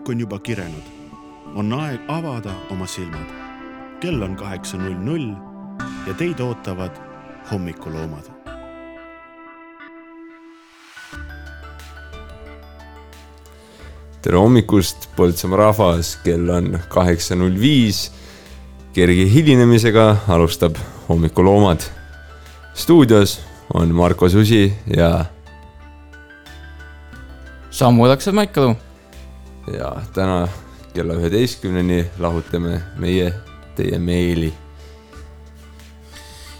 õhk on juba kirenud. on aeg avada oma silmad. kell on kaheksa null null ja teid ootavad hommikuloomad. tere hommikust, Põltsamaa rahvas, kell on kaheksa null viis. kerge hilinemisega alustab hommikuloomad. stuudios on Marko Susi ja Samu Laksa Maikalu. Ja täna kella üheteistkümneni lahutame meie teie meili.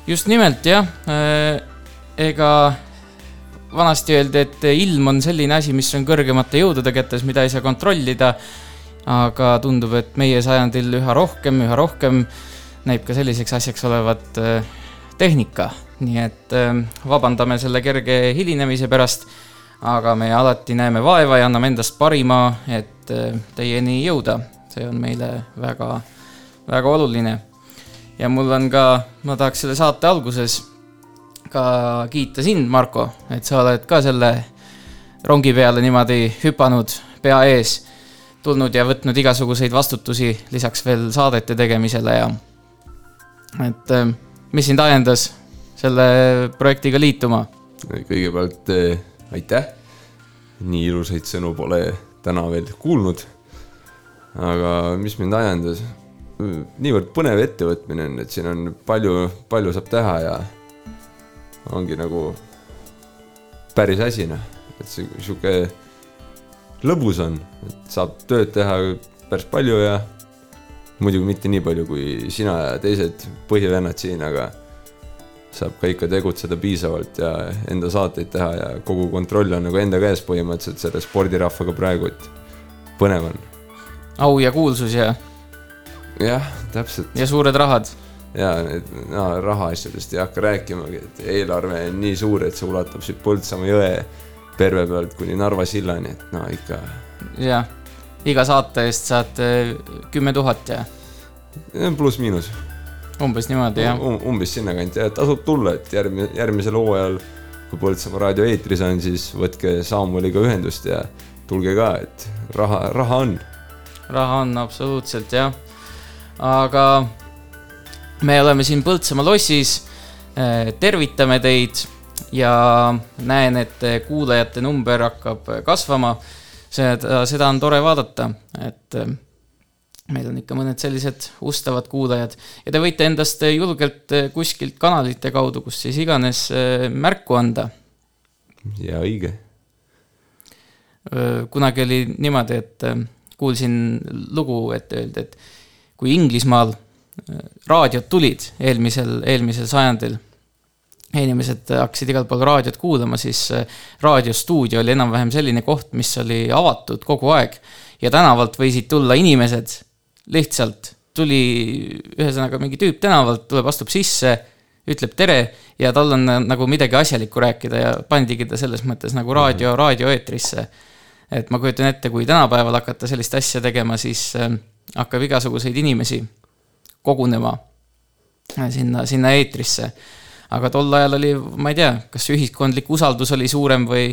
just nimelt jah, ega vanasti öeldi, et ilm on selline asi, mis on kõrgemate jõudude kätes, mida ei saa kontrollida. aga tundub, et meie sajandil üha rohkem, üha rohkem näib ka selliseks asjaks olevat tehnika, nii et vabandame selle kerge hilinemise pärast aga me alati näeme vaeva ja anname endast parima, et teieni jõuda. see on meile väga, väga oluline. ja mul on ka, ma tahaks selle saate alguses ka kiita sind, Marko, et sa oled ka selle rongi peale niimoodi hüpanud pea ees, tulnud ja võtnud igasuguseid vastutusi lisaks veel saadete tegemisele ja et mis sind ajendas selle projektiga liituma? kõigepealt aitäh. nii ilusaid sõnu pole täna veel kuulnud. aga mis mind ajendas? niivõrd põnev ettevõtmine on, et siin on palju, palju saab teha ja ongi nagu päris asi noh, et see sihuke lõbus on, et saab tööd teha päris palju ja muidugi mitte nii palju kui sina ja teised põhivennad siin, aga saab ka ikka tegutseda piisavalt ja enda saateid teha ja kogu kontroll on nagu enda käes põhimõtteliselt selle spordirahvaga praegu, et põnev on. au ja kuulsus ja. jah, täpselt. ja suured rahad. ja need no, rahaasjadest ei hakka rääkimagi, et eelarve on nii suur, et see ulatub siit Põltsamaa jõe perve pealt kuni Narva sillani, et no ikka. jah, iga saate eest saad kümme tuhat ja. pluss-miinus umbes niimoodi jah um,. umbes sinnakanti ja tasub tulla, et järgmine, järgmisel hooajal, kui Põltsamaa raadio eetris on, siis võtke Samueliga ühendust ja tulge ka, et raha, raha on. raha on absoluutselt jah, aga me oleme siin Põltsamaa lossis, tervitame teid ja näen, et kuulajate number hakkab kasvama. seda, seda on tore vaadata, et meil on ikka mõned sellised ustavad kuulajad ja te võite endast julgelt kuskilt kanalite kaudu, kus siis iganes märku anda. ja õige. kunagi oli niimoodi, et kuulsin lugu, et öeldi, et kui Inglismaal raadiod tulid eelmisel, eelmisel sajandil, inimesed hakkasid igal pool raadiot kuulama, siis raadiostuudio oli enam-vähem selline koht, mis oli avatud kogu aeg ja tänavalt võisid tulla inimesed lihtsalt tuli ühesõnaga mingi tüüp tänavalt, tuleb, astub sisse, ütleb tere ja tal on nagu midagi asjalikku rääkida ja pandigi ta selles mõttes nagu raadio, raadioeetrisse. et ma kujutan ette, kui tänapäeval hakata sellist asja tegema, siis hakkab igasuguseid inimesi kogunema sinna, sinna eetrisse. aga tol ajal oli, ma ei tea, kas ühiskondlik usaldus oli suurem või,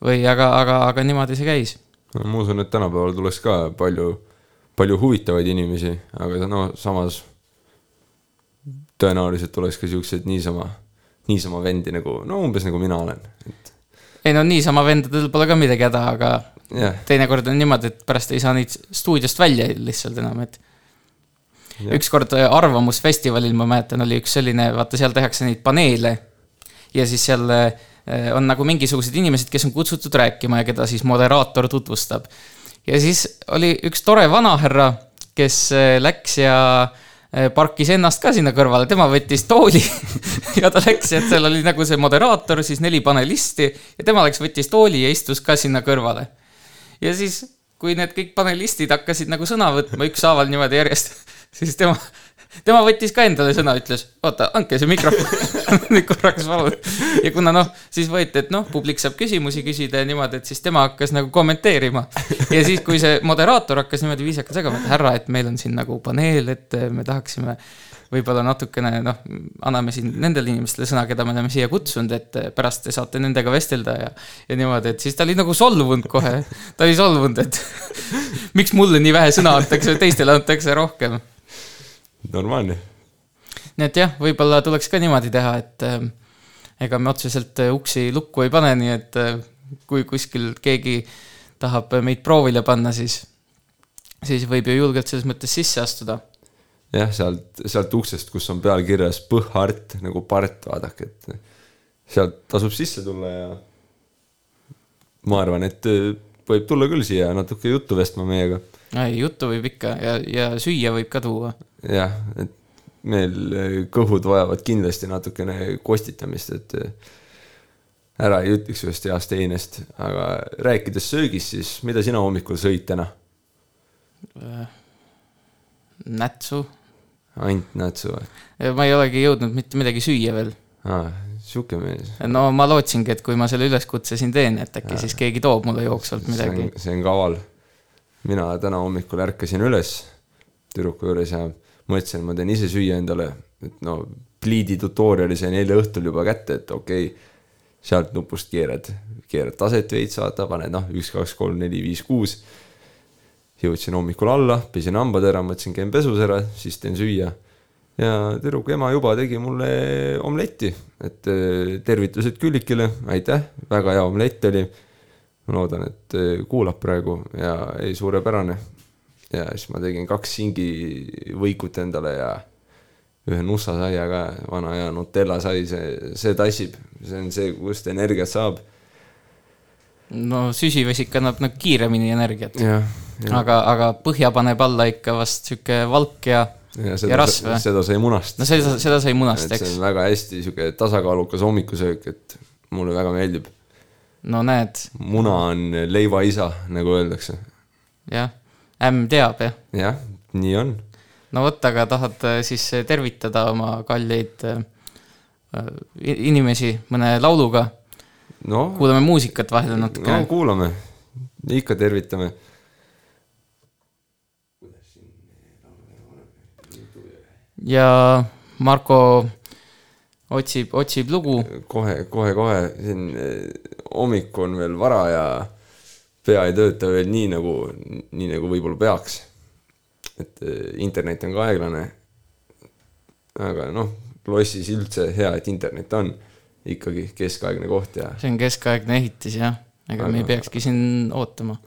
või aga, aga, aga niimoodi see käis. ma usun, et tänapäeval tuleks ka palju palju huvitavaid inimesi, aga no samas tõenäoliselt tuleks ka siukseid niisama, niisama vendi nagu, no umbes nagu mina olen, et. ei no niisama vendadel pole ka midagi häda, aga yeah. teinekord on niimoodi, et pärast ei saa neid stuudiost välja lihtsalt enam, et yeah.. ükskord Arvamusfestivalil, ma mäletan, oli üks selline, vaata seal tehakse neid paneele ja siis seal on nagu mingisugused inimesed, kes on kutsutud rääkima ja keda siis moderaator tutvustab ja siis oli üks tore vanahärra, kes äh, läks ja äh, parkis ennast ka sinna kõrvale, tema võttis tooli ja ta läks, et seal oli nagu see moderaator, siis neli panelisti ja tema läks, võttis tooli ja istus ka sinna kõrvale. ja siis, kui need kõik panelistid hakkasid nagu sõna võtma ükshaaval niimoodi järjest, siis tema, tema võttis ka endale sõna, ütles, oota, andke see mikrofon nüüd korraks palun. ja kuna noh, siis võeti, et noh, publik saab küsimusi küsida ja niimoodi, et siis tema hakkas nagu kommenteerima. ja siis, kui see moderaator hakkas niimoodi viisakalt segama, et härra, et meil on siin nagu paneel, et me tahaksime võib-olla natukene noh, anname siin nendele inimestele sõna, keda me oleme siia kutsunud, et pärast te saate nendega vestelda ja, ja niimoodi, et siis ta oli nagu solvunud kohe. ta oli solvunud, et miks mulle nii vähe sõna antakse, teistele antakse rohkem. Normaalne. nii et jah, võib-olla tuleks ka niimoodi teha, et äh, ega me otseselt uksi lukku ei pane, nii et äh, kui kuskil keegi tahab meid proovile panna, siis, siis võib ju julgelt selles mõttes sisse astuda jah, sealt, sealt uksest, kus on peal kirjas Põhhart nagu part, vaadake, et sealt tasub sisse tulla ja ma arvan, et võib tulla küll siia natuke juttu vestma meiega. Ei, juttu võib ikka ja, ja süüa võib ka tuua. jah, et meil äh, kõhud vajavad kindlasti natukene kostitamist, et äh, ära ei ütleks ühest heast einest, aga rääkides söögist, siis mida sina hommikul sõid täna? nätsu ainult nätsu või? ma ei olegi jõudnud mitte midagi süüa veel. aa, sihuke mees. no ma lootsingi, et kui ma selle üleskutse siin teen, et äkki ja. siis keegi toob mulle jooksvalt midagi. see on kaval. Mina täna hommikul ärkasin üles tüdruku juures ja mõtlesin, ma teen ise süüa endale, et no pliidi tutorial'i sain eile õhtul juba kätte, et okei okay,, sealt nupust keerad, keerad taset veits, vaata, paned noh, üks, kaks, kolm, neli, viis, kuus jõudsin hommikul alla, pesin hambad ära, mõtlesin, käin pesus ära, siis teen süüa. ja tüdruku ema juba tegi mulle omletti, et eh, tervitused Küllikile, aitäh, väga hea omlett oli. Ma loodan, et eh, kuulab praegu ja ei, suurepärane. ja siis ma tegin kaks singivõikut endale ja ühe nussasaia ka, vana hea Nutella sai, see, see tassib, see on see, kust energiat saab. no süsivesik annab nagu kiiremini energiat. aga, aga põhja paneb alla ikka vast sihuke valk ja, ja, ja rasv. seda sai munast. no seda, seda sai munast, eks. see on väga hästi sihuke tasakaalukas hommikusöök, et mulle väga meeldib. No näed. muna on leiva isa, nagu öeldakse. jah, ämm teab, jah. jah, nii on. no vot, aga tahad äh, siis tervitada oma kalleid äh, inimesi mõne lauluga no,? kuulame muusikat vahel natuke. no kuulame, ikka tervitame ja Marko otsib, otsib lugu. kohe, kohe, kohe, siin hommik on veel vara ja pea ei tööta veel nii nagu, nii nagu võib-olla peaks. et eh, internet on ka aeglane. aga noh, lossis üldse hea, et internet on ikkagi keskaegne koht ja. see on keskaegne ehitis jah, ega aga... me ei peakski siin ootama.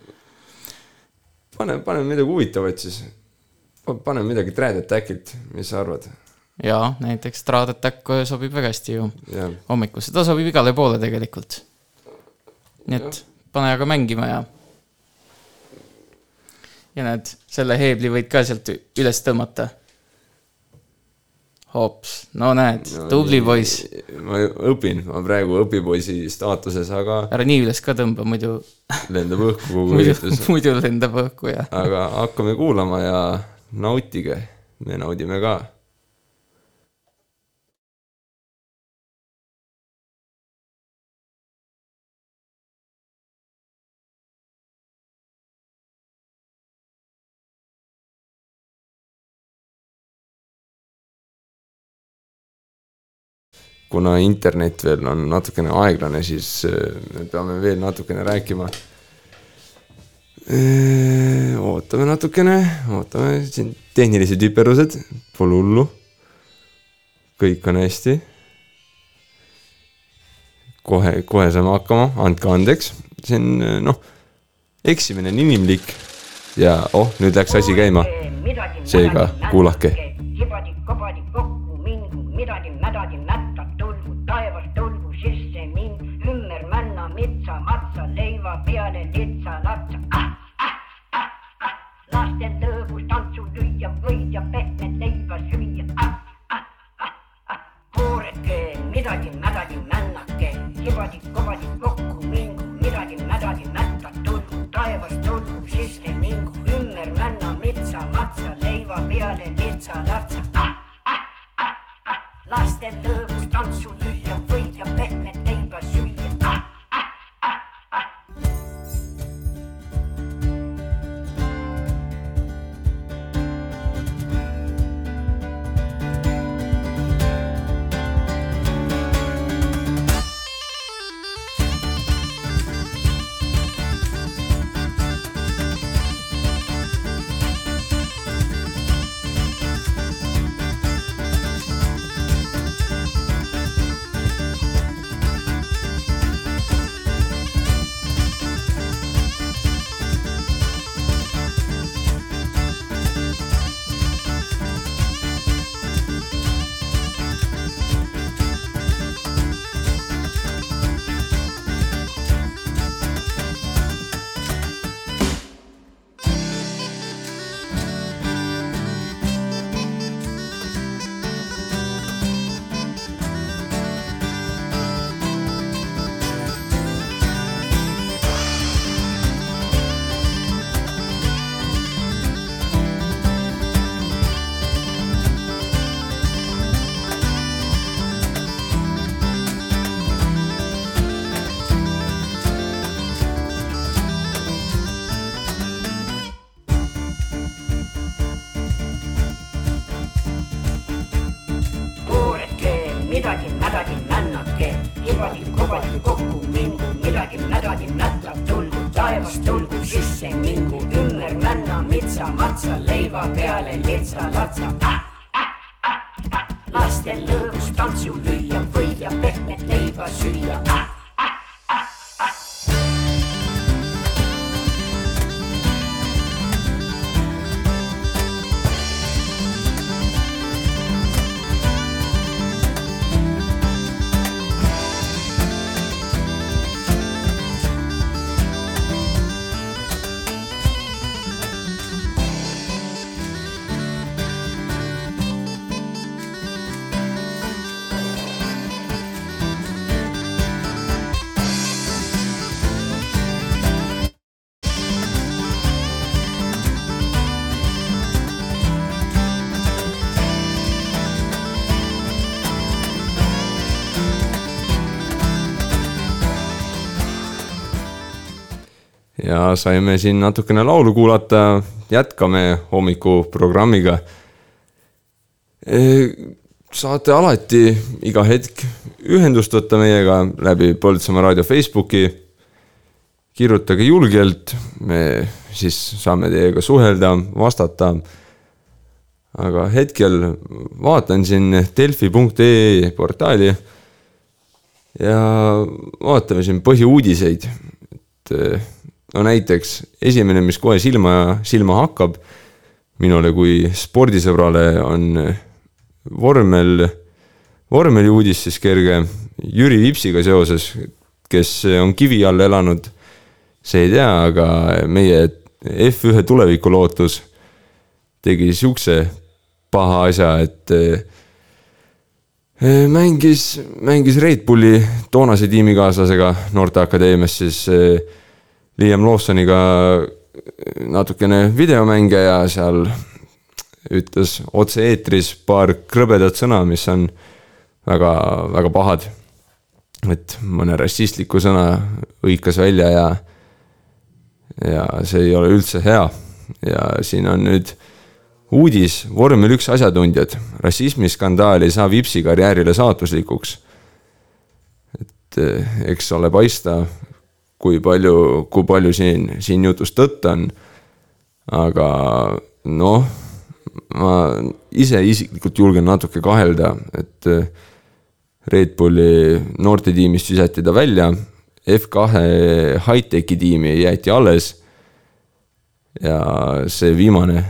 pane, pane midagi huvitavat siis paneme midagi Trad Attackilt, mis sa arvad? jaa, näiteks Trad Attack sobib väga hästi ju hommikusse, ta sobib igale poole tegelikult. Nii et pane aga mängima ja. ja näed, selle heebli võid ka sealt üles tõmmata. hops, no näed no,, tubli poiss. ma õpin, ma praegu õpipoisi staatuses, aga. ära nii üles ka tõmba, muidu. lendab õhku kogu üritus muidu lendab õhku, jah. aga hakkame kuulama ja nautige, me naudime ka kuna internet veel on natukene aeglane, siis äh, me peame veel natukene rääkima ootame natukene, ootame, siin tehnilised viperused, pole hullu. kõik on hästi. kohe, kohe saame hakkama, andke andeks, see on noh, eksimine on inimlik ja oh, nüüd läks asi käima. seega kuulake. kibadi-kabadi kokku mingu, midagi mädadi Larza, Larza. Ah, ah, ah, ah. Lars, der Löwe, stand zu saime siin natukene laulu kuulata, jätkame hommikuprogrammiga. saate alati iga hetk ühendust võtta meiega läbi Põltsamaa raadio Facebooki. kirjutage julgelt, me siis saame teiega suhelda, vastata. aga hetkel vaatan siin delfi.ee portaali ja vaatame siin põhiuudiseid, et no näiteks esimene, mis kohe silma, silma hakkab minule kui spordisõbrale on vormel, vormeli uudis siis kerge Jüri Vipsiga seoses, kes on kivi all elanud. see ei tea, aga meie F1 tulevikulootus tegi siukse paha asja, et eh, mängis, mängis Red Bulli toonase tiimikaaslasega Noorteakadeemias siis eh, Liam Lawsoniga natukene videomänge ja seal ütles otse-eetris paar krõbedat sõna, mis on väga, väga pahad. et mõne rassistliku sõna hõikas välja ja, ja see ei ole üldse hea. ja siin on nüüd uudis, vormel üks asjatundjad, rassismiskandaal ei saa Vipsi karjäärile saatuslikuks. et eh, eks ole paista, kui palju, kui palju siin, siin jutus tõtt on. aga noh, ma ise isiklikult julgen natuke kahelda, et eh, Red Bulli noortetiimist visati ta välja, F2 high-tech'i tiimi jäeti alles. ja see viimane,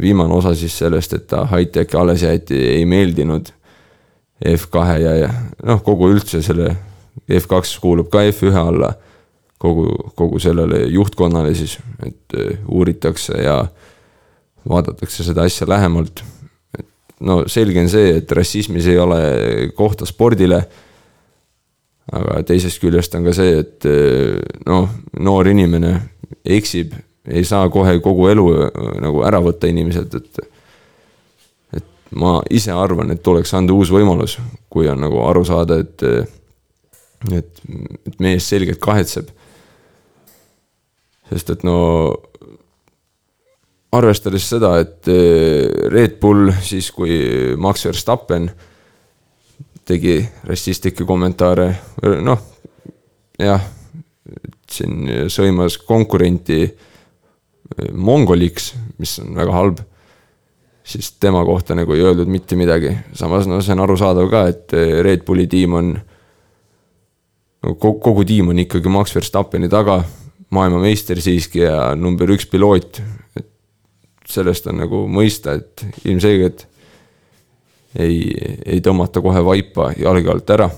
viimane osa siis sellest, et ta high-tech'i alles jäeti, ei meeldinud F2 ja, ja noh, kogu üldse selle F2 kuulub ka F1 alla. kogu, kogu sellele juhtkonnale siis, et eh, uuritakse ja vaadatakse seda asja lähemalt. et no selge on see, et rassismis ei ole kohta spordile. aga teisest küljest on ka see, et noh, noor inimene eksib, ei saa kohe kogu elu eh, nagu ära võtta inimeselt, et et ma ise arvan, et tuleks anda uus võimalus, kui on nagu aru saada, et, et, et mees selgelt kahetseb. Sest et no arvestades seda, et Red Bull siis, kui Max Verstappen tegi rassistlikke kommentaare, noh, jah, siin sõimas konkurenti mongoliks, mis on väga halb siis tema kohta nagu ei öeldud mitte midagi. samas no see on arusaadav ka, et eh, Red Bulli tiim on, kogu tiim on ikkagi Max Verstappeni taga, maailmameister siiski ja number üks piloot. et sellest on nagu mõista, et ilmselgelt ei, ei tõmmata kohe vaipa jalge alt ära.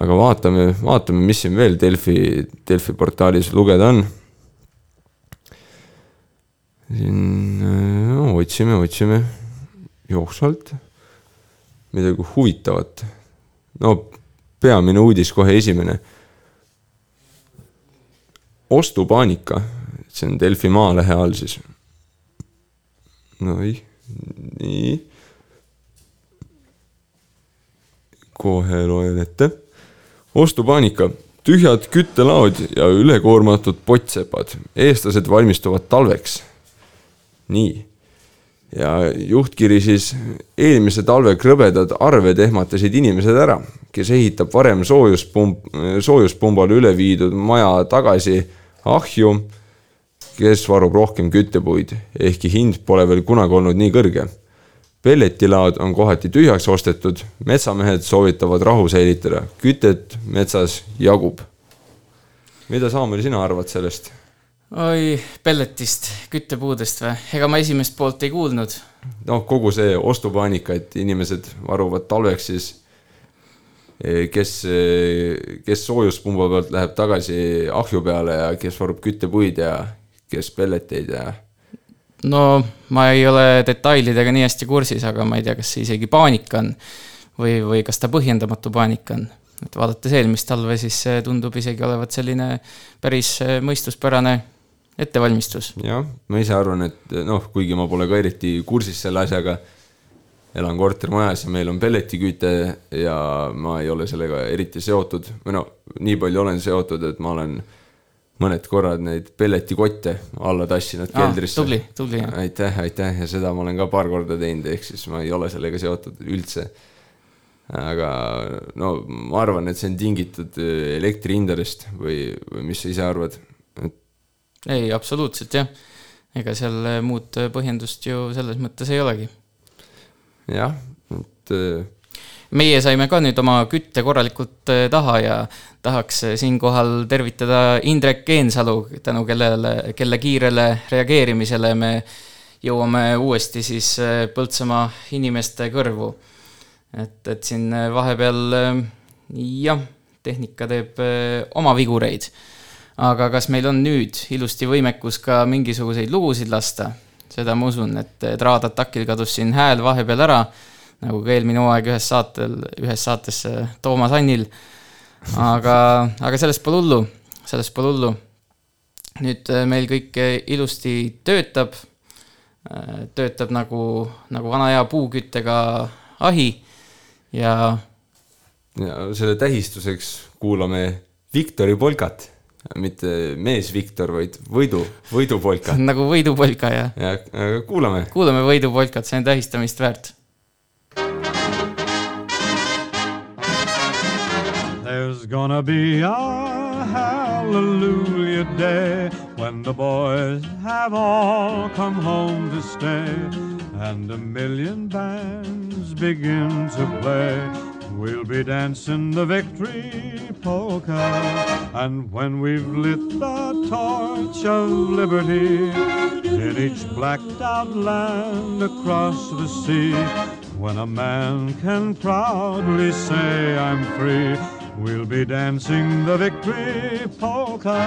aga vaatame, vaatame, mis siin veel Delfi, Delfi portaalis lugeda on siin no, otsime, otsime jooksvalt midagi huvitavat. no peamine uudis kohe esimene. Ostupaanika, see on Delfi Maalehe all siis. Noi, nii. kohe loen ette. ostupaanika tühjad küttelaod ja ülekoormatud pottsepad. eestlased valmistuvad talveks nii. Ja juhtkiri siis, eelmise talve krõbedad arved ehmatasid inimesed ära, kes ehitab varem soojuspump, soojuspumbale üle viidud maja tagasi ahju, kes varub rohkem küttepuid, ehkki hind pole veel kunagi olnud nii kõrge pelletilaod on kohati tühjaks ostetud, metsamehed soovitavad rahu säilitada, kütet metsas jagub. mida, Saamel, sina arvad sellest? Oi, pelletist, küttepuudest või? ega ma esimest poolt ei kuulnud. noh, kogu see ostupaanika, et inimesed varuvad talveks siis, eh, kes, eh, kes soojuspumba pealt läheb tagasi ahju peale ja kes varub küttepuid ja kes pelleteid ja. no ma ei ole detailidega nii hästi kursis, aga ma ei tea, kas see isegi paanika on või, või kas ta põhjendamatu paanika on et vaadates eelmist talve, siis tundub isegi olevat selline päris eh, mõistuspärane ettevalmistus. jah, ma ise arvan, et noh, kuigi ma pole ka eriti kursis selle asjaga, elan kortermajas ja meil on pelletiküte ja ma ei ole sellega eriti seotud või no nii palju olen seotud, et ma olen mõned korrad neid pelletikotte alla tassinud ah, keldrisse. tubli, tubli. aitäh, aitäh ja seda ma olen ka paar korda teinud, ehk siis ma ei ole sellega seotud üldse. aga no ma arvan, et see on tingitud elektrihindadest või, või mis sa ise arvad, ei, absoluutselt jah. ega seal äh, muud äh, põhjendust ju selles mõttes ei olegi. jah, et äh, meie saime ka nüüd oma kütte korralikult taha ja tahaks siinkohal tervitada Indrek Geensalu, tänu kellele, kelle kiirele reageerimisele me jõuame uuesti siis Põltsamaa inimeste kõrvu. et, et siin vahepeal jah, tehnika teeb oma vigureid aga kas meil on nüüd ilusti võimekus ka mingisuguseid lugusid lasta? seda ma usun, et Traadatakil kadus siin hääl vahepeal ära, nagu ka eelmine hooaeg ühes saatel, ühes saates Toomas Annil. aga, aga sellest pole hullu, sellest pole hullu. nüüd äh, meil kõik ilusti töötab, äh, töötab nagu, nagu vana hea puuküttega ahi ja. ja selle tähistuseks kuulame Viktori polkat mitte mees Viktor, vaid võidu, võidupolka. nagu võidupolka, jah. ja kuulame. kuulame võidupolkat, see on tähistamist väärt. There's gonna be a hallelujah day when the boys have all come home to stay and a million bands begin to play We'll be dancing the victory polka. And when we've lit the torch of liberty in each blacked out land across the sea, when a man can proudly say, I'm free, we'll be dancing the victory polka.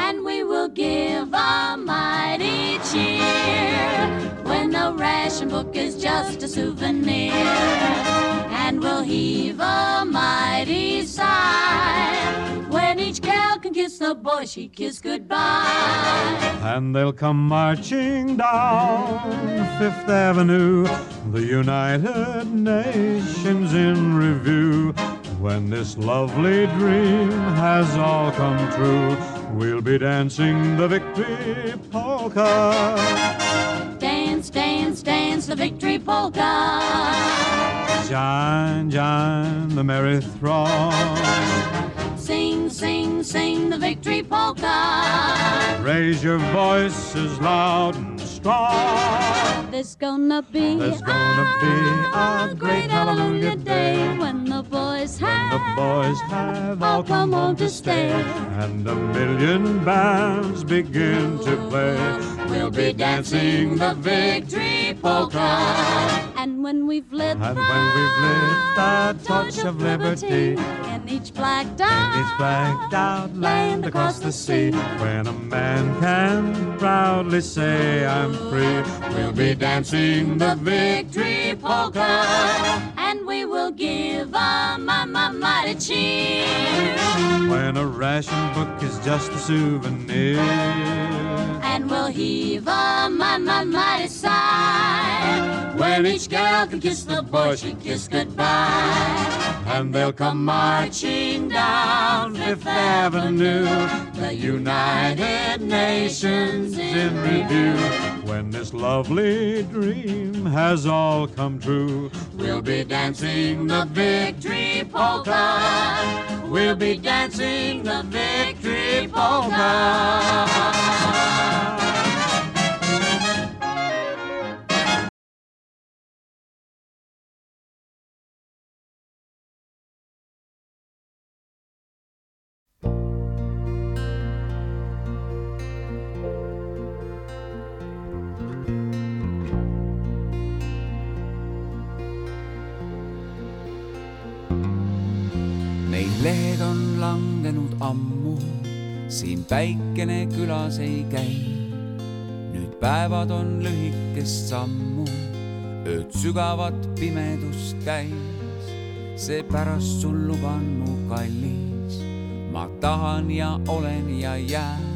And we will give a mighty cheer when the ration book is just a souvenir and we'll heave a mighty sigh when each gal can can kiss the boy she kissed goodbye. And they'll come marching down Fifth Avenue, the United Nations in review. When this lovely dream has all come true, we'll be dancing the victory polka. Dance, dance, dance the victory polka. Join, join the merry throng. Sing, sing, sing the victory polka. Raise your voices loud and strong. There's gonna be, There's gonna be a great hallelujah day when the boys The have boys have all come home to stay, and a million bands begin to play. We'll be dancing the victory polka. And when we've lit And when we've lit the torch of liberty, in each blacked out, each blacked out land across the sea, when a man can proudly say, I'm we'll be dancing the victory polka. and we will give a mighty cheer. When a ration book is just a souvenir. And we'll heave a mighty sigh. When each girl can kiss the boy she kissed goodbye. and they'll come marching down Fifth Avenue. The United Nations in review. When this lovely dream has all come true, we'll be dancing the victory polka. We'll be dancing the victory polka. Päikene külas ei käi. nüüd päevad on lühikest sammu, ööd sügavat pimedust käis. seepärast sul luban mu kallis, ma tahan ja olen ja jään,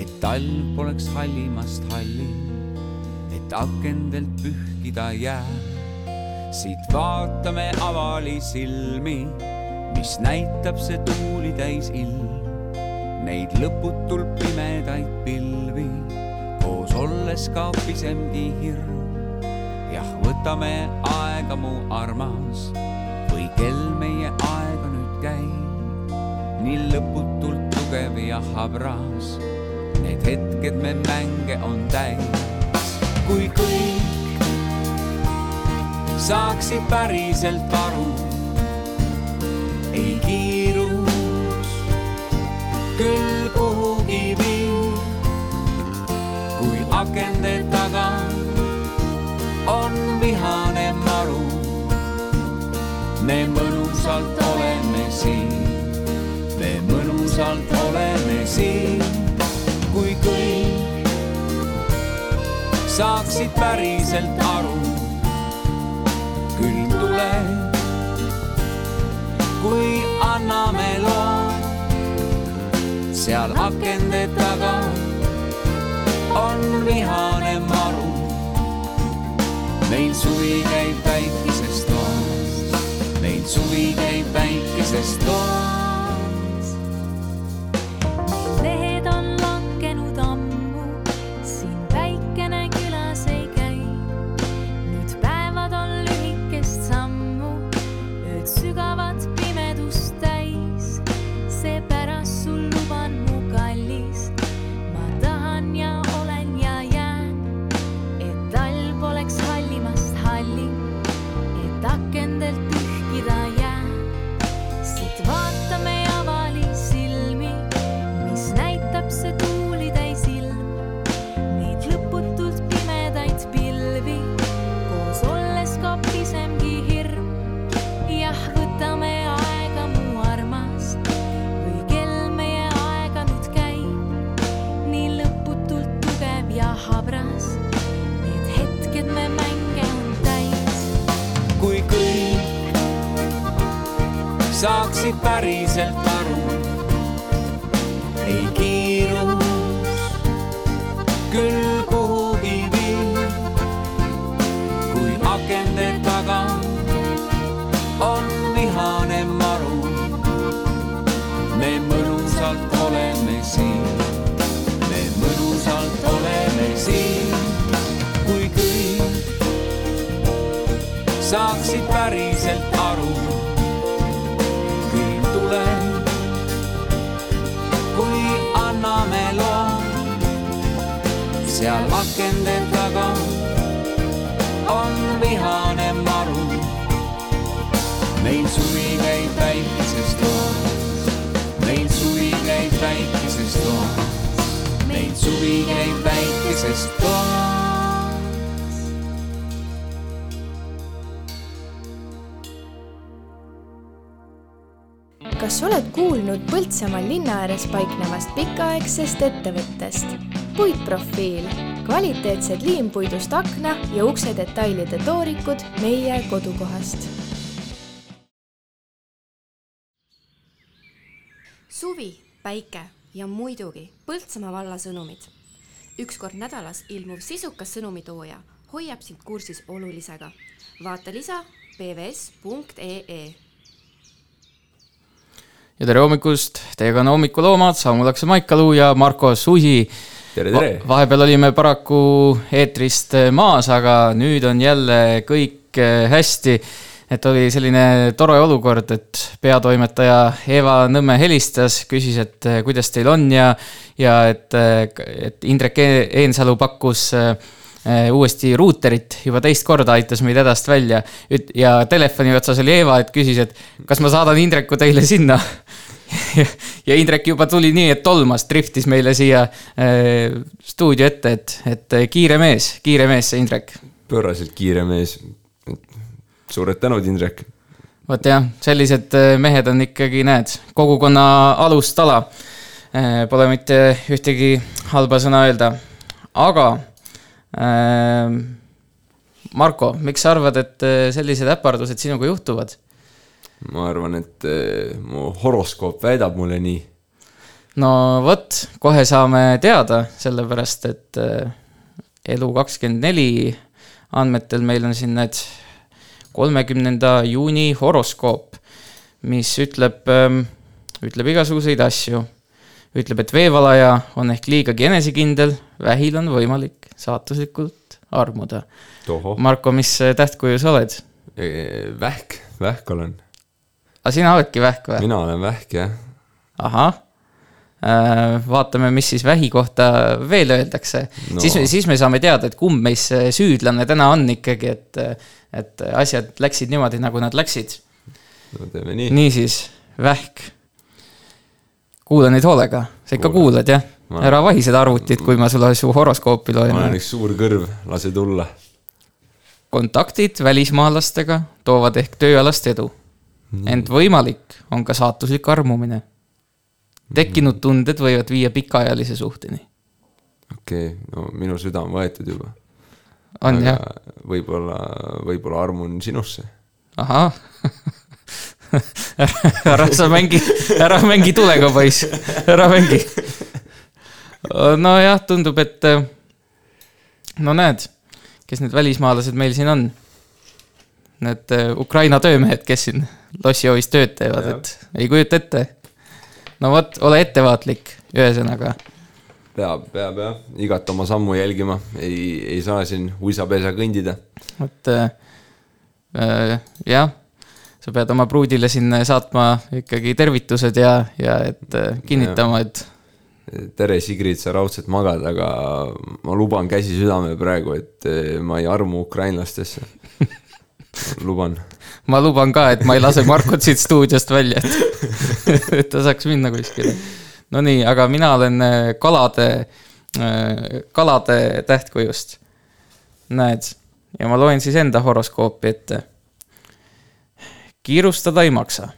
et talv poleks hallimast hallim, et akendelt pühkida jää siit vaatame avali silmi, mis näitab see tuulitäis ilm. Neid lõputult pimedaid pilvi, koos olles kaob pisemgi hirm. jah, võtame aega, mu armas, või kell meie aega nüüd käib. nii lõputult tugev ja habras, need hetked me mänge on täis. kui kõik saaksid päriselt aru. ei kiirus küll kuhugi vii, kui akende taga on vihane maru. me mõnusalt oleme siin, me mõnusalt oleme siin, kui kõik saaksid päriselt aru küll tuleb, kui anname loa. Seal akende taga on vihane maru. meil suvi käib päikeses toas, meil suvi käib päikeses toas. Põltsamaal linna ääres paiknevast pikaaegsest ettevõttest? puitprofiil, kvaliteetsed liimpuidust akna ja ukse detailide toorikud meie kodukohast. suvi, päike ja muidugi Põltsamaa valla sõnumid. üks kord nädalas ilmuv sisukas sõnumitooja hoiab sind kursis olulisega. vaata lisa pvs.ee ja tere hommikust, teiega on hommikuloomad, Samu Lakse Maikalu ja Marko Susi. tere, tere! vahepeal olime paraku eetrist maas, aga nüüd on jälle kõik eh, hästi. et oli selline tore olukord, et peatoimetaja Eva Nõmme helistas, küsis, et eh, kuidas teil on ja, ja et, eh, et Indrek Eensalu pakkus äh, uuesti ruuterit, juba teist korda aitas meid hädast välja. ja telefoni otsas oli Eeva, et küsis, et kas ma saadan Indreku teile sinna ja Indrek juba tuli nii, et tolmas, driftis meile siia äh, stuudio ette, et, et kiire mees, kiire mees see Indrek. pööraselt kiire mees. suured tänud, Indrek. vot jah, sellised mehed on ikkagi, näed, kogukonna alustala. Pole mitte ühtegi halba sõna öelda, aga äh, Marko, miks sa arvad, et sellised äpardused sinuga juhtuvad? ma arvan, et äh, mu horoskoop väidab mulle nii. no vot, kohe saame teada, sellepärast et elu kakskümmend neli andmetel meil on siin need kolmekümnenda juuni horoskoop, mis ütleb, ütleb igasuguseid asju. Ütleb, et veevalaja on ehk liigagi enesekindel, vähil on võimalik saatuslikult armuda. Marko, mis tähtkuju sa oled? Vähk, vähk olen. aga sina oledki vähk või? mina olen vähk, jah. ahah vaatame, mis siis vähi kohta veel öeldakse no.. siis, siis me saame teada, et kumb meist süüdlane täna on ikkagi, et, et asjad läksid niimoodi, nagu nad läksid. no teeme nii. niisiis, vähk. Kuula nüüd hoolega, sa ikka kuulad jah ära vahi seda arvutit, kui ma sulle su horoskoopi loen. ma olen üks suur kõrv, lase tulla. kontaktid välismaalastega toovad ehk tööalast edu. ent võimalik on ka saatuslik armumine tekkinud tunded võivad viia pikaajalise suhteni. okei okay,, no minu süda on võetud juba. on jah? võib-olla, võib-olla armun sinusse. ahah ära sa mängi, ära mängi tulega, poiss, ära mängi. nojah, tundub, et no näed, kes need välismaalased meil siin on. Need Ukraina töömehed, kes siin lossihoovis tööd teevad, et ei kujuta ette no vot, ole ettevaatlik, ühesõnaga. peab, peab jah, igat oma sammu jälgima, ei, ei saa siin uisapesa kõndida. vot äh, jah, sa pead oma pruudile siin saatma ikkagi tervitused ja, ja et äh, kinnitama, et. tere, Sigrid, sa raudselt magad, aga ma luban käsi südame praegu, et äh, ma ei armu ukrainlastesse luban ma luban ka, et ma ei lase Markot siit stuudiost välja, et, et ta saaks minna kuskile. Nonii, aga mina olen äh, kalade, kalade tähtkujust. näed, ja ma loen siis enda horoskoopi ette. Kiirustada ei maksa.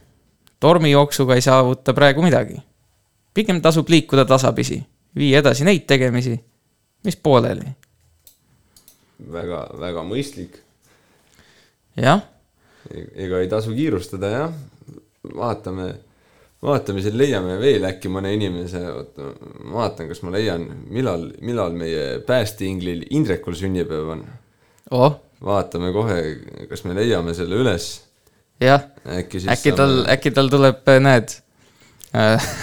tormijooksuga ei saavuta praegu midagi. pigem tasub liikuda tasapisi, vii edasi neid tegemisi, mis pooleli. väga, väga mõistlik. jah ega ei tasu kiirustada jah, vaatame, vaatame siin, leiame veel äkki mõne inimese, oota, ma vaatan, kas ma leian, millal, millal meie päästeinglil Indrekul sünnipäev on oh.. vaatame kohe, kas me leiame selle üles. Jah, äkki, äkki tal, äkki tal tuleb, näed.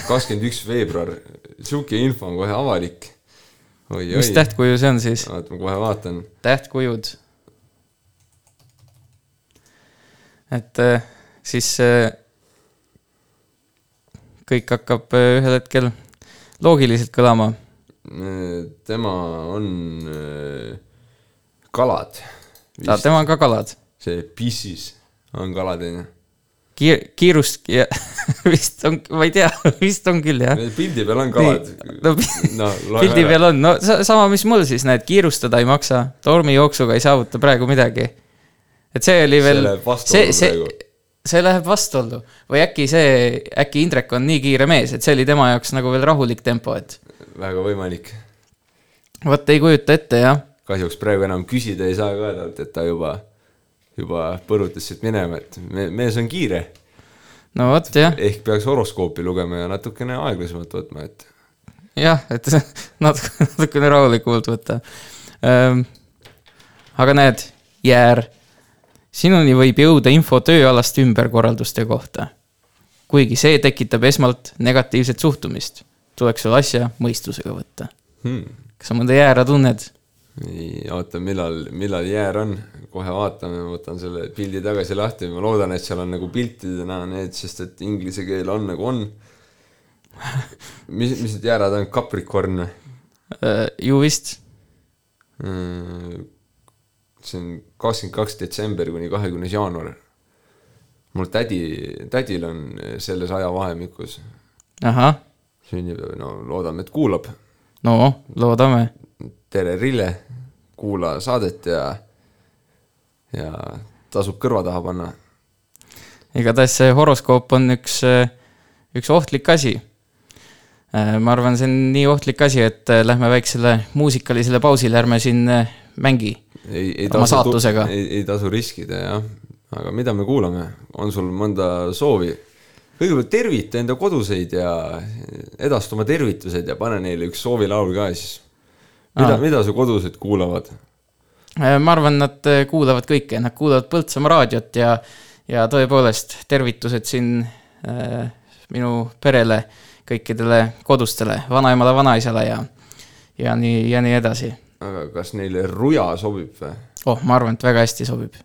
kakskümmend üks veebruar, sihuke info on kohe avalik. mis tähtkuju see on siis? oota, ma kohe vaatan. tähtkujud. et äh, siis äh, kõik hakkab äh, ühel hetkel loogiliselt kõlama. tema on äh, kalad. tema on ka kalad. see pissis on kalad, onju. Kiir-, kiirust ja vist on, ma ei tea, vist on küll jah. pildi peal on kalad. no no pildi peal on, no sa- sama, mis mul siis, näed, kiirustada ei maksa, tormijooksuga ei saavuta praegu midagi. et see oli veel See see, see läheb vastuollu või äkki see, äkki Indrek on nii kiire mees, et see oli tema jaoks nagu veel rahulik tempo, et väga võimalik. vot ei kujuta ette jah. kahjuks praegu enam küsida ei saa ka talt, et ta juba, juba põrutas siit minema, et me, mees on kiire. no vot jah, ehk peaks horoskoopi lugema ja natukene aeglasemalt võtma, et jah, et natuke, natukene rahulikumalt võtta. aga näed, Jäär, sinuni võib jõuda info tööalaste ümberkorralduste kohta. kuigi see tekitab esmalt negatiivset suhtumist, tuleks sul asja mõistusega võtta. hmm. kas sa mõnda jäära tunned? nii, oota, millal, millal jäär on, kohe vaatame, võtan selle pildi tagasi lahti, ma loodan, et seal on nagu piltidena need, sest et inglise keel on nagu on. mis, mis need jäärad on, Capricorn? ju vist. see on kakskümmend kaks detsember kuni kahekümnes jaanuar. mul tädi, tädil on selles ajavahemikus sünnipäev, no loodame, et kuulab. no loodame. tere, Rille, kuula saadet ja, ja tasub kõrva taha panna. igatahes see horoskoop on üks, üks ohtlik asi. ma arvan, see on nii ohtlik asi, et äh, lähme väiksele muusikalisele pausile, ärme siin mängi ei, ei oma tasu, saatusega. ei, ei tasu riskida, jah. aga mida me kuulame, on sul mõnda soovi? kõigepealt tervita enda koduseid ja edasta oma tervitused ja pane neile üks soovilaul ka siis. Mida mida su kodused kuulavad? Äh, ma arvan, nad äh, kuulavad kõike, nad kuulavad Põltsamaa raadiot ja, ja tõepoolest tervitused siin äh, minu perele, kõikidele kodustele, vanaemale, vanaisale ja, ja nii, ja nii edasi. aga kas neile ruja sobib või? oh, ma arvan, et väga hästi sobib.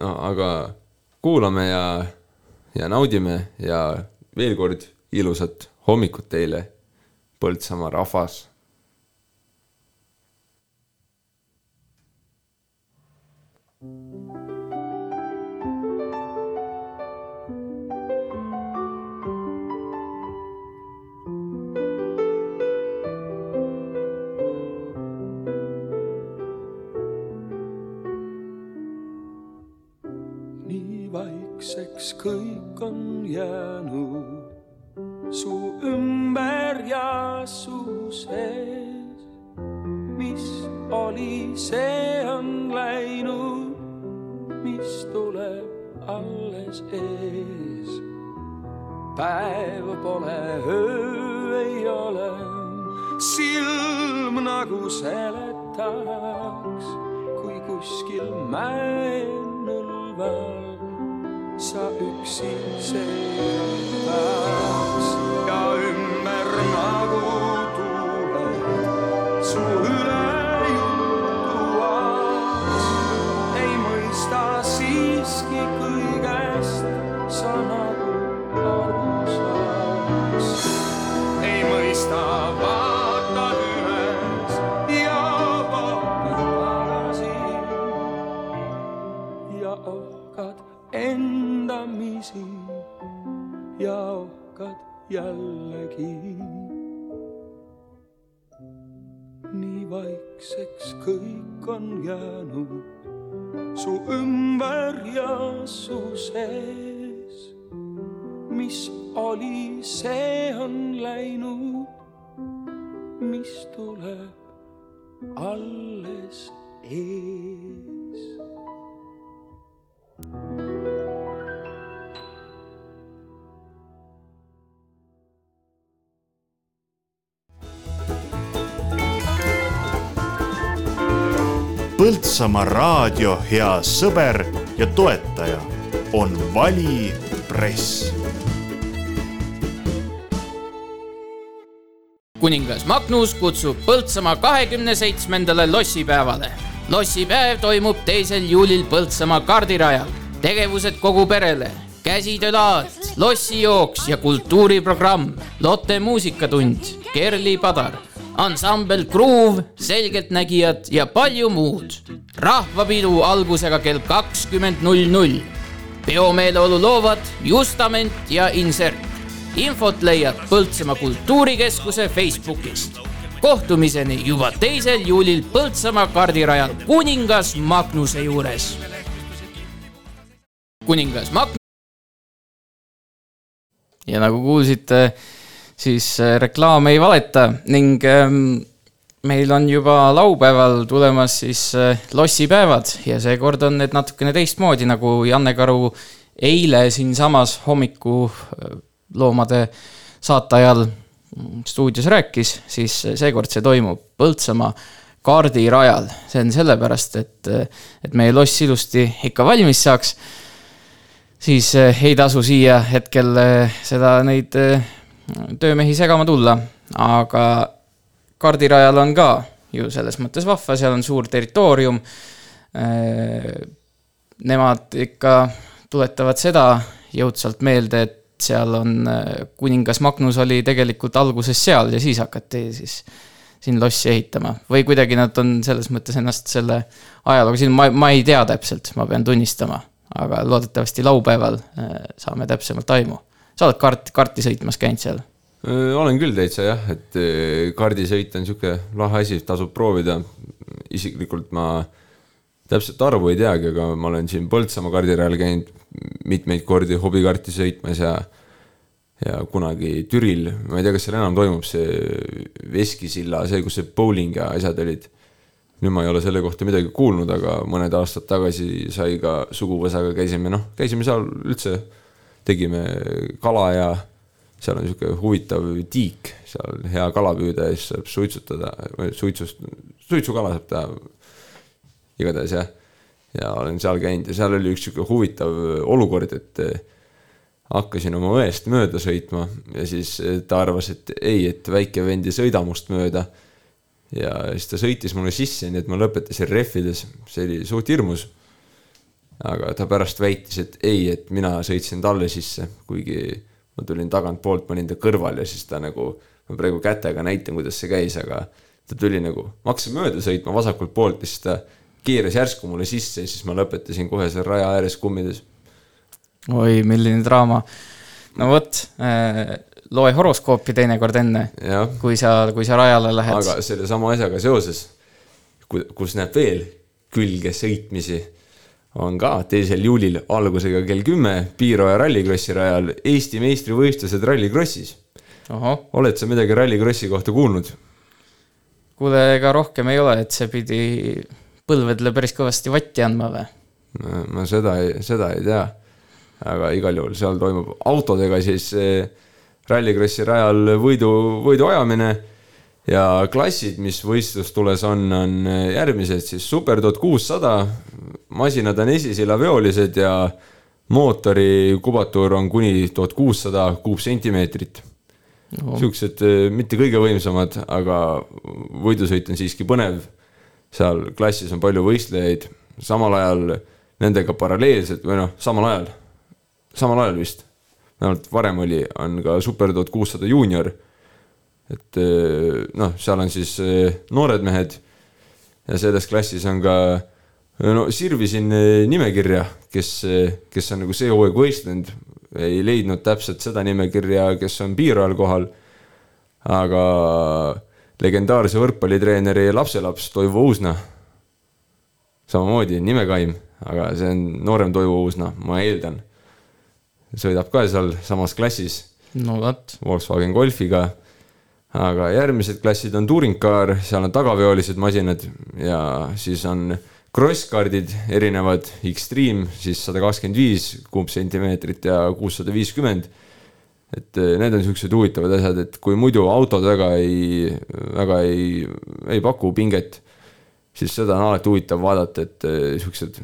no aga kuulame ja, ja naudime ja veel kord ilusat hommikut teile, Põltsamaa rahvas vaikseks kõik on jäänud su ümber ja su sees. mis oli, see on läinud, mis tuleb alles ees. päev pole, öö ei ole, silm nagu seletaks, kui kuskil mäenõlval sa üksi seisaks ja ümber ja ohkad jällegi. nii vaikseks kõik on jäänud su ümber ja su sees. mis oli, see on läinud, mis tuleb alles ees. Põltsamaa raadio hea sõber ja toetaja on Vali Press kuningas Magnus kutsub Põltsamaa kahekümne seitsmendale lossipäevale. lossipäev toimub teisel juulil Põltsamaa kardirajal. tegevused kogu perele, käsitöölaad, lossijooks ja kultuuriprogramm, Lotte muusikatund, Kerli Padar, ansambel Gruuv, Selgeltnägijad ja palju muud. rahvapidu algusega kell kakskümmend null null. peomeeleolu loovad Justament ja Insert infot leiad Põltsamaa kultuurikeskuse Facebookist. kohtumiseni juba teisel juulil Põltsamaa kardirajal kuningas Magnuse juures. kuningas Mag-. ja nagu kuulsite, siis äh, reklaam ei valeta ning ähm, meil on juba laupäeval tulemas siis äh, lossipäevad ja seekord on need natukene teistmoodi, nagu Janne Karu eile siinsamas hommiku äh, saate ajal stuudios rääkis, siis seekord see toimub Põltsamaa kaardirajal. see on sellepärast, et, et meie loss ilusti ikka valmis saaks. siis ei tasu siia hetkel seda, neid töömehi segama tulla, aga kaardirajal on ka ju selles mõttes vahva, seal on suur territoorium. Nemad ikka tuletavad seda jõudsalt meelde, et seal on, kuningas Magnus oli tegelikult alguses seal ja siis hakati siis siin lossi ehitama või kuidagi nad on selles mõttes ennast selle ajalooga siin, ma, ma ei tea täpselt, ma pean tunnistama, aga loodetavasti laupäeval äh, saame täpsemalt aimu. Sa oled kart, karti sõitmas käinud seal? olen küll täitsa jah, et kardisõit on sihuke lahe asi, tasub proovida. isiklikult ma täpselt arvu ei teagi, aga ma olen siin Põltsamaa kardirajal käinud mitmeid kordi hobikarti sõitmas ja ja kunagi Türil, ma ei tea, kas seal enam toimub see veskisilla, see, kus see bowling ja asjad olid. nüüd ma ei ole selle kohta midagi kuulnud, aga mõned aastad tagasi sai ka suguvõsaga käisime, noh, käisime seal üldse, tegime kala ja seal on niisugune huvitav tiik, seal hea kala püüda ja siis saab suitsutada, suitsust, suitsukala saab teha. igatahes jah, ja olen seal käinud ja seal oli üks niisugune huvitav olukord, et hakkasin oma õest mööda sõitma ja siis ta arvas, et ei, et väike vend ei sõida must mööda. ja siis ta sõitis mulle sisse, nii et ma lõpetasin rehvides, see oli suht hirmus. Aga ta pärast väitis, et ei, et mina sõitsin talle sisse, kuigi ma tulin tagantpoolt, ma olin ta kõrval ja siis ta nagu, ma praegu kätega näitan, kuidas see käis, aga ta tuli nagu, ma hakkasin mööda sõitma vasakult poolt ja siis ta keeras järsku mulle sisse ja siis ma lõpetasin kohe seal raja ääres kummides oi, milline draama. no vot äh,, loe horoskoopi teinekord enne, kui sa, kui sa rajale lähed. aga sellesama asjaga seoses, kus näeb veel külge sõitmisi, on ka teisel juulil algusega kell kümme Piiroja rallikrossi rajal Eesti meistrivõistlused rallikrossis. oled sa midagi rallikrossi kohta kuulnud? kuule, ega rohkem ei ole, et see pidi põlvedele päris kõvasti vatti andma või? ma seda, seda ei tea aga igal juhul seal toimub autodega siis eh, rallikrossi rajal võidu, võidu ajamine ja klassid, mis võistlustules on, on järgmised siis Super tuhat kuussada, masinad on esisillaveolised ja mootori kubatuur on kuni tuhat kuussada kuupsentimeetrit. No.. Siuksed eh, mitte kõige võimsamad, aga võidusõit on siiski põnev. seal klassis on palju võistlejaid, samal ajal nendega paralleelselt või noh, samal ajal. Samal ajal vist, vähemalt varem oli, on ka Super tuhat kuussada juunior. Et eh, noh, seal on siis eh, noored mehed ja selles klassis on ka, no sirvisin eh, nimekirja, kes, kes on nagu see hooaeg võistlenud, ei leidnud täpselt seda nimekirja, kes on piirajal kohal. aga legendaarse võrkpallitreeneri lapselaps Toivo Uusna, samamoodi nimekaim, aga see on noorem Toivo Uusna, ma eeldan sõidab ka seal samas klassis. no vot. Volkswagen Golfiga. Aga järgmised klassid on touring car, seal on tagaveolised masinad ja siis on crosskardid erinevad, Extreme siis sada kakskümmend viis kuupsentimeetrit ja kuussada viiskümmend. et eh, need on siuksed huvitavad asjad, et kui muidu autod väga ei, väga ei, ei paku pinget, siis seda on alati huvitav vaadata, et eh, siuksed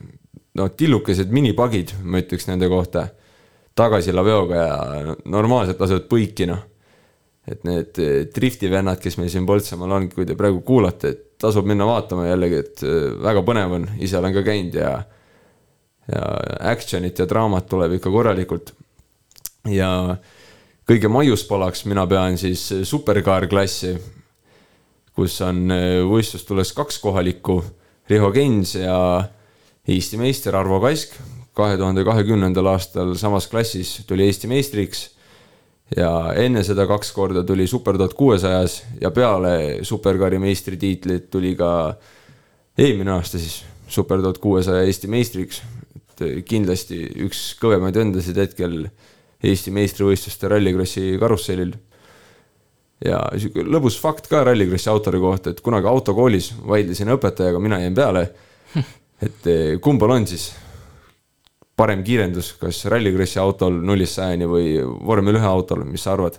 noh, tillukesed minipagid, ma ütleks nende kohta tagasilaveoga ja normaalselt lasevad põiki, noh. Et need eh, drifti vennad, kes meil siin Põltsamaal on, kui te praegu kuulate, et tasub minna vaatama jällegi, et eh, väga põnev on, ise olen ka käinud ja ja action'it ja draamat tuleb ikka korralikult. ja kõige maiuspalaks mina pean siis supercar klassi, kus on eh, võistlustules kaks kohalikku, Riho Gens ja Eesti meister Arvo Kask. kahe tuhande kahekümnendal aastal samas klassis tuli Eesti meistriks ja enne seda kaks korda tuli Super tuhat kuuesajas ja peale superkari meistritiitlit tuli ka eelmine aasta siis Super tuhat kuuesaja Eesti meistriks. et kindlasti üks kõvemaid vendasid hetkel Eesti meistrivõistluste rallikrossi karussellil. ja sihuke lõbus fakt ka rallikrossi autode kohta, et kunagi autokoolis vaidlesin õpetajaga, mina jäin peale. et kumbal on siis parem kiirendus, kas rallikrossi autol nullist sajani või vormel ühe autol, mis sa arvad?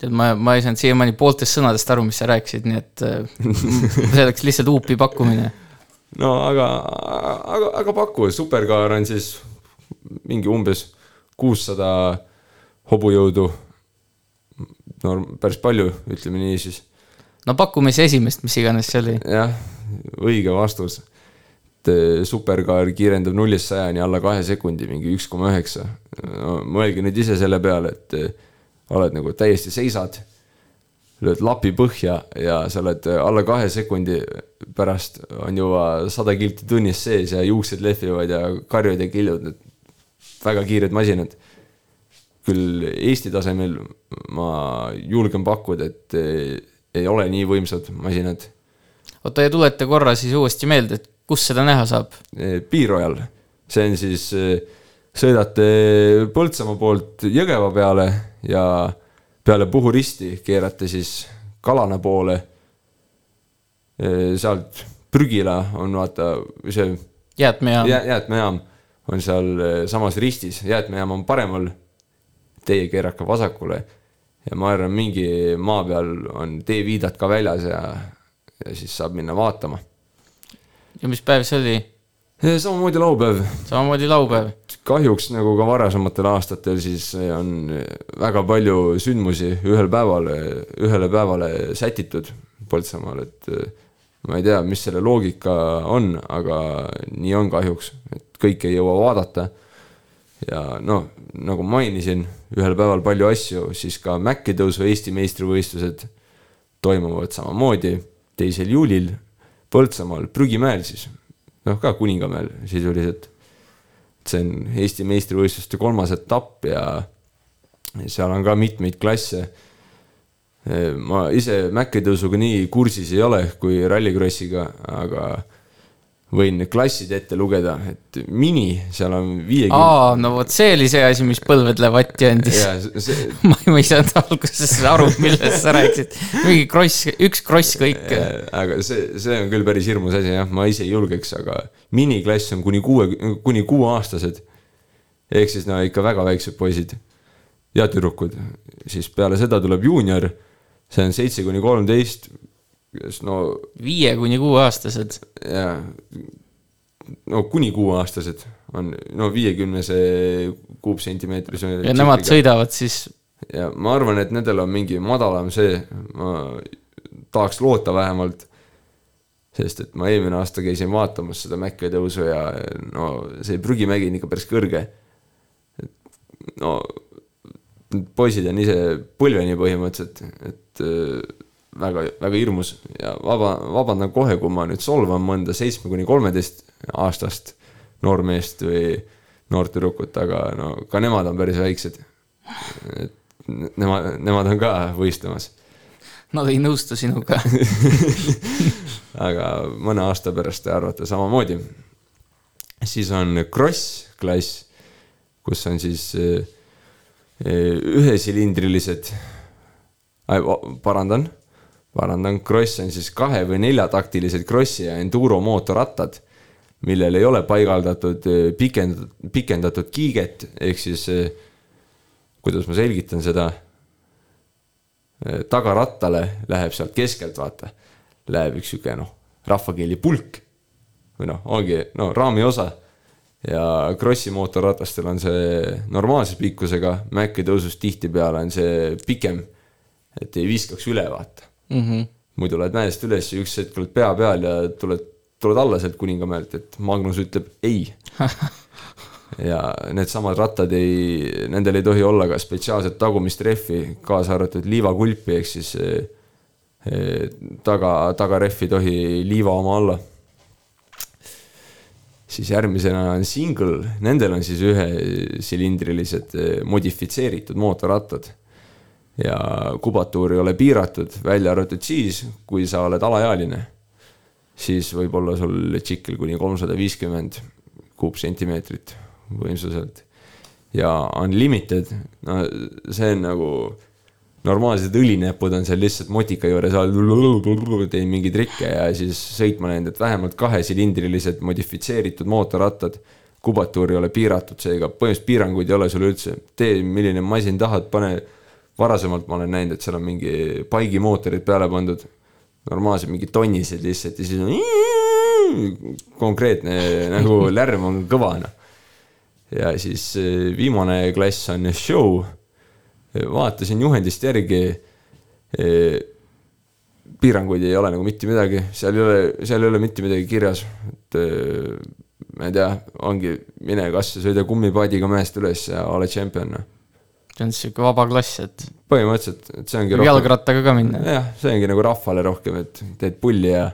tead, ma, ma ei saanud siiamaani pooltest sõnadest aru, mis sa rääkisid, nii et äh, see oleks lihtsalt huupi pakkumine. no aga, aga, aga paku, superkaar on siis mingi umbes kuussada hobujõudu. no päris palju, ütleme nii siis. no pakume siis esimest, mis iganes see oli. jah, õige vastus. Et eh, superkaar kiirendab nullist sajani alla kahe sekundi, mingi üks koma üheksa. mõelge nüüd ise selle peale, et eh, oled nagu täiesti seisad, lööd lapi põhja ja sa oled eh, alla kahe sekundi pärast on juba sada kilti tunnis sees ja juuksed lehvivad ja karjud ja killud, need väga kiired masinad. küll Eesti tasemel ma julgen pakkuda, et ei ole nii võimsad masinad oota, ja tuleta korra siis uuesti meelde, et kus seda näha saab? Piirojal, see on siis, sõidate Põltsamaa poolt Jõgeva peale ja peale Puhu risti keerate siis Kalana poole. sealt Prügila on vaata see jäätmejaam jää,. jäätmejaam on seal eh, samas ristis, jäätmejaam on paremal. Teie keerake vasakule ja ma arvan, mingi maa peal on teeviidad ka väljas ja, ja siis saab minna vaatama. Ja mis päev see oli? samamoodi laupäev. samamoodi laupäev. kahjuks nagu ka varasematel aastatel, siis on väga palju sündmusi ühel päeval, ühele päevale sätitud Põltsamaal, et eh, ma ei tea, mis selle loogika on, aga nii on kahjuks, et kõike ei jõua vaadata. ja noh, nagu mainisin, ühel päeval palju asju, siis ka mäkkitõusu Eesti meistrivõistlused toimuvad samamoodi teisel juulil Põltsamaal, Prügimäel siis, noh ka Kuningamäel sisuliselt see on Eesti meistrivõistluste kolmas etapp ja seal on ka mitmeid klasse. ma ise mäkkitõusuga nii kursis ei ole kui rallikrossiga, aga võin klassid ette lugeda, et mini, seal on viiekümne. aa, no vot see oli see asi, mis põlvedele vatti andis. ja see, ma ma ei saanud alguses aru, millest sa rääkisid. mingi kross, üks kross kõik. aga see, see on küll päris hirmus asi jah, ma ise ei julgeks, aga miniklass on kuni kuue, kuni kuueaastased. ehk siis no ikka väga väiksed poisid ja tüdrukud, siis peale seda tuleb juunior, see on seitse kuni kolmteist, kes no viie kuni kuueaastased. ja no kuni kuueaastased on no viiekümnese kuupsentimeetrise. ja nemad. sõidavad siis, ja ma arvan, et nendel on mingi madalam see, ma tahaks loota vähemalt. sest et ma eelmine aasta käisin vaatamas seda mäkke tõusu ja no see prügimägi on ikka päris kõrge. no need poisid on ise põlveni põhimõtteliselt, et väga, väga hirmus ja vaba, vabandan kohe, kui ma nüüd solvan mõnda seitsme kuni kolmeteist aastast noormeest või noort tüdrukut, aga no ka nemad on päris väiksed. et nemad, nemad on ka võistlemas, nad ei nõustu sinuga. aga mõne aasta pärast te arvate samamoodi. siis on Kross klass, kus on siis eh, eh, ühesilindrilised, parandan, parandan, Kross on siis kahe või neljataktilised Krossi ja enduro mootorrattad, millel ei ole paigaldatud eh, pikendatud, pikendatud kiiget, ehk siis eh, kuidas ma selgitan seda, tagarattale läheb sealt keskelt, vaata, läheb üks sihuke noh, rahvakeeli pulk. Või noh, ongi no raami osa. Ja Krossi mootorratastel on see normaalse pikkusega, Maci tõusus tihtipeale on see pikem et ei viskaks üle, vaata. Mhm. muidu lähed mäest üles ja üks hetk oled pea peal ja tuled, tuled alla sealt Kuningamäelt, et Magnus ütleb ei. ja needsamad rattad ei, nendel ei tohi olla ka spetsiaalset tagumist rehvi, kaasa arvatud liivakulpi, ehk siis eh, eh, taga, tagarehv ei tohi liiva oma olla siis järgmisena on single, nendel on siis ühesilindrilised eh, modifitseeritud mootorrattad. Ja kubatuur ei ole piiratud, välja arvatud siis, kui sa oled alaealine. siis võib olla sul tšikkel kuni kolmsada viiskümmend kuupsentimeetrit võimsuselt. ja unlimited, no see on nagu normaalsed õlinäpud on seal lihtsalt motika juures teen mingeid trikke ja siis sõitma läinud, et vähemalt kahesilindrilised modifitseeritud mootorrattad. kubatuur ei ole piiratud, seega põhimõtteliselt piiranguid ei ole sul üldse, tee milline masin tahad, pane. Varasemalt ma olen näinud, et seal on mingi paigimootorid peale pandud, normaalsed mingid tonnised lihtsalt ja siis on konkreetne nagu lärm on kõva noh. ja siis eh, viimane klass on show vaatasin juhendist järgi. piiranguid ei ole nagu mitte midagi, seal ei ole, seal ei ole mitte midagi kirjas, et eh, ma ei tea, ongi mine kas ja sõida kummipaadiga mäest üles ja ole tšempion. noh. See on sihuke vaba klass, et põhimõtteliselt, et see ongi võib jalgrattaga ka minna. jah, see ongi nagu rahvale rohkem, et teed pulli ja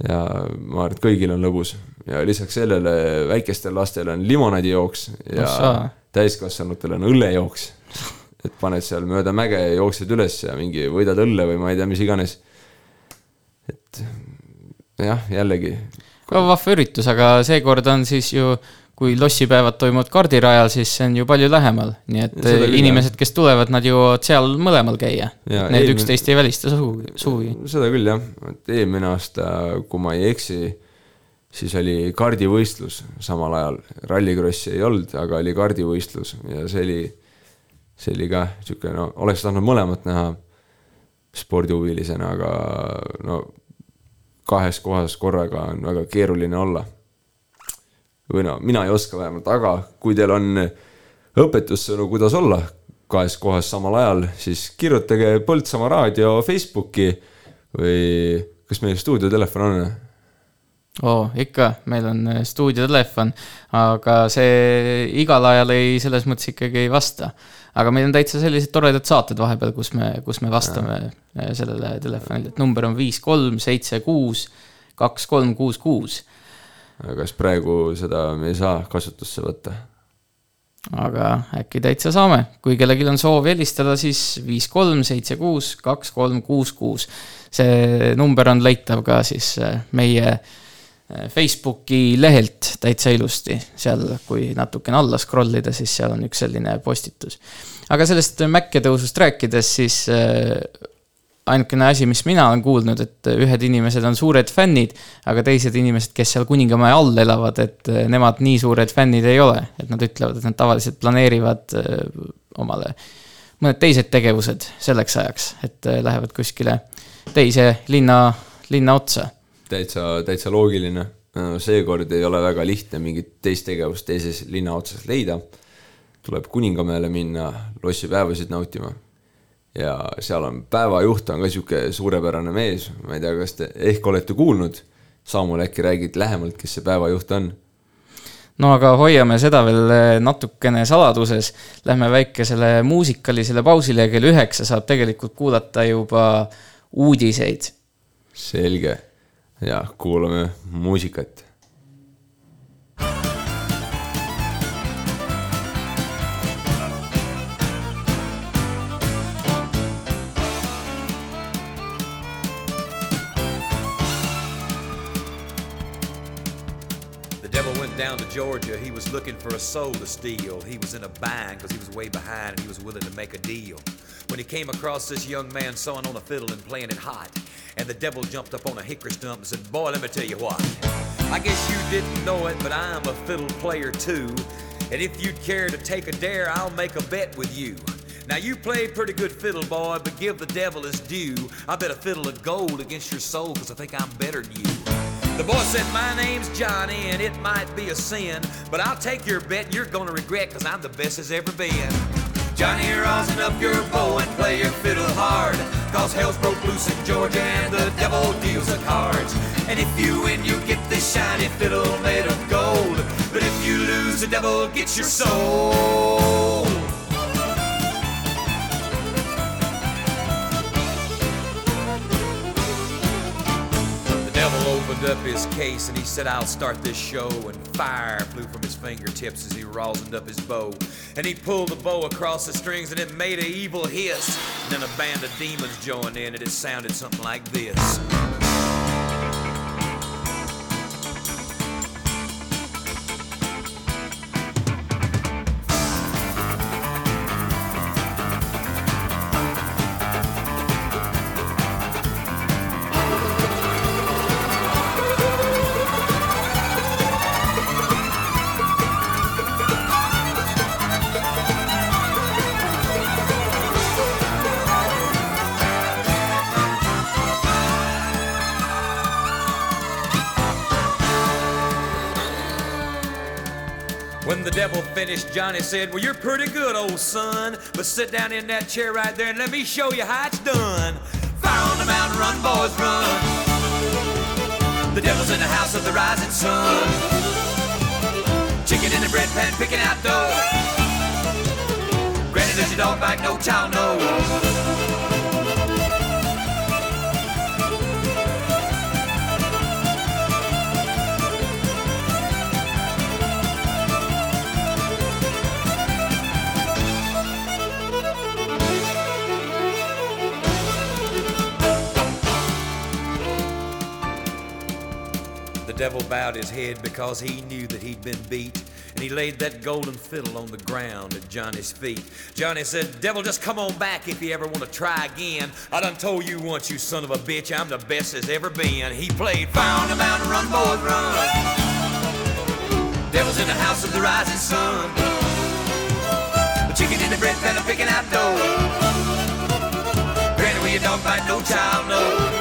ja ma arvan, et kõigil on lõbus ja lisaks sellele väikestel lastel on limonaadijooks ja Ossa. täiskasvanutel on õllejooks. et paned seal mööda mäge ja jooksed üles ja mingi võidad õlle või ma ei tea, mis iganes. et jah, jällegi vahva üritus, aga seekord on siis ju, kui lossipäevad toimuvad kardirajal, siis see on ju palju lähemal, nii et Seda küll, inimesed, kes tulevad, nad jõuavad seal mõlemal käia. Need eelmine- üksteist ei välista sugugi, sugugi. seda küll jah, et eelmine aasta, kui ma ei eksi, siis oli kardivõistlus samal ajal, rallikrossi ei olnud, aga oli kardivõistlus ja see oli, see oli ka sihuke, no oleks tahtnud mõlemat näha spordihuvilisena, aga no kahes kohas korraga on väga keeruline olla. Või no mina ei oska vähemalt, aga kui teil on õpetussõnu, kuidas olla kahes kohas samal ajal, siis kirjutage Põltsamaa raadio Facebooki või kas meil stuudiotelefon on? oo, ikka, meil on äh, stuudiotelefon, aga see igal ajal ei, selles mõttes ikkagi ei vasta. aga meil on täitsa sellised toredad saated vahepeal, kus me, kus me vastame äh, sellele telefonile, et number on viis, kolm, seitse, kuus, kaks, kolm, kuus, kuus. Kas praegu seda me ei saa kasutusse võtta? aga äkki täitsa saame, kui kellelgi on soovi helistada, siis viis, kolm, seitse, kuus, kaks, kolm, kuus, kuus. see number on leitav ka siis äh, meie äh, Facebooki lehelt täitsa ilusti, seal, kui natukene alla scroll ida, siis seal on üks selline postitus. aga sellest Mäkke tõusust rääkides, siis äh, ainukene asi, mis mina olen kuulnud, et ühed inimesed on suured fännid, aga teised inimesed, kes seal Kuningamäe all elavad, et eh, nemad nii suured fännid ei ole, et nad ütlevad, et nad tavaliselt planeerivad eh, omale mõned teised tegevused selleks ajaks, et eh, lähevad kuskile teise linna, linna otsa. täitsa, täitsa loogiline. seekord ei ole väga lihtne mingit teist tegevust teises linna otsas leida. tuleb Kuningamäele minna lossipäevasid nautima. Ja seal on päevajuht on ka sihuke suurepärane mees, ma ei tea, kas te ehk olete kuulnud. Saamul äkki räägid lähemalt, kes see päevajuht on? no aga hoiame seda veel eh, natukene saladuses. Lähme väikesele muusikalisele pausile ja kell üheksa saab tegelikult kuulata juba uudiseid. selge ja kuulame muusikat Georgia. He was looking for a soul to steal. He was in a bind because he was way behind and he was willing to make a deal. When he came across this young man sawing on a fiddle and playing it hot, and the devil jumped up on a hickory stump and said, Boy, let me tell you what. I guess you didn't know it, but I'm a fiddle player too. And if you'd care to take a dare, I'll make a bet with you. Now you play pretty good fiddle, boy, but give the devil his due. I bet a fiddle of gold against your soul, cause I think I'm better than you. The boy said, My name's Johnny, and it might be a sin, but I'll take your bet you're gonna regret, cause I'm the best as ever been. Johnny, rosin up your bow and play your fiddle hard. Cause hell's broke loose in Georgia and the devil deals the cards. And if you win, you get this shiny fiddle made of gold. But if you lose, the devil gets your soul. Opened up his case and he said, I'll start this show. And fire flew from his fingertips as he rosined up his bow. And he pulled the bow across the strings and it made an evil hiss. And then a band of demons joined in and it sounded something like this. Finished, Johnny said, Well, you're pretty good, old son. But sit down in that chair right there and let me show you how it's done. Fire on the mountain, run, boys, run. The devil's in the house of the rising sun. Chicken in the bread pan, picking out dough. Granny, does your dog bite? No child knows. Devil bowed his head because he knew that he'd been beat, and he laid that golden fiddle on the ground at Johnny's feet. Johnny said, Devil, just come on back if you ever want to try again. I done told you once, you son of a bitch, I'm the best there's ever been. He played on the Mountain, Run, Boys, Run. Devil's in the house of the rising sun. The chicken in the bread pan, picking out dough. Granny, your dog bite, no child knows.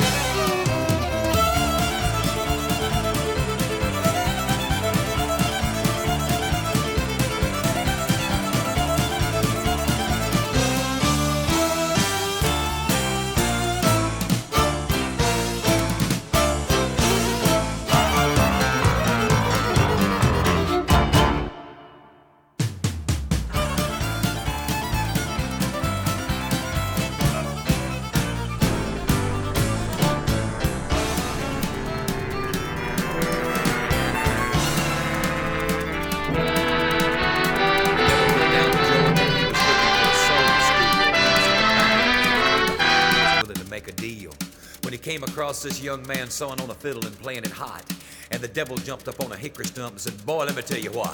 Across this young man sawing on a fiddle and playing it hot, and the devil jumped up on a hickory stump and said, Boy, let me tell you what.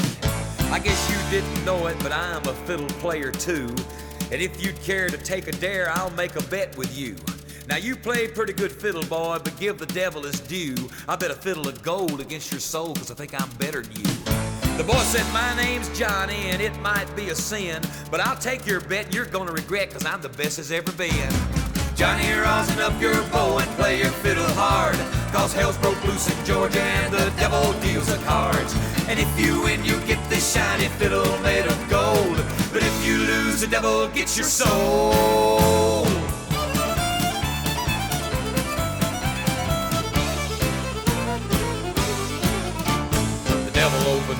I guess you didn't know it, but I'm a fiddle player too. And if you'd care to take a dare, I'll make a bet with you. Now you play pretty good fiddle, boy, but give the devil his due. I bet a fiddle of gold against your soul, cause I think I'm better than you. The boy said, My name's Johnny, and it might be a sin, but I'll take your bet and you're gonna regret, cause I'm the best as ever been. Johnny, rosin up your bow and play your fiddle hard, cause hell's broke loose in Georgia and the devil deals the cards. And if you win, you get this shiny fiddle made of gold, but if you lose, the devil gets your soul.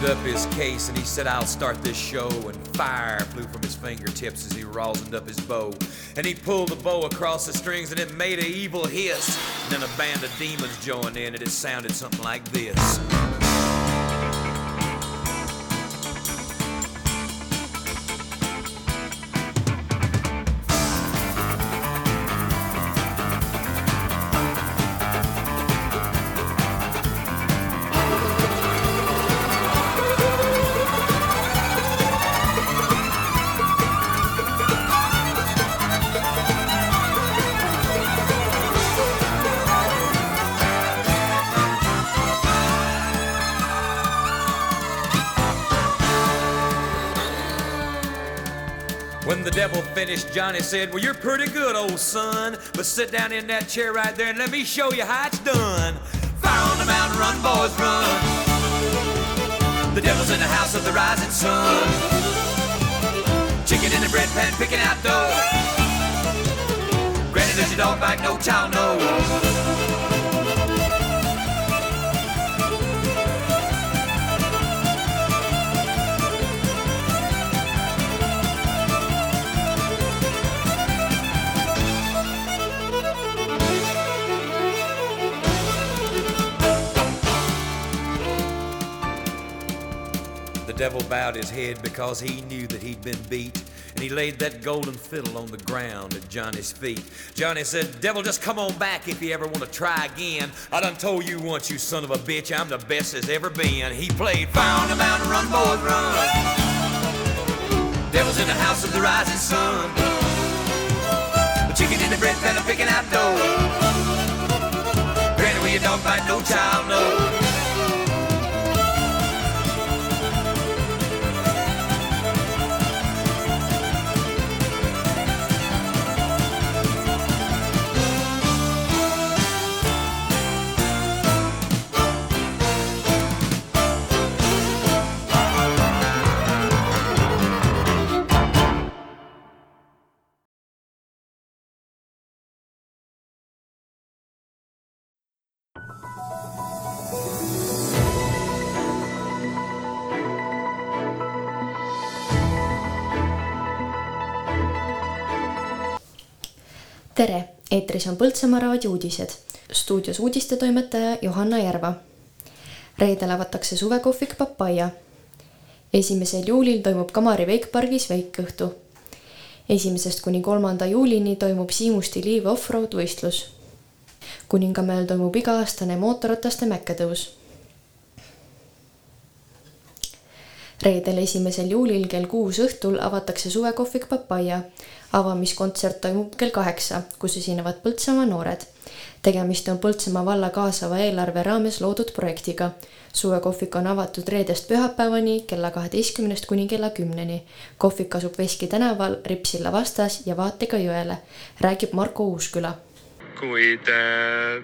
Up his case and he said, I'll start this show. And fire flew from his fingertips as he rosined up his bow. And he pulled the bow across the strings and it made an evil hiss. And then a band of demons joined in and it sounded something like this. Finished, Johnny said, Well, you're pretty good, old son. But sit down in that chair right there and let me show you how it's done. Fire on the mountain, run, boys, run. The devil's in the house of the rising sun. Chicken in the bread pan picking out dough. Granny, does your dog bite? No child, no. Devil bowed his head because he knew that he'd been beat, and he laid that golden fiddle on the ground at Johnny's feet. Johnny said, Devil, just come on back if you ever want to try again. I done told you once, you son of a bitch, I'm the best there's ever been. He played on the Mountain, Run, Boys, Run. Devil's in the house of the rising sun. The chicken in the bread pan, I'm picking out dough. Granny, will your dog bite? No child, no. Tere, eetris on Põltsamaa raadio uudised. stuudios uudistetoimetaja Johanna Järva. reedel avatakse suvekohvik Papaia. esimesel juulil toimub Kamari veikpargis veikõhtu. esimesest kuni kolmanda juulini toimub Siimusti Liiv offroad võistlus. kuningamäel toimub iga-aastane mootorrataste mäkketõus reedel, esimesel juulil kell kuus õhtul avatakse suvekohvik Papaia. Avamiskontsert toimub kell kaheksa, kus esinevad Põltsamaa noored. tegemist on Põltsamaa valla kaasava eelarve raames loodud projektiga. suvekohvik on avatud reedest pühapäevani kella kaheteistkümnest kuni kella kümneni. kohvik asub Veski tänaval Ripsilla vastas ja vaatega jõele, räägib Marko Uusküla. kuid äh,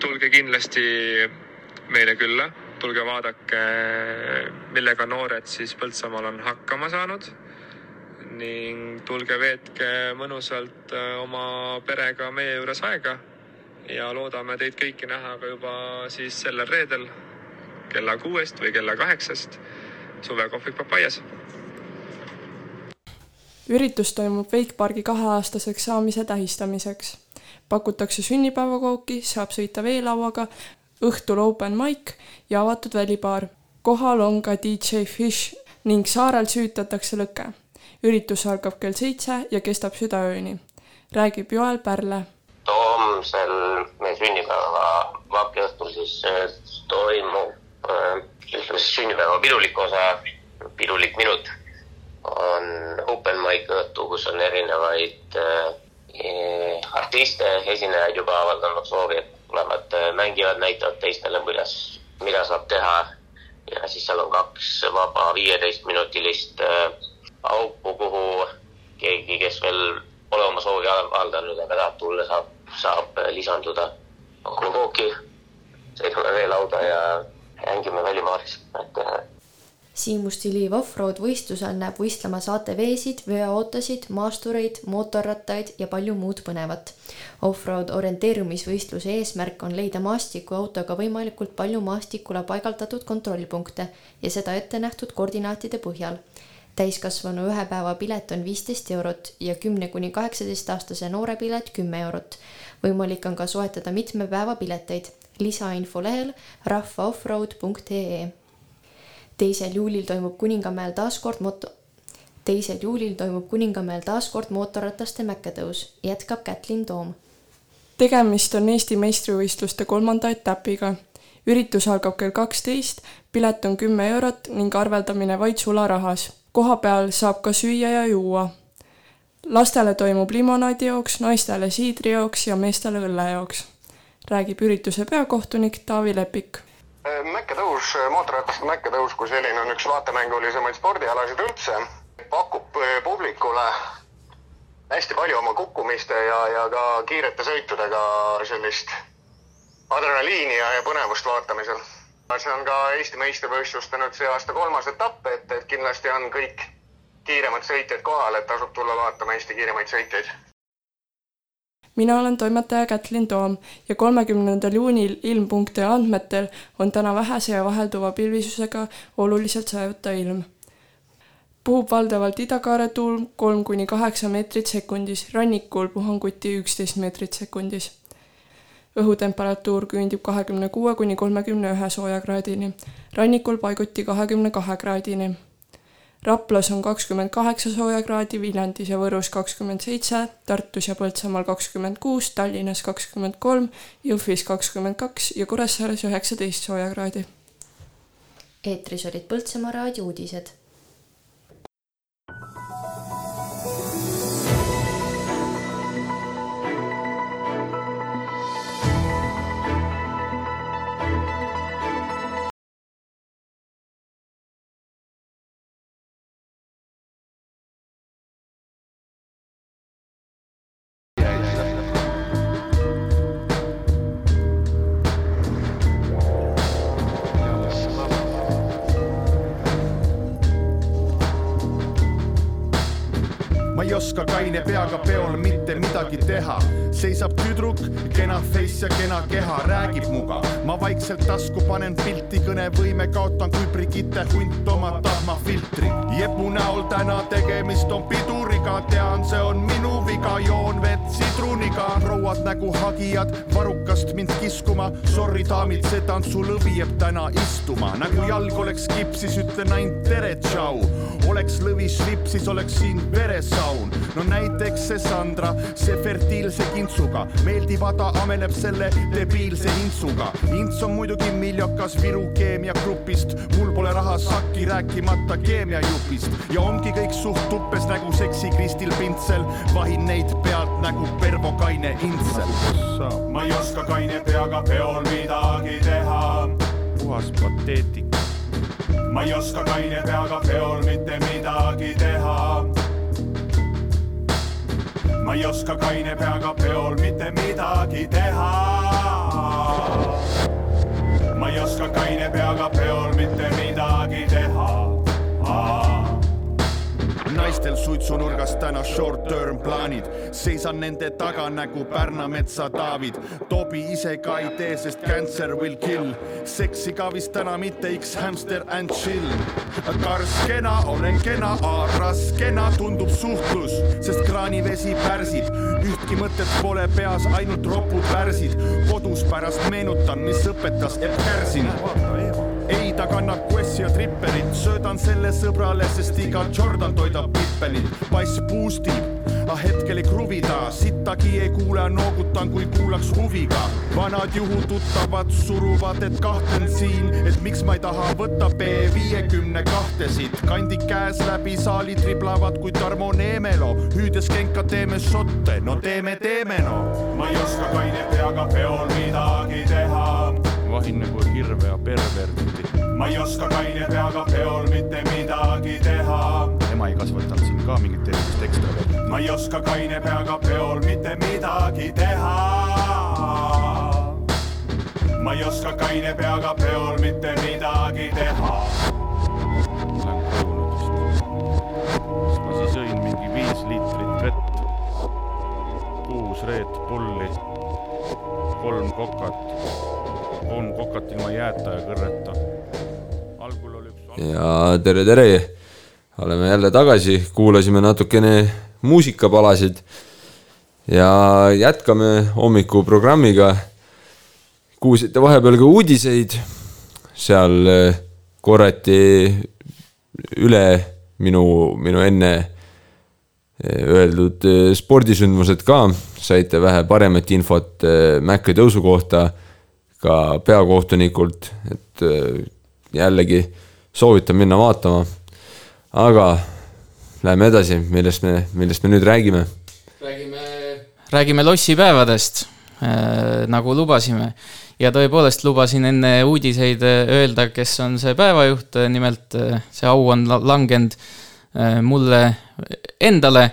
tulge kindlasti meile külla, tulge vaadake, millega noored siis Põltsamaal on hakkama saanud ning tulge veetke mõnusalt äh, oma perega meie juures aega ja loodame teid kõiki näha ka juba siis sellel reedel kella kuuest või kella kaheksast suvekohvik Papaias üritus toimub Wakepargi kaheaastaseks saamise tähistamiseks. pakutakse sünnipäevakooki, saab sõita veelauaga, õhtul open mic ja avatud välibaar. kohal on ka DJ Fish ning saarel süütatakse lõke. Üritus algab kell seitse ja kestab südaööni. räägib Joel Pärle. homsel meie sünnipäeva vaakiõhtul siis äh, toimub äh, ütleme siis sünnipäeva pidulik osa, pidulik minut on open mic õhtu, kus on erinevaid äh, artiste, esinejaid juba avaldanud soovi, et tulevad, äh, mängivad, näitavad teistele, kuidas, mida saab teha. ja siis seal on kaks vaba viieteistminutilist äh, auku, kuhu keegi, kes veel pole oma soovi avaldanud, aga tahab tulla, saab, saab äh, lisanduda. pakume kooki, sõidame veelauda ja mängime välimaaris, et äh, Siimusti Liiv Offroad võistlusel näeb võistlema saateveesid, veoautosid, maastureid, mootorrattaid ja palju muud põnevat. Offroad orienteerumisvõistluse eesmärk on leida maastikuautoga võimalikult palju maastikule paigaldatud kontrollpunkte ja seda ette nähtud koordinaatide põhjal. Täiskasvanu ühe päeva pilet on viisteist eurot ja kümne kuni kaheksateistaastase noore pilet kümme eurot. võimalik on ka soetada mitme päeva pileteid. lisainfo lehel rahvaoffroad.ee teisel juulil toimub Kuningamäel taas kord moto-, teisel juulil toimub Kuningamäel taas kord mootorrataste mäkketõus, jätkab Kätlin Toom. tegemist on Eesti meistrivõistluste kolmanda etapiga. üritus algab kell kaksteist, pilet on kümme eurot ning arveldamine vaid sularahas. Koha peal saab ka süüa ja juua. lastele toimub limonaadijooks, naistele siidrijooks ja meestele õllejooks. räägib ürituse peakohtunik Taavi Lepik mäkketõus, mootorrataste mäkketõus kui selline on üks vaatemängulisemaid spordialasid üldse. pakub eh, publikule hästi palju oma kukkumiste ja, ja ka kiirete sõitudega sellist adrenaliini ja, ja põnevust vaatamisel. See on ka Eesti meistrivõistluste nüüd see aasta kolmas etapp, et, et kindlasti on kõik kiiremad sõitjad kohal, et tasub tulla vaatama Eesti kiiremaid sõitjaid. mina olen toimetaja Kätlin Toom ja kolmekümnendal juunil ilm.ee andmetel on täna vähese ja vahelduva pilvisusega oluliselt sajuta ilm. puhub valdavalt idakaare tuul kolm kuni kaheksa meetrit sekundis, rannikul puhanguti üksteist meetrit sekundis. Õhutemperatuur küündib kahekümne kuue kuni kolmekümne ühe soojakraadini, rannikul paiguti kahekümne kahe kraadini. Raplas on kakskümmend kaheksa soojakraadi, Viljandis ja Võrus kakskümmend seitse, Tartus ja Põltsamaal kakskümmend kuus, Tallinnas kakskümmend kolm, Jõhvis kakskümmend kaks ja Kuressaares üheksateist soojakraadi. eetris olid Põltsamaa raadio uudised oska kaine peaga peol mitte midagi teha. seisab tüdruk, kena face ja kena keha, räägib muga. ma vaikselt tasku panen pilti, kõnevõime kaotan kui Brigitte hunt oma tahmafiltri. jepu näol täna tegemist on piduriga, tean, see on minu viga, joon vett sidruniga. prouad nägu hagijad varrukast mind kiskuma. Sorry daamid, see tantsulõvi jääb täna istuma, nagu jalg oleks kipsis, ütlen ainult tere, tšau. oleks lõvis lipsis, oleks siin veresaun. no näiteks see Sandra, see fertiilse kintsuga, meeldiv ada ameleb selle debiilse intsuga. ints on muidugi miljokas Viru keemiagrupist, mul pole raha sakki, rääkimata keemiajupist ja ongi kõik suht tuppes nagu seksi Kristil Pintsel, vahin neid pealt nagu Pervo Kaine Intsel. ma ei oska kaine peaga peol midagi teha. puhas pateetika. ma ei oska kaine peaga peol mitte midagi teha. Ma ei oska kaine peaga peol mitte midagi teha. ma ei oska kaine peaga peol mitte midagi teha. Naistel suitsunurgas täna short term plaanid, seisan nende taga nagu Pärna metsa Taavid. Tobi ise ka ei tee, sest cancer will kill. seksi ka vist täna mitte X hamster and chill. karskena, olen kena, raskena tundub suhtlus, sest kraanivesi pärsib. ühtki mõtet pole peas, ainult ropud värsid. kodus pärast meenutan, mis õpetas Epp Kärsin ta kannab Quessi ja Tripperit, söödan selle sõbrale, sest iga Jordan toidab pippelit, pass boostib, aga hetkel ei kruvi ta, sittagi ei kuule, noogutan, kui kuulaks huviga. vanad juhututtavad suruvad, et kahtlen siin, et miks ma ei taha võtta B viiekümne kahtesid, kandid käes läbi saali triblavad kui Tarmo Neemelo, hüüdes kenka teeme šotte, no teeme, teeme no. ma ei oska kaine peaga peol midagi teha. Vahin nagu hirve ja perverti. Ma ei oska kaine peaga peol mitte midagi teha. ema ei kasvatanud siin ka mingit erilist ekstra veel. ma ei oska kaine peaga peol mitte midagi teha. ma ei oska kaine peaga peol mitte midagi teha. Lähen koju nüüd vist. siis ma siis jõin mingi viis liitrit vett, kuus Red Bulli, kolm kokat kolm kokat ilma jääta ja kõrreta. algul oli üks ja tere, tere. oleme jälle tagasi, kuulasime natukene muusikapalasid ja jätkame hommikuprogrammiga. kuulsite vahepeal ka uudiseid, seal eh, korrati üle minu, minu enne eh, öeldud eh, spordisündmused ka, saite vähe paremat infot Mäkke tõusu kohta ka peakohtunikult, et eh, jällegi soovitan minna vaatama. aga läheme edasi, millest me, millest me nüüd räägime. räägime, räägime lossipäevadest äh,, nagu lubasime. ja tõepoolest lubasin enne uudiseid äh, öelda, kes on see päevajuht, nimelt äh, see au on la- langenud äh, mulle endale.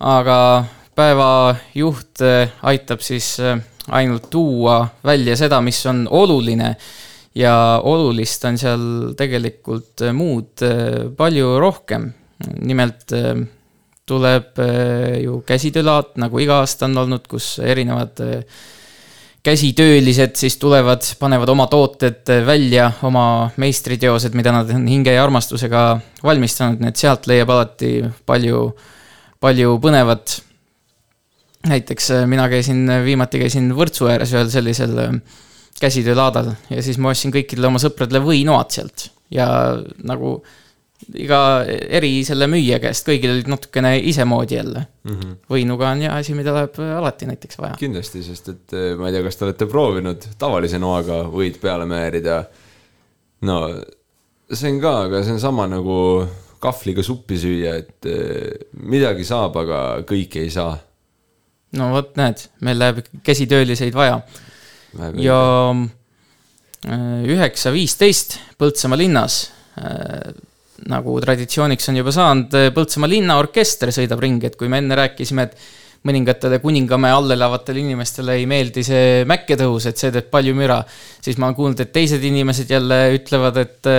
aga päevajuht äh, aitab siis äh, ainult tuua välja seda, mis on oluline. Ja olulist on seal tegelikult äh, muud äh, palju rohkem. Nimelt äh, tuleb ju käsitöölaat, nagu iga aasta on olnud, kus erinevad käsitöölised siis tulevad, panevad oma tooted välja, oma meistriteosed, mida nad on hinge ja armastusega valmistanud, nii et sealt leiab alati palju, palju põnevat. Näiteks äh, mina käisin, viimati käisin Võrtsu ääres ühel sellisel äh, käsitöölaadal ja siis ma ostsin kõikidele oma sõpradele võinoad sealt ja nagu iga eri selle müüja käest, kõigil olid natukene isemoodi jälle mm. -hmm. võinuga on ja asi, mida läheb alati näiteks vaja. kindlasti, sest et ma ei tea, kas te olete proovinud tavalise noaga võid peale määrida. no see on ka, aga see on sama nagu kahvliga suppi süüa, et midagi saab, aga kõike ei saa. No vot, näed, meil läheb käsitööliseid vaja. ja äh, üheksa viisteist Põltsamaa linnas äh, nagu traditsiooniks on juba saanud, Põltsamaa linnaorkester sõidab ringi, et kui me enne rääkisime, et mõningatele Kuningamäe all elavatele inimestele ei meeldi see mäkketõus, et see teeb palju müra, siis ma olen kuulnud, et teised inimesed jälle ütlevad, et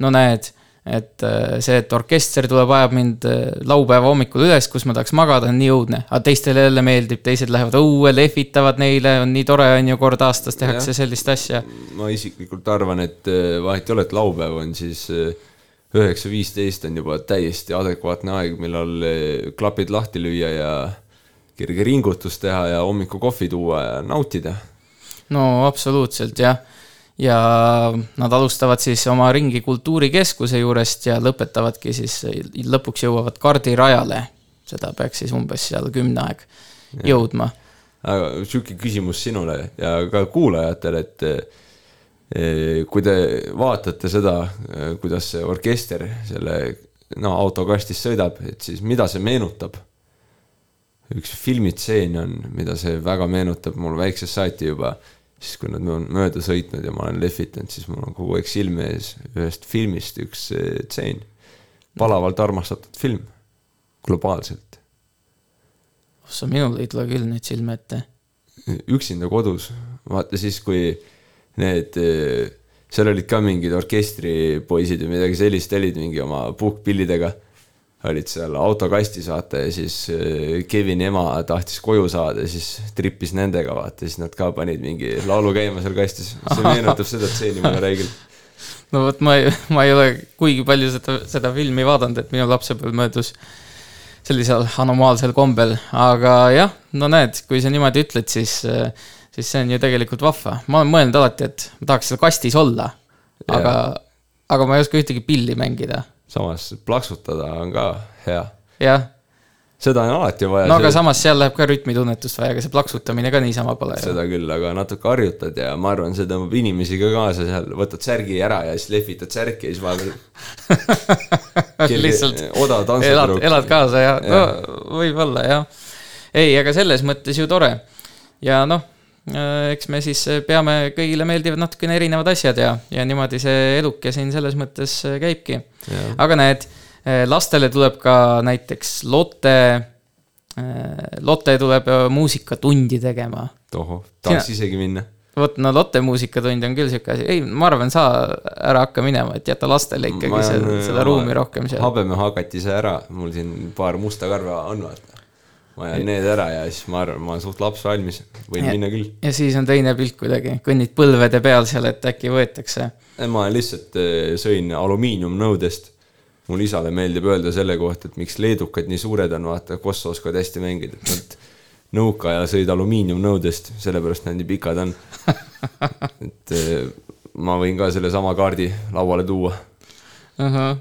no näed, et see, et orkester tuleb, ajab mind laupäeva hommikul üles, kus ma tahaks magada, on nii õudne. aga teistele jälle meeldib, teised lähevad õue, lehvitavad neile, on nii tore, on ju, kord aastas tehakse Jah. sellist asja. ma isiklikult arvan, et eh, vahet ei ole, et laupäev on siis üheksa viisteist on juba täiesti adekvaatne aeg, millal klapid lahti lüüa ja kerge ringutus teha ja hommikukohvi tuua ja nautida. no absoluutselt jah. Ja nad alustavad siis oma ringi Kultuurikeskuse juurest ja lõpetavadki siis, lõpuks jõuavad kardirajale. seda peaks siis umbes seal kümne aeg jõudma. aga sihuke küsimus sinule ja ka kuulajatele, et eh, kui te vaatate seda, kuidas see orkester selle no autokastis sõidab, et siis mida see meenutab? üks filmitseen on, mida see väga meenutab mul väiksest saati juba, siis kui nad on mööda sõitnud ja ma olen lehvitanud, siis mul on kogu aeg silme ees ühest filmist üks eh, tseen. palavalt armastatud film, globaalselt. ossa, minul ei tule küll nüüd silme ette. üksinda kodus, vaata siis, kui need, seal olid ka mingid orkestripoisid või midagi sellist, olid mingi oma puhkpillidega. Olid seal autokastis, vaata, ja siis äh, Kevini ema tahtis koju saada ja siis trippis nendega, vaata, siis nad ka panid mingi laulu käima seal kastis. see meenutab seda stseeni mulle räigelt. no vot, ma ei, ma ei ole kuigi palju seda, seda filmi vaadanud, et minu lapsepõlv möödus sellisel anomaalsel kombel, aga jah, no näed, kui sa niimoodi ütled, siis, siis see on ju tegelikult vahva. ma olen mõelnud alati, et ma tahaks seal kastis olla, aga, aga ma ei oska ühtegi pilli mängida. Samas plaksutada on ka hea. jah. seda on alati vaja. no aga samas seal läheb ka rütmitunnetust vaja, ega see plaksutamine ka niisama pole seda küll, aga natuke harjutad ja ma arvan, see tõmbab inimesi ka kaasa seal, võtad särgi ära ja siis lehvitad särki ja siis vahepeal lihtsalt odav elad, tantsutüdruk. elad kaasa ja, Jah. no võib-olla jah. ei, aga selles mõttes ju tore. ja noh, eks me siis peame, kõigile meeldivad natukene erinevad asjad ja, ja niimoodi see eluke siin selles mõttes käibki. aga näed, lastele tuleb ka näiteks Lotte, Lotte tuleb muusikatundi tegema. tohoh, tahaks isegi minna. vot no Lotte muusikatund on küll sihuke asi, ei, ma arvan, sa ära hakka minema, et jäta lastele ikkagi see, seda ruumi rohkem seal. habeme hakatise ära, mul siin paar musta karva on, vaata. Ma jään need ära ja siis ma arvan, ma olen suht laps valmis, võin Ja- minna küll. ja siis on teine pilt kuidagi, kõnnid põlvede peal seal, et äkki võetakse. ma lihtsalt eh, sõin alumiiniumnõudest. mul isale meeldib öelda selle kohta, et miks leedukad nii suured on, vaata, Kosso oskavad hästi mängida, et nad nõukaajal sõid alumiiniumnõudest, sellepärast nad nii pikad on. et eh, ma võin ka sellesama kaardi lauale tuua. ahah.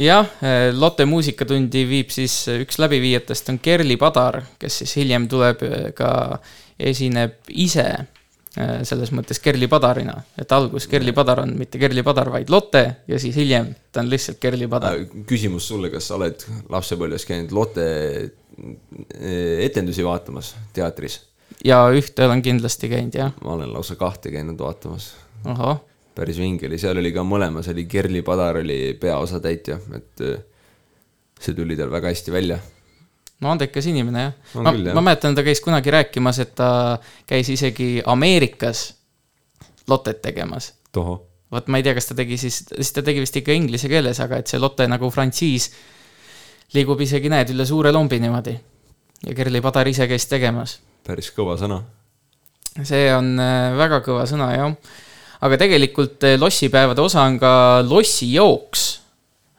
Jah, Lotte muusikatundi viib siis üks läbiviijatest on Kerli Padar, kes siis hiljem tuleb eh, ka, esineb ise eh, selles mõttes Kerli Padarina, et algus Kerli Padar on mitte Kerli Padar, vaid Lotte ja siis hiljem ta on lihtsalt Kerli Padar. küsimus sulle, kas sa oled lapsepõlves käinud Lotte eh, etendusi vaatamas teatris? ja ühte olen kindlasti käinud, jah. ma olen lausa kahte käinud vaatamas. ahah. Päris vinge oli, seal oli ka mõlemas oli Kerli Padar oli peaosatäitja, et eh, see tuli tal väga hästi välja. no andekas inimene jah. Ma, ma mäletan, ta käis kunagi rääkimas, et ta käis isegi Ameerikas Lottet tegemas. vot ma ei tea, kas ta tegi siis, siis ta tegi vist ikka inglise keeles, aga et see Lotte nagu frantsiis liigub isegi, näed, üle suure lombi niimoodi. ja Kerli Padar ise käis tegemas. päris kõva sõna. see on äh, väga kõva sõna, jah. Aga tegelikult äh, lossipäevade osa on ka lossijooks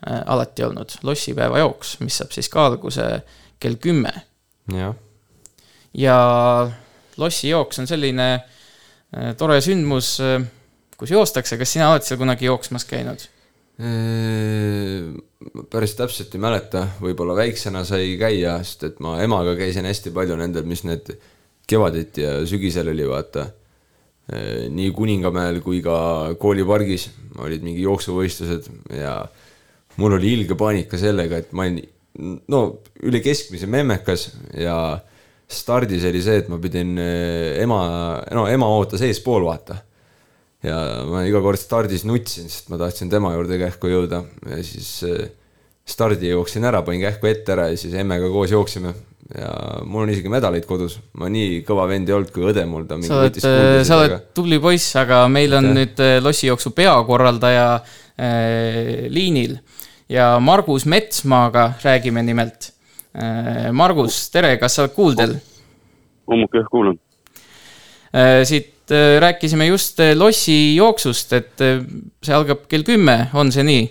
äh, alati olnud, lossipäeva jooks, mis saab siis ka alguse kell kümme. jah. ja lossijooks on selline äh, tore sündmus, äh, kus joostakse, kas sina oled seal kunagi jooksmas käinud? päris täpselt ei mäleta, võib-olla väiksena sai käia, sest et ma emaga käisin hästi palju nendel, mis need kevaditi ja sügisel oli, vaata. Nii Kuningamäel kui ka koolipargis olid mingi jooksuvõistlused ja mul oli ilge paanika sellega, et ma olin no üle keskmise memmekas ja stardis oli see, et ma pidin ema, no ema ootas eespool, vaata ja ma iga kord stardis nutsin, sest ma tahtsin tema juurde kähku jõuda ja siis stardi jooksin ära, panin kähku ette ära ja siis emmega koos jooksime. Ja mul on isegi medaleid kodus, ma nii kõva vend ei olnud kui õde mul. sa oled, sa oled tubli poiss, aga meil on Aitäh. nüüd lossijooksu peakorraldaja äh, liinil ja Margus Metsmaaga räägime nimelt äh,. Margus, tere, kas sa oled kuuldel? hommuk jah, kuulan äh,. siit rääkisime just lossijooksust, et see algab kell kümme, on see nii?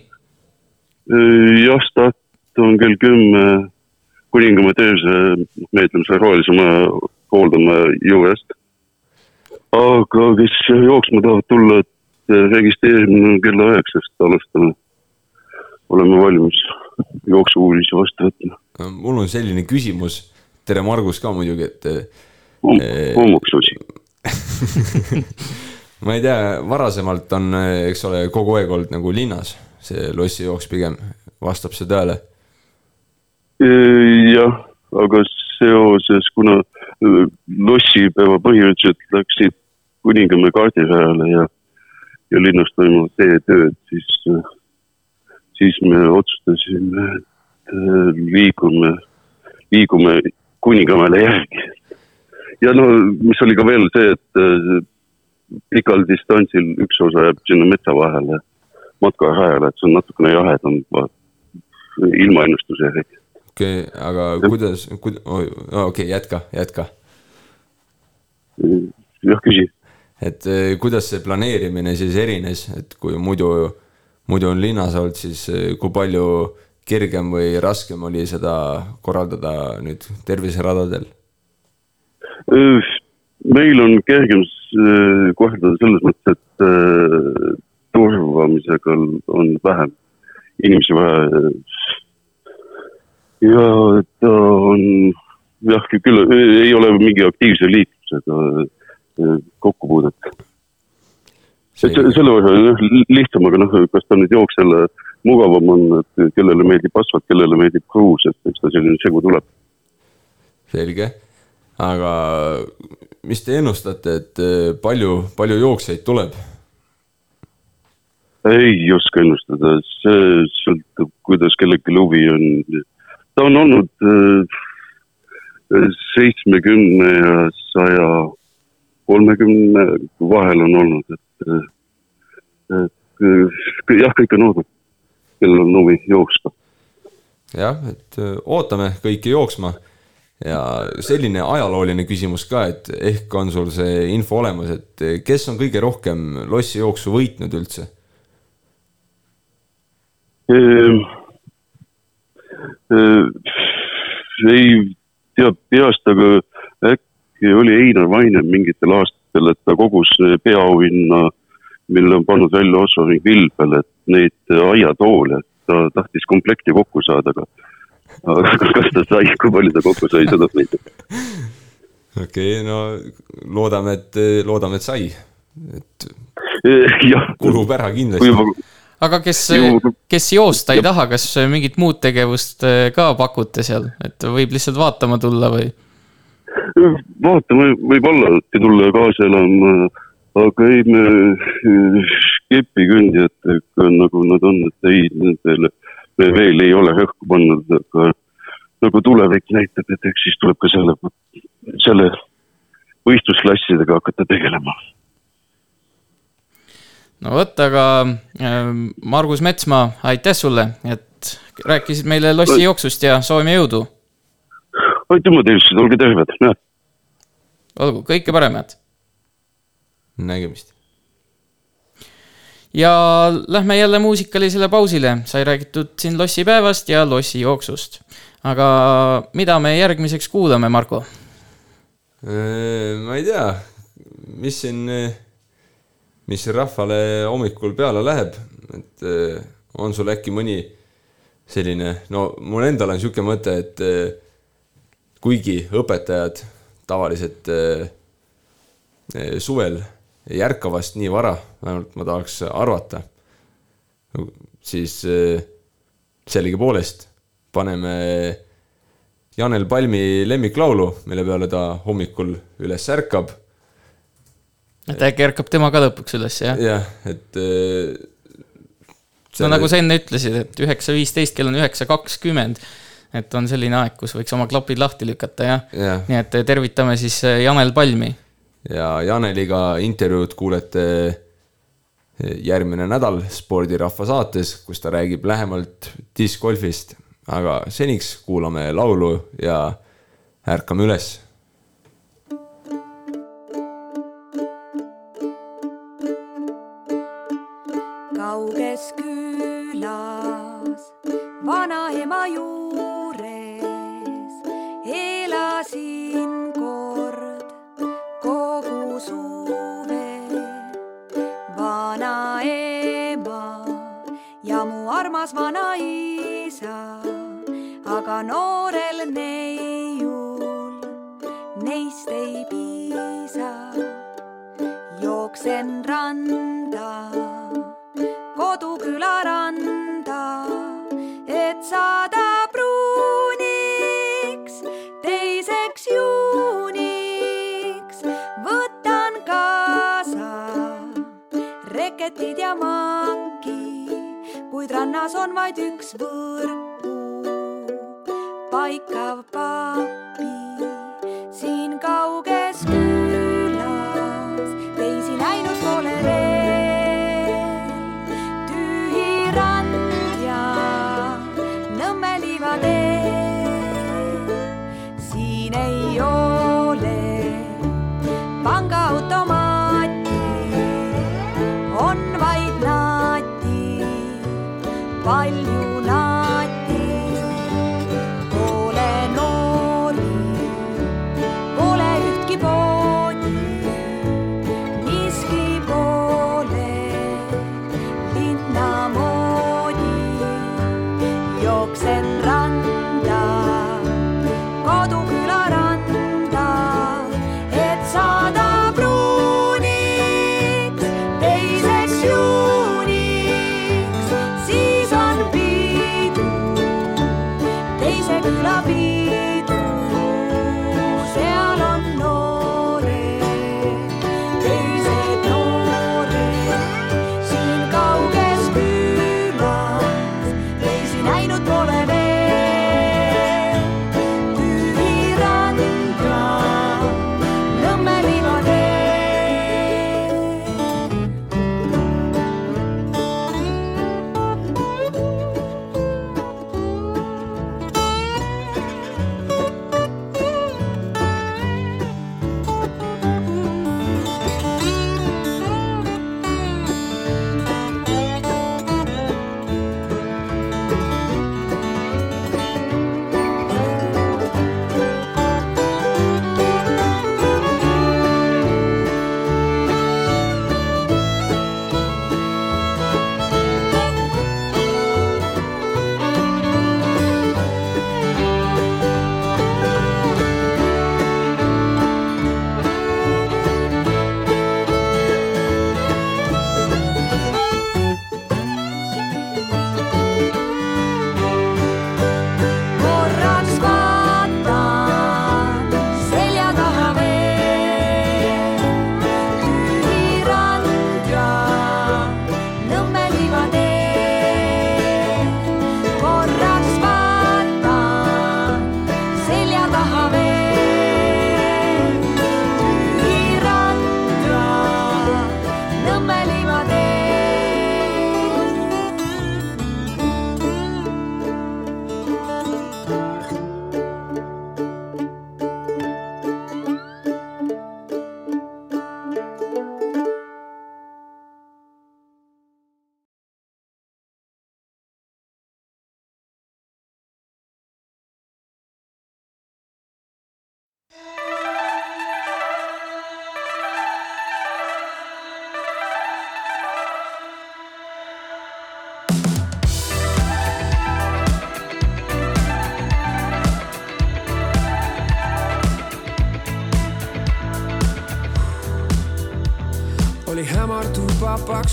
jah, start on kell kümme Kuningamäe teese meetlemise rohelise maja Hooldamäe juurest. aga kes jooksma tahavad tulla, et registreerimine on kella üheksast, alustame. oleme valmis jooksu-uudise vastu võtma. mul on selline küsimus, tere Margus ka muidugi, et hommiksusi ma ei tea, varasemalt on, eks ole, kogu aeg olnud nagu linnas see lossijooks pigem, vastab see tõele? Jah, aga seoses, kuna lossipäeva põhjused läksid Kuningamäe kaardisajale ja, ja linnas toimuvad teetööd, siis, siis me otsustasime, et liigume, liigume Kuningamäele järgi. ja no mis oli ka veel see, et pikal distantsil üks osa jääb sinna metsa vahele matkarajale, et see on natukene jahedam ilmaennustuse efekt. Okei okay,, aga ja. kuidas, kuid-, okei okay,, jätka, jätka. jah, küsi. et eh, kuidas see planeerimine siis erines, et kui muidu, muidu on linnas olnud, siis eh, kui palju kergem või raskem oli seda korraldada nüüd terviseradadel? meil on kergem eh, korraldada selles mõttes, et turvamisega on vähem inimesi vaja. Ja ta on jah, küll ei ole mingi aktiivse liiklusega eh, kokkupuudet. et selle võrra on jah lihtsam, aga noh, kas ta nüüd jooksjale mugavam on, et kellele meeldib asfalt, kellele meeldib kruus, et eks ta selline segu tuleb. selge, aga mis te ennustate, et eh, palju, palju jooksjaid tuleb? ei oska ennustada, see sõltub, kuidas kellelgi huvi on. Ta on olnud äh, seitsmekümne ja saja kolmekümne vahel on olnud, et, äh, et äh, jah, kõik on oodanud, kellel on huvi jooksta. jah, et ootame kõiki jooksma ja selline ajalooline küsimus ka, et ehk on sul see info olemas, et kes on kõige rohkem lossijooksu võitnud üldse ehm, ei tea peast, aga äkki oli Einar Vainem mingitel aastatel, et ta kogus peaauhinna, mille on pannud välja Ossoring Vilbel, et neid aiatoole, et ta tahtis komplekti kokku saada, aga aga kas ta sai, kui palju ta kokku sai, seda ma ei tea. okei okay,, no loodame, et, loodame, et sai, et kulub ära kindlasti aga kes, kes joosta ei taha, kas mingit muud tegevust äh, ka pakute seal, et võib lihtsalt vaatama tulla või? vaatama võib olla, et tulla kaasa elama, aga ei me kepikõndijatega nagu nad on, et ei, nendele me veel ei ole rõhku pannud, aga nagu tulevik näitab, et eks siis tuleb ka selle, selle võistlusklassidega hakata tegelema no vot, aga ähm, Margus Metsmaa, aitäh sulle, et rääkisid meile lossi jooksust ja soovime jõudu. aitüma teile, olge terved, olgu, kõike paremat. nägemist. ja lähme jälle muusikalisele pausile, sai räägitud siin lossipäevast ja lossijooksust. aga mida me järgmiseks kuulame, Marko? ma ei tea, mis siin, mis rahvale hommikul peale läheb, et eh, on sul äkki mõni selline, no mul endal on sihuke mõte, et eh, kuigi õpetajad tavaliselt eh, suvel ei ärka vast nii vara, vähemalt ma tahaks arvata, siis sellegipoolest paneme Janel Palmi lemmiklaulu, mille peale ta hommikul üles ärkab. Et äkki ärkab tema ka lõpuks üles, jah? jah, et äh, no nagu sa enne ütlesid, et üheksa viisteist, kell on üheksa kakskümmend. et on selline aeg, kus võiks oma klapid lahti lükata, jah Jah. nii et tervitame siis äh, Janel Palmi. ja Janeliga intervjuud kuulete järgmine nädal Spordirahva saates, kus ta räägib lähemalt discgolfist, aga seniks kuulame laulu ja ärkame üles vanaema juures elasin kord kogu suve. vanaema ja mu armas vanaisa, aga noorel neiul neist ei piisa. jooksen randa koduküla randa, et saada pruuniks teiseks juuniks. võtan kaasa reketid ja manki, kuid rannas on vaid üks võrku paikav papi siin kauges pangaautomaati, on vaid naati, palju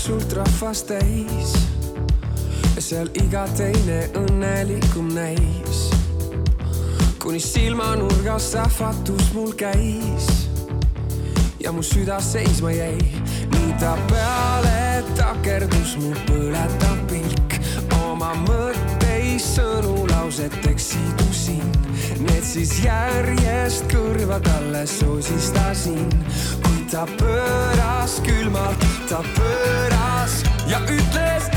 paksult rahvast täis. Seal iga teine õnnelikum näis. kuni silmanurgas ähvatus mul käis. Ja mu süda seisma jäi, nii ta peale takerdus mu põletav pilk? Oma mõtteis sõnu lauseteks sidusin. Need siis järjest kõrva talle sosistasin, ta pööras külmalt, ta pööras ja ütles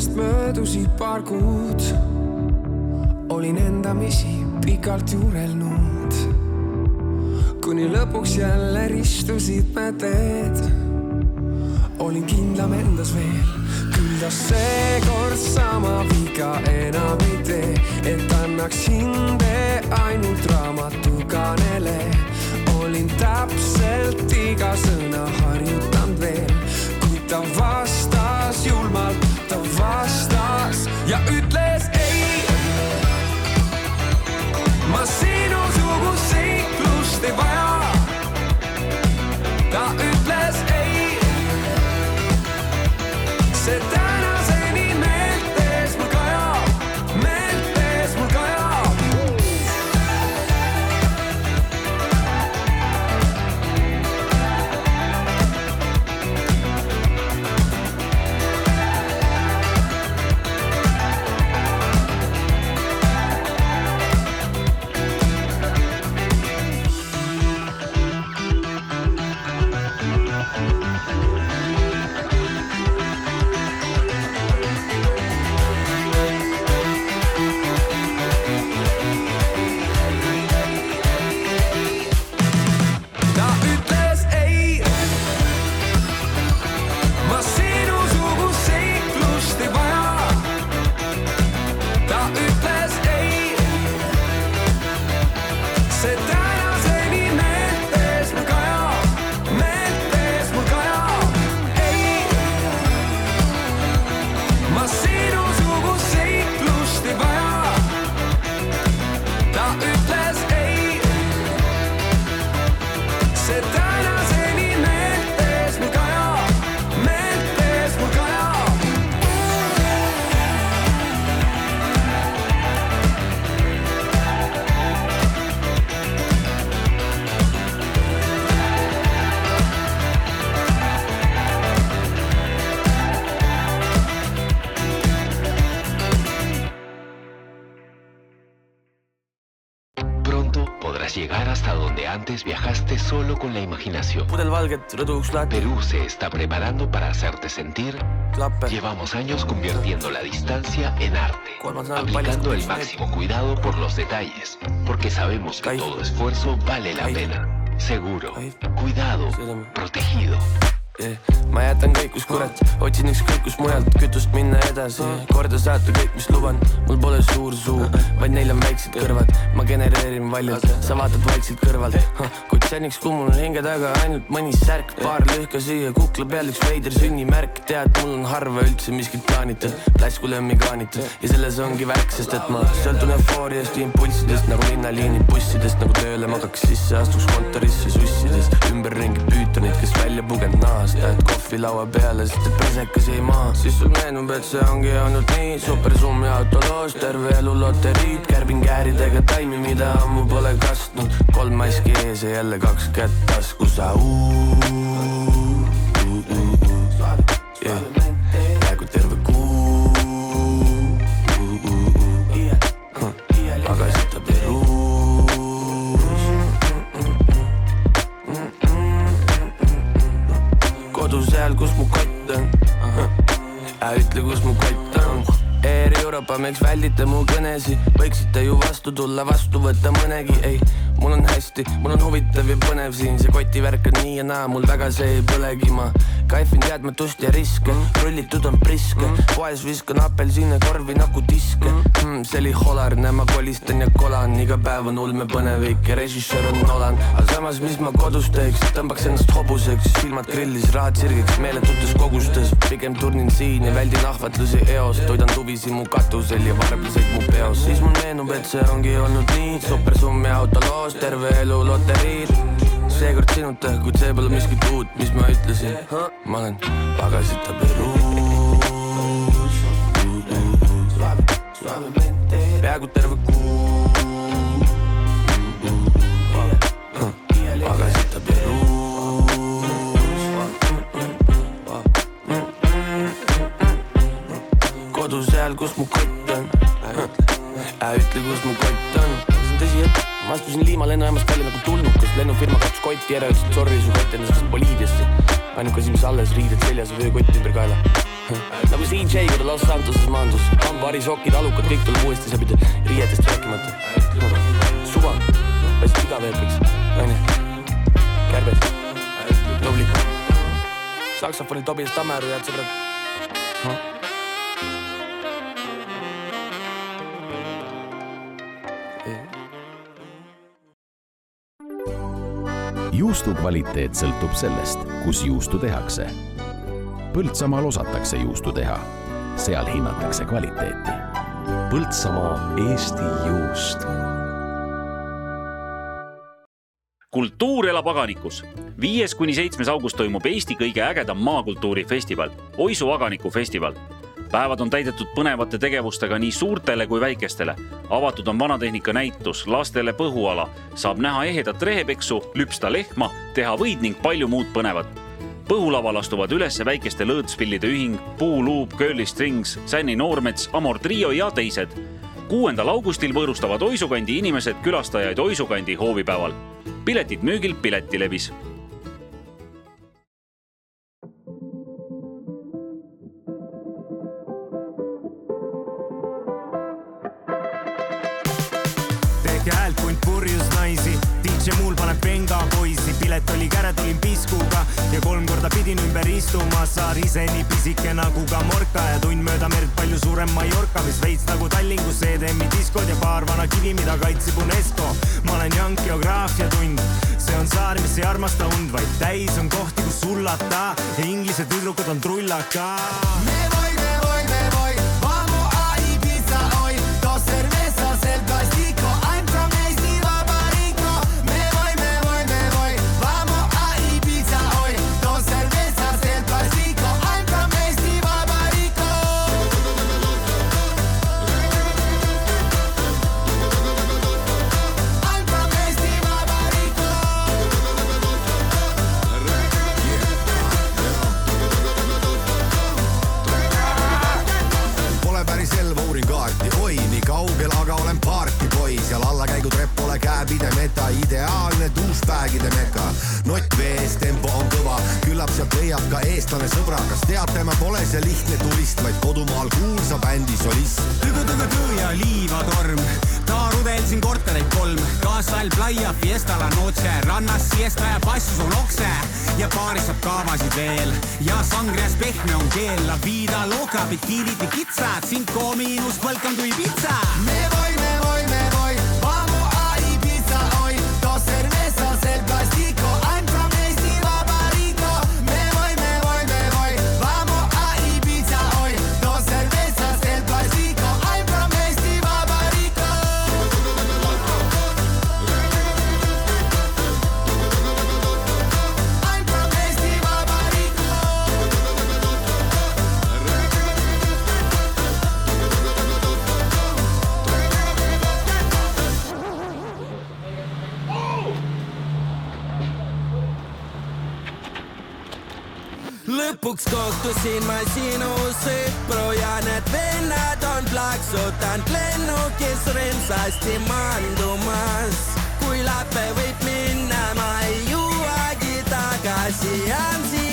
kohtumisest möödusid paar kuud. olin endamisi pikalt juurelnud, kuni lõpuks jälle ristusid me teed. olin kindlam endas veel, küll ta seekord sama viga enam ei tee, et annaks hinde ainult raamatukanele. olin täpselt iga sõna harjutanud veel, kuid ta vastas julmalt, ta vastas ja ütles ei. ma sinusugust seiklust ei vaja. ta ütles ei. see tänaseni imaginación. Perú se está preparando para hacerte sentir. Llevamos años convirtiendo la distancia en arte, aplicando el máximo cuidado por los detalles, porque sabemos que todo esfuerzo vale la pena. Seguro, cuidado, protegido. Ma jätan kõik, kus kurat, otsin ükskõik kus mujalt kütust minna edasi, korda saata kõik, mis luban, mul pole suur suu, vaid neil on väiksed kõrvad, ma genereerin valjult, sa vaatad vaikselt kõrvalt, kuid seniks, on hinge taga ainult mõni särk, paar lõhka süüa kukla peal üks veider sünnimärk, tead, mul on harva üldse miskit plaanitud, pläskulemmi kaanitud ja selles ongi värk, sest et ma sõltun eufooriast ja impulssidest nagu linnaliinid bussidest nagu tööle magaks sisse, astuks kontorisse sussides, ümberringi püütonid, kes välja pugenud nahast, jäed kohvi laua peale, sest et pesekas jäi maha, siis sul meenub, et see ongi olnud nii. Supersummi autoloos, terve elu loteriid, kärbin kääridega taimi, mida ammu pole kastnud, kolm maski ees ja jälle kaks kätt taskus, peaaegu miks väldite mu kõnesi, võiksite ju vastu tulla, vastu võtta mõnegi, ei. Mul on hästi, mul on huvitav ja põnev siin, see kotivärk on nii ja naa, mul väga see ei põlegi, ma kaifin teadmatust ja riske, rullitud on priske, poes viskan apelsine korvi nagu diske. Mm,. see oli holarne, ma kolistan ja kolan, iga päev on ulmepõnevik ja režissöör on Nolan, aga samas, mis ma kodus teeks, tõmbaks ennast hobuseks, silmad grillis, rahad sirgeks meeletutes kogustes, pigem turnin siin ja väldin ahvatlusi eos, toidan tuvisi mu katusel ja varbliseid mu peos, siis mul meenub, et see ongi olnud nii, supersummi autoloos, terve elu loteriid seekord sinuta, kuid see pole miskit uut, mis ma ütlesin, ma olen pagasita Peruus. peaaegu terve kuu. pagasita Peruus. kodu seal, kus mu kott on. ütle, kus mu kott on, see on tõsi, et ma astusin Liima lennujaamast välja nagu tulnukas, lennufirma katus kotti ära, ütles, et sorry, su kott lendas vist Boliiviasse. ainuke asi, mis alles, riided seljas ja vöökott ümber kaela. nagu CJ, kui ta Los Santoses maandus, hambahari, sokid, alukad, kõik tuleb uuesti, sa pidid riietest rääkimata. suva, paistab igav eepiks, onju. kärbes, tubli. saksofoni Tobias Tammeru, head sõbrad. Juustu kvaliteet sõltub sellest, kus juustu tehakse. Põltsamaal osatakse juustu teha, seal hinnatakse kvaliteeti. Põltsamaa Eesti juust. kultuur elab aganikus. viies kuni seitsmes august toimub Eesti kõige ägedam maakultuurifestival, Oisu aganiku festival. Päevad on täidetud põnevate tegevustega nii suurtele kui väikestele. avatud on vanatehnika näitus, lastele põhuala, saab näha ehedat rehepeksu, lüpsta lehma, teha võid ning palju muud põnevat põhulaval astuvad üles väikeste lõõtspillide ühing, Puuluup, Curly Strings, Sänni Noormets, Amor Trio ja teised. kuuendal augustil võõrustavad Oisukandi inimesed külastajaid Oisukandi hoovipäeval. piletid müügil Piletilevis Venga poisi, pilet oli käre, tulin piskuga ja kolm korda pidin ümber istuma, saar ise nii pisike nagu ka Morka ja tund mööda merd palju suurem Mallorca, mis veits nagu Tallinn, kus EDM-i diskod ja paar vana kivi, mida kaitseb UNESCO. ma olen Young geograafia tund, see on saar, mis ei armasta und, vaid täis on kohti, kus hullata ja inglise tüdrukud on trullaka. Seal allakäigutrepp pole käepidemeta, ideaalne dušbägide meka. nott vees, tempo on kõva, küllap sealt leiab ka eestlane sõbra, kas teate, ma pole see lihtne turist, vaid kodumaal kuulsa bändi solist. tügu-tügu-tüü ja liivatorm, taarudel siin kortereid kolm, kaasajal Playa Fiesta la noche, rannas siesta ja passus on okse. Ja baaris saab kaavasid veel. Ja sangrias pehme on keel, la vida loca, bikiinid nii kitsad, cinco miinus põlkam kui pitsa. Lõpuks kohtusin ma sinu sõpru ja need vennad on plaksutanud lennukis rõõmsasti maandumas. kui lape võib minna, ma ei jõuagi tagasi, jään siia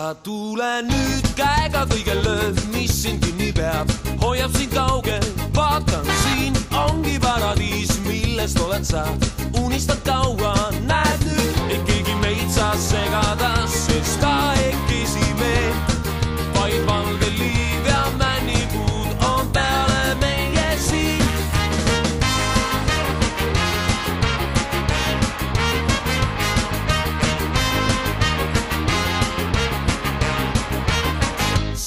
sa tule nüüd käega kõige lööv, mis sind kinni peab, hoiab sind kaugel, vaatan siin ongi paradiis, millest oled sa, unistad kaua, näed nüüd, et keegi meid saa segada, sest kahekesi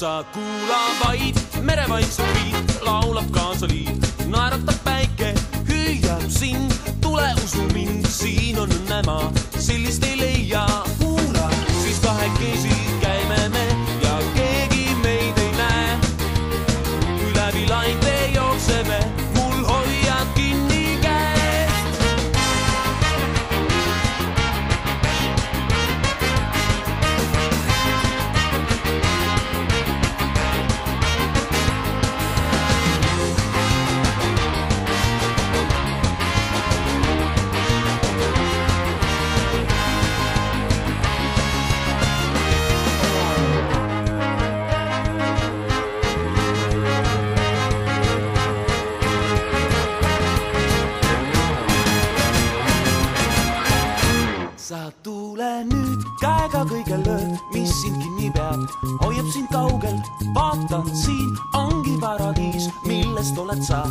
sa kuula vaid merevaikset viit, laulab kaasa liit, naeratab päike, hüüab sind, tule usu mind, siin on õnnemaa, sellist ei leia. Kõige lööv, mis sind kinni peab, hoiab sind kaugel, vaatan siin ongi paradiis, millest oled sa,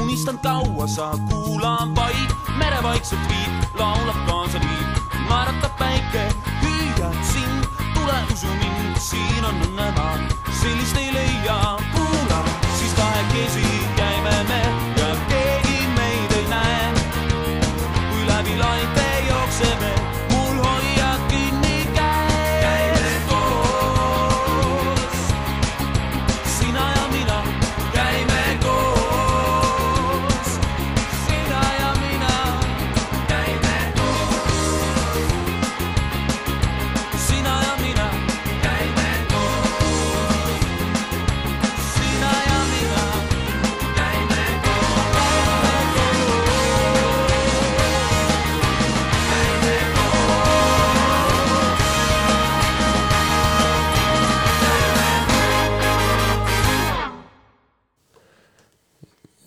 unistan kaua sa, kuulan vaid merevaikset viit, laulab kaasa liit, naeratab päike, hüüab sind, tule usu mind, siin on õnnemaa, sellist ei leia, kuula, siis kahekesi käime me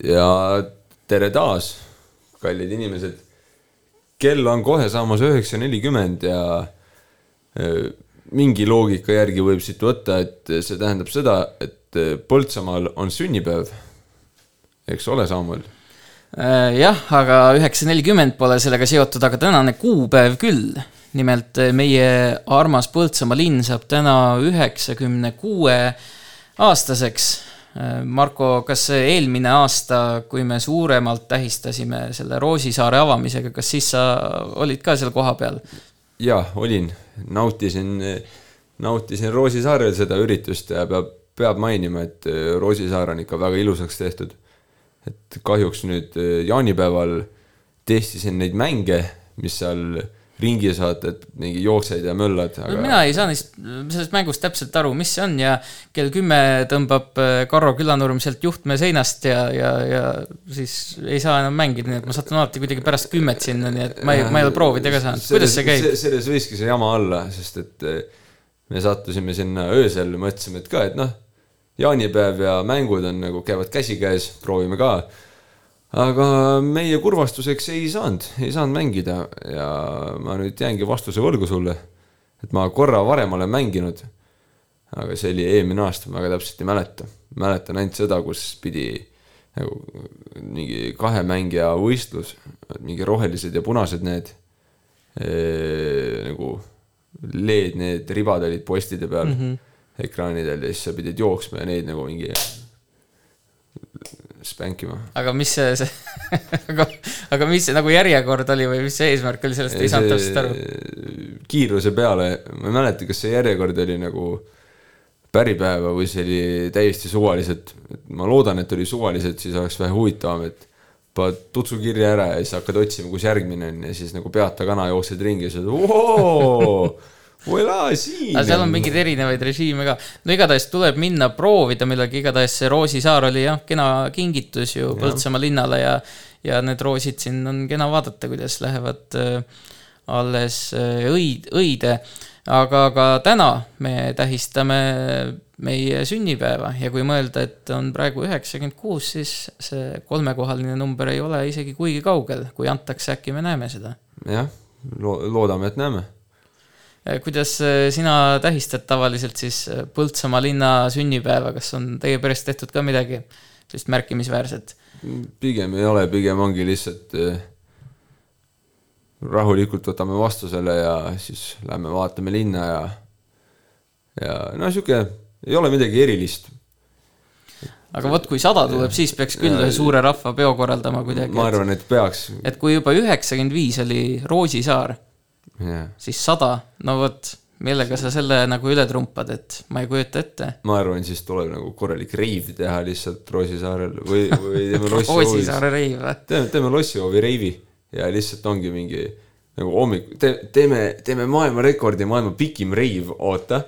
ja tere taas, kallid inimesed. kell on kohe saamas üheksa nelikümmend ja äh, mingi loogika järgi võib siit võtta, et see tähendab seda, et äh, Põltsamaal on sünnipäev. eks ole, Samuel? Äh, jah, aga üheksa nelikümmend pole sellega seotud, aga tänane kuupäev küll. nimelt meie armas Põltsamaa linn saab täna üheksakümne kuue aastaseks. Marko, kas eelmine aasta, kui me suuremalt tähistasime selle Roosisaare avamisega, kas siis sa olid ka seal kohapeal? jaa, olin, nautisin, nautisin Roosisaarel seda üritust ja peab, peab mainima, et äh, Roosisaar on ikka väga ilusaks tehtud. et kahjuks nüüd äh, jaanipäeval testisin neid mänge, mis seal ringi saad, et mingi jooksed ja möllad, no aga mina ei saa neist, sellest mängust täpselt aru, mis see on ja kell kümme tõmbab äh, Karro Külanurm sealt juhtme seinast ja, ja, ja siis ei saa enam mängida, nii et ma satun alati kuidagi pärast kümmet sinna, nii et ma ei, ma ei ole proovida ka saanud. kuidas see käib? selles võiski see jama olla, sest et eh, me sattusime sinna öösel, mõtlesime, et ka, et noh, jaanipäev ja mängud on nagu, käivad käsikäes, proovime ka. Aga meie kurvastuseks ei saanud, ei saanud mängida ja ma nüüd jäängi vastuse võlgu sulle. et ma korra varem olen mänginud, aga see oli eelmine aasta, ma väga täpselt ei mäleta. mäletan ainult seda, kus pidi nagu mingi kahe mängija võistlus, mingi rohelised ja punased need nagu LED, need ribad olid postide peal mm. -hmm. ekraanidel ja siis sa pidid jooksma ja neid nagu mingi spänkima. aga mis see, see aga, aga mis see nagu järjekord oli või mis see eesmärk oli, sellest ei saanud täpselt aru. kiiruse peale, ma ei mäleta, kas see järjekord oli nagu päripäeva või see oli täiesti suvaliselt. ma loodan, et oli suvaliselt, siis oleks vähe huvitavam, et paned tutsukirja ära ja siis hakkad otsima, kus järgmine on ja siis nagu peata kana jooksed ringi ja siis oled voilà, siin aga seal on mingeid erinevaid režiime ka. no igatahes tuleb minna proovida millalgi, igatahes see Roosisaar oli jah, kena kingitus ju. Põltsamaa linnale ja, ja need roosid siin on kena vaadata, kuidas lähevad äh, alles äh, õid, õide. aga ka täna me tähistame meie sünnipäeva ja kui mõelda, et on praegu üheksakümmend kuus, siis see kolmekohaline number ei ole isegi kuigi kaugel, kui antakse, äkki me näeme seda. jah, loodame, et näeme. Kuidas äh, sina tähistad tavaliselt siis äh, Põltsamaa linna sünnipäeva, kas on teie peres tehtud ka midagi sellist märkimisväärset? pigem ei ole, pigem ongi lihtsalt rahulikult võtame vastu selle ja siis lähme vaatame linna ja ja no sihuke ei ole midagi erilist. aga vot, kui sada tuleb, siis peaks küll ühe suure rahvapeo korraldama kuidagi. ma arvan, et peaks. et kui juba üheksakümmend viis oli Roosisaar yeah., siis sada, no vot, millega sa selle nagu üle trumpad, et ma ei kujuta ette. ma arvan, siis tuleb nagu korralik reiv teha lihtsalt Roosisaarel või, või teeme Lossi Roosisaare reiv või? teeme, teeme Lossi-hoovi reivi ja lihtsalt ongi mingi nagu hommik te,, teeme, teeme maailmarekordi, maailma pikim reiv, oota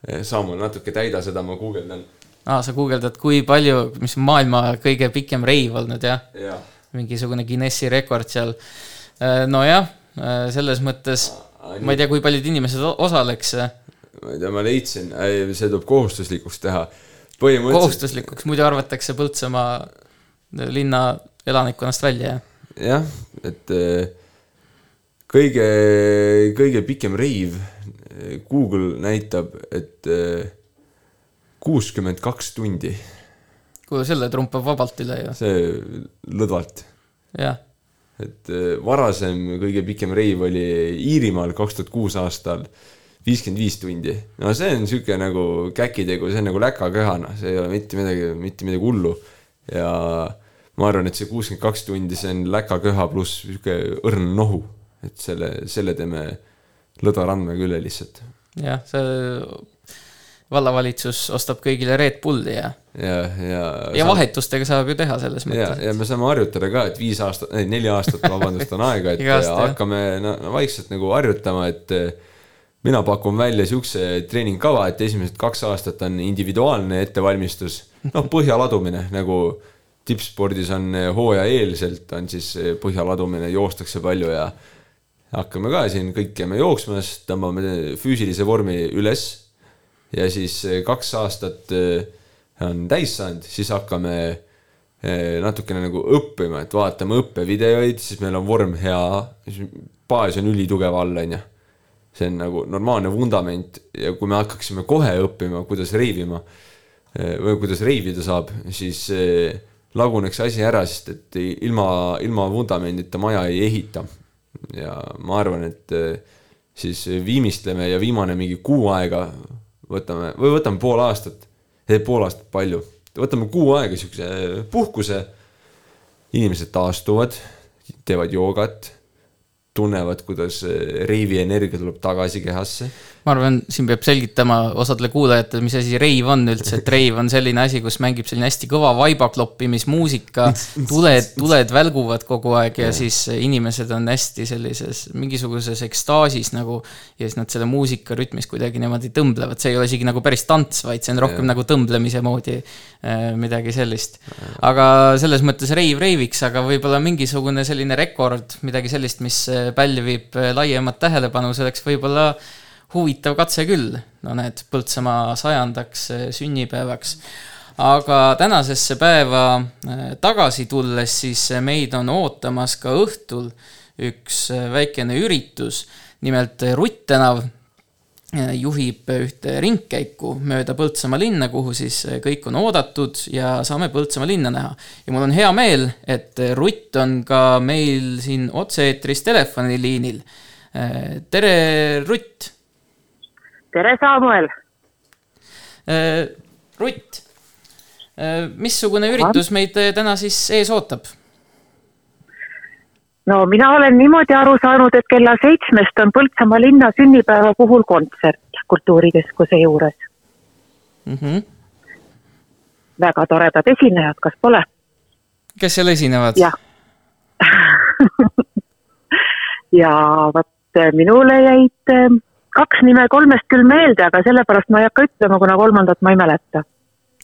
Saamuel natuke täida seda, ma guugeldan. aa, sa guugeldad, kui palju, mis maailma kõige pikem reiv olnud, jah ja.? mingisugune Guinessi rekord seal. Eh, nojah, selles mõttes ma ei tea, kui paljud inimesed osaleks. ma ei tea, ma leidsin, see tuleb kohustuslikuks teha. kohustuslikuks, muidu arvatakse Põltsamaa linna elanikkonnast välja, jah? jah, et kõige, kõige pikem reiv Google näitab, et äh, kuuskümmend kaks tundi. kuule, selle trumpab vabalt üle ju. see lõdvalt. jah. Et äh, varasem kõige pikem reiv oli Iirimaal kaks tuhat kuus aastal viiskümmend viis tundi. no see on sihuke nagu käkitegu, see on nagu läkaköhana, see ei ole mitte midagi, mitte midagi hullu. ja ma arvan, et see kuuskümmend kaks tundi, see on läkaköha pluss sihuke õrn nohu. et selle, selle teeme Lõdva randmega üle lihtsalt. jah, see vallavalitsus ostab kõigile Red Bulli ja. ja, ja. ja vahetustega saab ju teha selles mõttes. ja, ja me saame harjutada ka, et viis aastat, ei neli aastat, vabandust, on aega, et Igast, hakkame no, vaikselt nagu harjutama, et eh, mina pakun välja siukse treeningkava, et esimesed kaks aastat on individuaalne ettevalmistus, noh, põhja ladumine nagu tippspordis on eh, hooajaeelselt on siis eh, põhja ladumine, joostakse palju ja hakkame ka siin kõik käime jooksmas, tõmbame füüsilise vormi üles ja siis eh, kaks aastat eh, on täis saanud, siis hakkame eh, natukene nagu õppima, et vaatame õppevideoid, siis meil on vorm hea, baas on ülitugev all, on ju. see on nagu normaalne vundament ja kui me hakkaksime kohe õppima, kuidas reivima või kuidas reivida saab, siis laguneks asi ära, sest et ilma, ilma vundamendita maja ei ehita ja ma arvan, et siis viimistleme ja viimane mingi kuu aega võtame või võtame pool aastat, pool aastat palju, võtame kuu aega siukse puhkuse. inimesed taastuvad, teevad joogat tunnevad, kuidas eh, reivi energia tuleb tagasi kehasse. Ma arvan, siin peab selgitama osadele kuulajatele, mis asi reiv on üldse, et reiv on selline asi, kus mängib selline hästi kõva vaibakloppimismuusika. tuled, tuled välguvad kogu aeg ja, siis inimesed on hästi sellises mingisuguses ekstaasis nagu. ja siis nad selle muusika rütmis kuidagi niimoodi tõmblevad, see ei ole isegi nagu päris tants, vaid see on rohkem ja. nagu tõmblemise moodi äh, midagi sellist. aga selles mõttes reiv reiviks, aga võib-olla mingisugune selline rekord, midagi sellist, mis pälvib laiemat tähelepanu, see oleks võib-olla huvitav katse küll, no need Põltsamaa sajandaks sünnipäevaks. aga tänasesse päeva äh, tagasi tulles, siis meid on ootamas ka õhtul üks väikene üritus, nimelt Rutt tänav juhib ühte ringkäiku mööda Põltsamaa linna, kuhu siis kõik on oodatud ja saame Põltsamaa linna näha. ja mul on hea meel, et Rutt on ka meil siin otse-eetris telefoniliinil. tere, Rutt tere, Samuel! Äh, Rutt, äh, missugune üritus meid äh, täna siis ees ootab? no mina olen niimoodi aru saanud, et kella seitsmest on Põltsamaa linna sünnipäeva puhul kontsert Kultuurikeskuse juures mm. -hmm. väga toredad esinejad, kas pole? kes seal esinevad? jah ja vot minule jäid kaks nime kolmest küll meelde, aga sellepärast ma ei hakka ütlema, kuna kolmandat ma ei mäleta.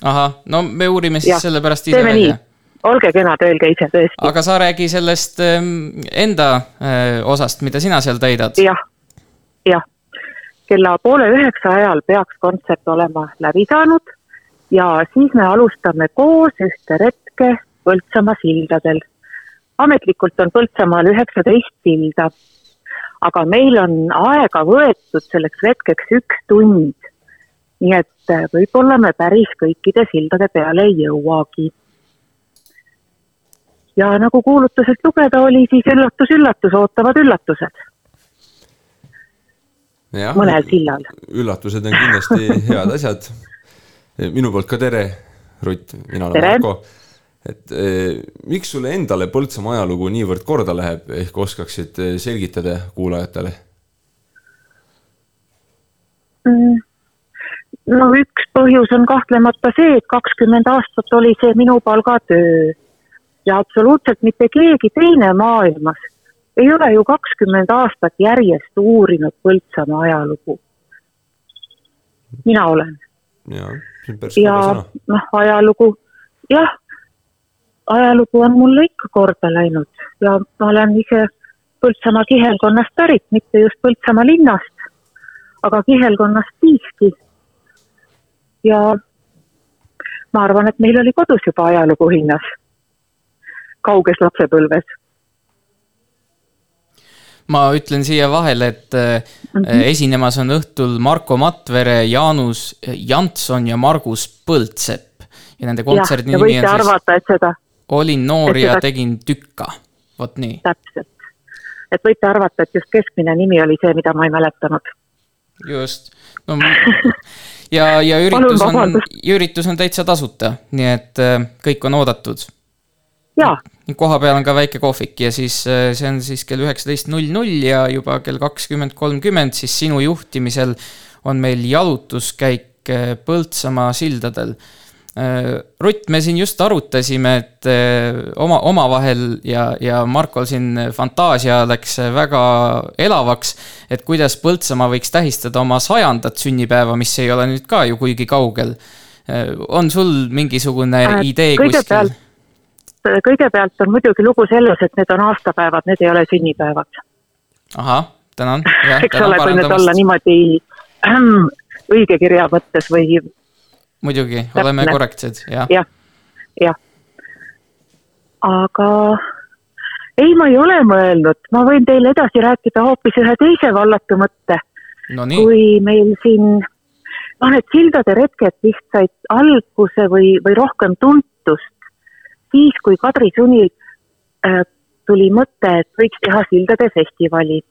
ahah, no me uurime siis ja, sellepärast ise välja. olge kenad, öelge ise tõesti. aga sa räägi sellest ähm, enda äh, osast, mida sina seal täidad. jah, jah. kella poole üheksa ajal peaks kontsert olema läbi saanud ja siis me alustame koos ühte retke Põltsamaa sildadel. ametlikult on Põltsamaal üheksateist silda, aga meil on aega võetud selleks retkeks üks tund. nii et äh, võib-olla me päris kõikide sildade peale ei jõuagi ja nagu kuulutusest lugeda oli, siis üllatus-üllatus, ootavad üllatused. mõnel sillal. üllatused on kindlasti head asjad. minu poolt ka tere, Rutt, mina olen Marko. Et eh, miks sulle endale Põltsamaa ajalugu niivõrd korda läheb, ehk oskaksid eh, selgitada kuulajatele mm.? no üks põhjus on kahtlemata see, et kakskümmend aastat oli see minu palgatöö ja absoluutselt mitte keegi teine maailmas ei ole ju kakskümmend aastat järjest uurinud Põltsamaa ajalugu. mina olen. ja noh, ajalugu, jah, ajalugu on mulle ikka korda läinud ja ma olen ise Põltsamaa kihelkonnast pärit, mitte just Põltsamaa linnast, aga kihelkonnast siiski. ja ma arvan, et meil oli kodus juba ajalugu hinnas kauges lapsepõlves ma ütlen siia vahele, et mm -hmm. esinemas on õhtul Marko Matvere, Jaanus Jantson ja Margus Põldsepp. ja nende kontserdi nimi on siis arvata, et seda, olin noor ja seda... tegin tükka, vot nii. täpselt, et võite arvata, et just keskmine nimi oli see, mida ma ei mäletanud. just, no ja, ja üritus on, üritus on täitsa tasuta, nii et äh, kõik on oodatud jaa. koha peal on ka väike kohvik ja siis äh, see on siis kell üheksateist null null ja juba kell kakskümmend kolmkümmend siis sinu juhtimisel on meil jalutuskäik äh, Põltsamaa sildadel. Äh, Rutt, me siin just arutasime, et oma, omavahel ja, ja Markol siin fantaasia läks väga elavaks, et kuidas Põltsamaa võiks tähistada oma sajandat sünnipäeva, mis ei ole nüüd ka ju kuigi kaugel. on sul mingisugune idee kuskil? kõigepealt on muidugi lugu selles, et need on aastapäevad, need ei ole sünnipäevad. ahah, tänan. eks ole, kui nüüd olla niimoodi õige kirja mõttes või. Muidugi, oleme korrektsed, jah. jah, jah. aga ei, ma ei ole mõelnud, ma võin teile edasi rääkida hoopis ühe teise vallatu mõtte no. kui meil siin, noh, need sildade retked vist said alguse või, või rohkem tuntust siis, kui Kadri sunnil äh, tuli mõte, et võiks teha sildade festivali.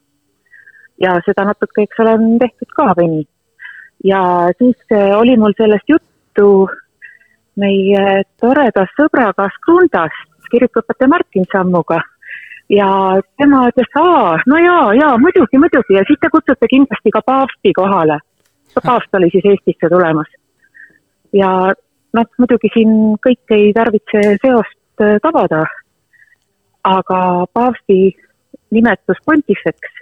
ja seda natuke, eks ole, on tehtud ka veni. ja siis äh, oli mul sellest juttu meie toreda sõbraga Skrundast, kirikuõpetaja Martin Sammuga ja tema ütles, aa, no jaa, jaa, muidugi, muidugi ja siis te kutsute kindlasti ka paavsti kohale. paavst oli siis Eestisse tulemas. ja noh, muidugi siin kõik ei tarvitse seost äh, tabada, aga paavsti nimetus pontifeks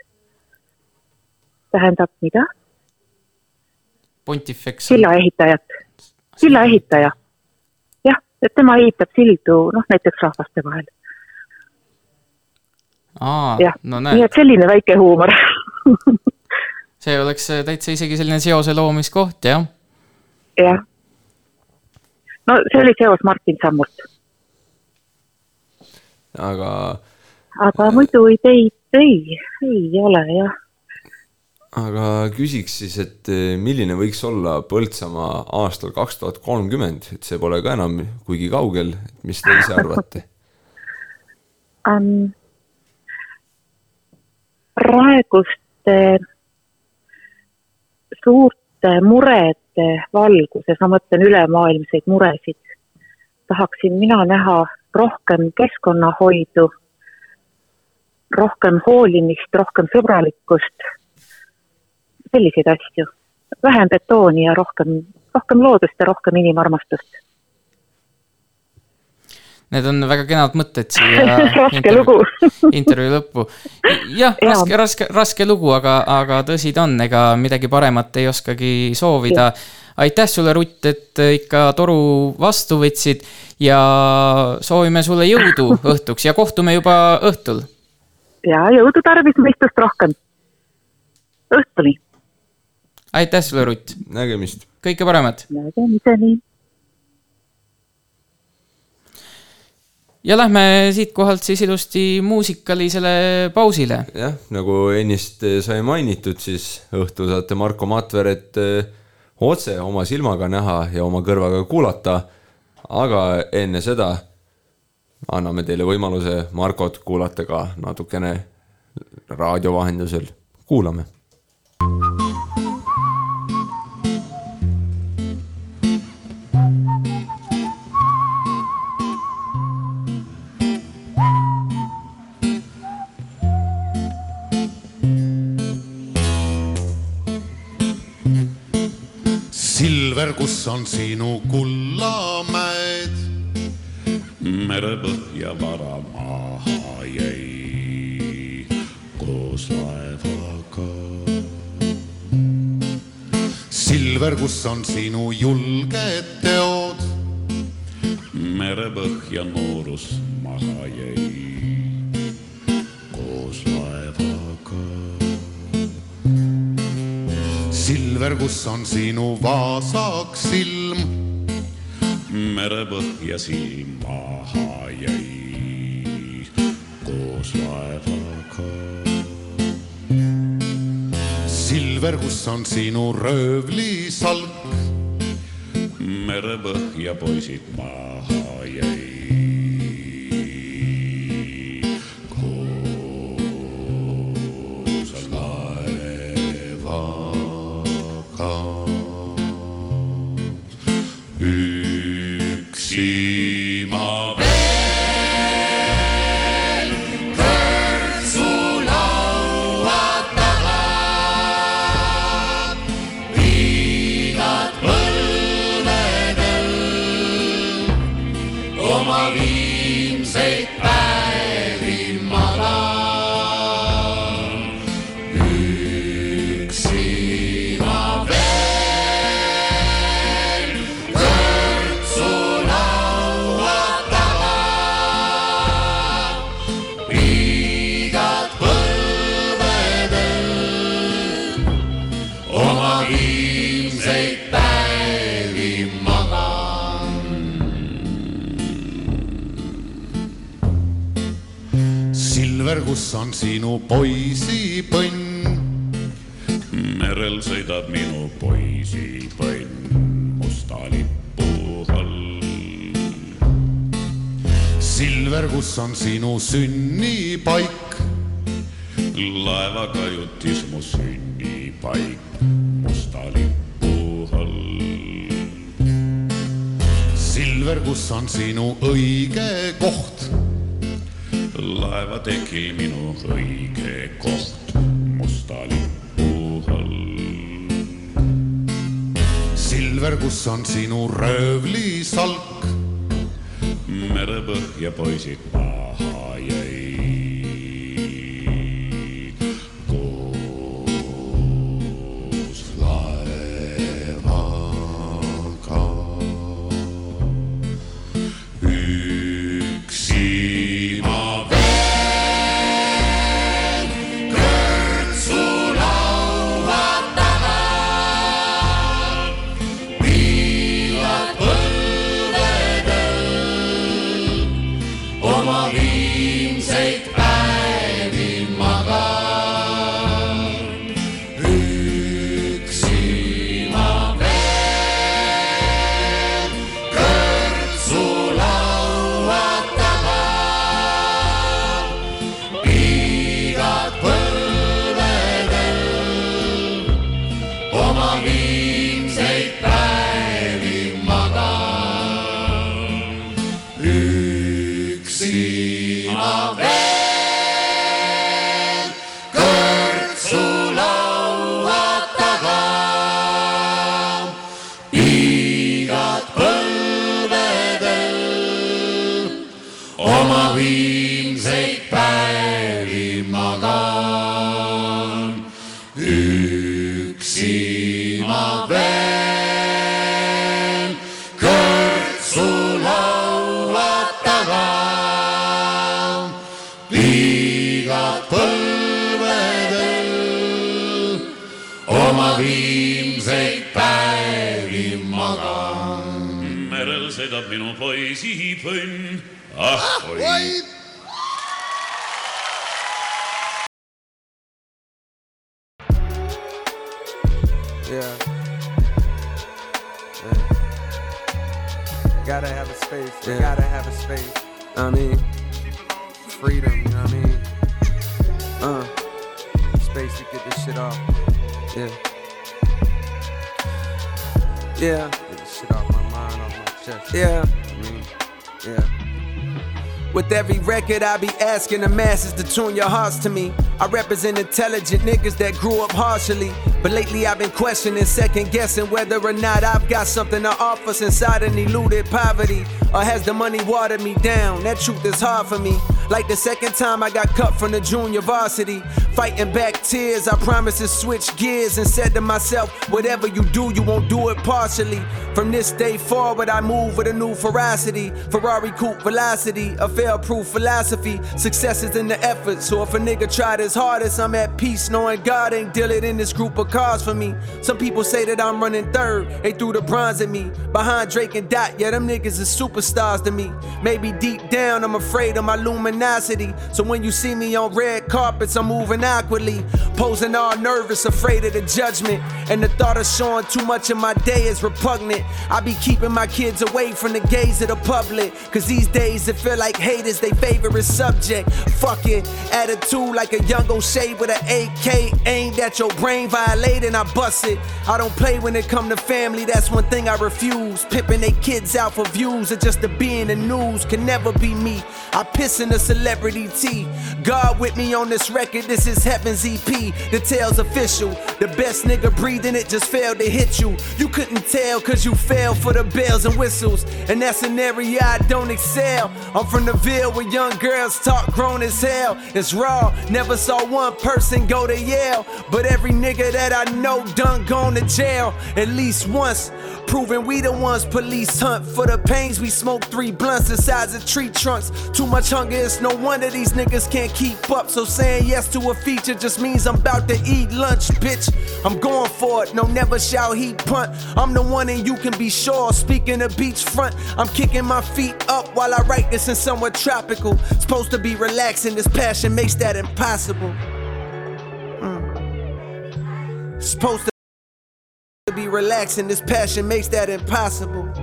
tähendab mida? pontifeks. sillaehitajat, sillaehitaja. jah, et tema ehitab sildu, noh näiteks rahvaste vahel. jah no,, nii et selline väike huumor see oleks täitsa isegi selline seose loomiskoht, jah. jah no see oli seos Martin Sammult. aga. aga muidu ideid ei, ei ole jah. Aga küsiks siis, et eh, milline võiks olla Põltsamaa aastal kaks tuhat kolmkümmend, et see pole ka enam kuigi kaugel, mis te ise arvate um,? praeguste suurte murede valguses, ma mõtlen ülemaailmseid muresid, tahaksin mina näha rohkem keskkonnahoidu, rohkem hoolimist, rohkem sõbralikkust, selliseid asju. vähem betooni ja rohkem, rohkem loodust ja rohkem inimarmastust Need on väga kenad mõtted siia Raske intervjuu- lugu. intervjuu lõppu. jah, raske, raske, raske lugu, aga, aga tõsi ta on, ega midagi paremat ei oskagi soovida. aitäh sulle, Rutt, et ikka toru vastu võtsid ja soovime sulle jõudu õhtuks ja kohtume juba õhtul. ja jõudu tarvis, mõistust rohkem. õhtuni. Aitäh sulle, Rutt. nägemist. kõike paremat. nägemiseni. ja lähme siitkohalt siis ilusti muusikalisele pausile. jah, nagu ennist sai mainitud, siis õhtul saate Marko Matveret eh, otse oma silmaga näha ja oma kõrvaga kuulata. aga enne seda anname teile võimaluse Markot kuulata ka natukene raadio vahendusel. kuulame. Silver, kus on sinu kullamäed? merepõhja vara maha jäi koos laevaga. Silver, kus on sinu julged teod? merepõhja noorus maha jäi Kus on sinu vaasak silm? merepõhja silm maha jäi koos laevaga. Silver, kus on sinu röövlisalk? merepõhja poisid maha sinu poisipõnn? merel sõidab minu poisipõnn musta lipu all. Silver, kus on sinu sünnipaik? laeva kajutis mu sünnipaik musta lipu all. Silver, kus on sinu õige koht? Laevatekil minu õige koht musta lipu all. Silver, kus on sinu röövlisalk? merepõhja poisid Yeah. yeah. Gotta have a space. Yeah. Gotta have a space. I mean, freedom. You know what I mean? Uh, space to get this shit off. Yeah. Yeah. Get this shit off my mind, off my chest. Yeah. I mean, yeah. With every record, I be asking the masses to tune your hearts to me. I represent intelligent niggas that grew up harshly. But lately, I've been questioning, second guessing whether or not I've got something to offer since I done eluded poverty. Or has the money watered me down? That truth is hard for me. Like the second time I got cut from the junior varsity. Fighting back tears, I promised to switch gears and said to myself, whatever you do, you won't do it partially. From this day forward, I move with a new ferocity. Ferrari coupe velocity, a fail proof philosophy. Success is in the effort, so if a nigga tried his hardest, I'm at peace knowing God ain't dealing in this group of cars for me. Some people say that I'm running third, they threw the bronze at me. Behind Drake and Dot, yeah, them niggas is superstars to me. Maybe deep down, I'm afraid of my So when you see me on red carpets, I'm moving awkwardly. Posing all nervous, afraid of the judgment. And the thought of showing too much of my day is repugnant. I be keeping my kids away from the gaze of the public. Cause these days it feel like hate is their favorite subject. Fuck it, attitude like a young O'Shea with an AK aimed at your brain, violating, I bust it. I don't play when it come to family, that's one thing I refuse. Pipping they kids out for views or just to be in the news can never be me. I piss in the celebrity tea. God with me on this record, this is Heaven's EP. The tale's official. The best nigga breathing it just failed to hit you. You couldn't tell cause you fell for the bells and whistles. And that's an area I don't excel. I'm from the Ville where young girls talk grown as hell. It's raw, never saw one person go to Yale. But every nigga that I know done gone to jail at least once. Proving we the ones police hunt for the pains we smoke three blunts the size of tree trunks. Too much hunger, it's no wonder these niggas can't keep up. So saying yes to a feature just means I'm about to eat lunch, bitch. I'm going for it, no never shall he punt. I'm the one and you can be sure. Speaking of beachfront, I'm kicking my feet up while I write this in somewhere tropical. Supposed to be relaxing, this passion makes that impossible. Mm. Supposed to be relaxing, this passion makes that impossible.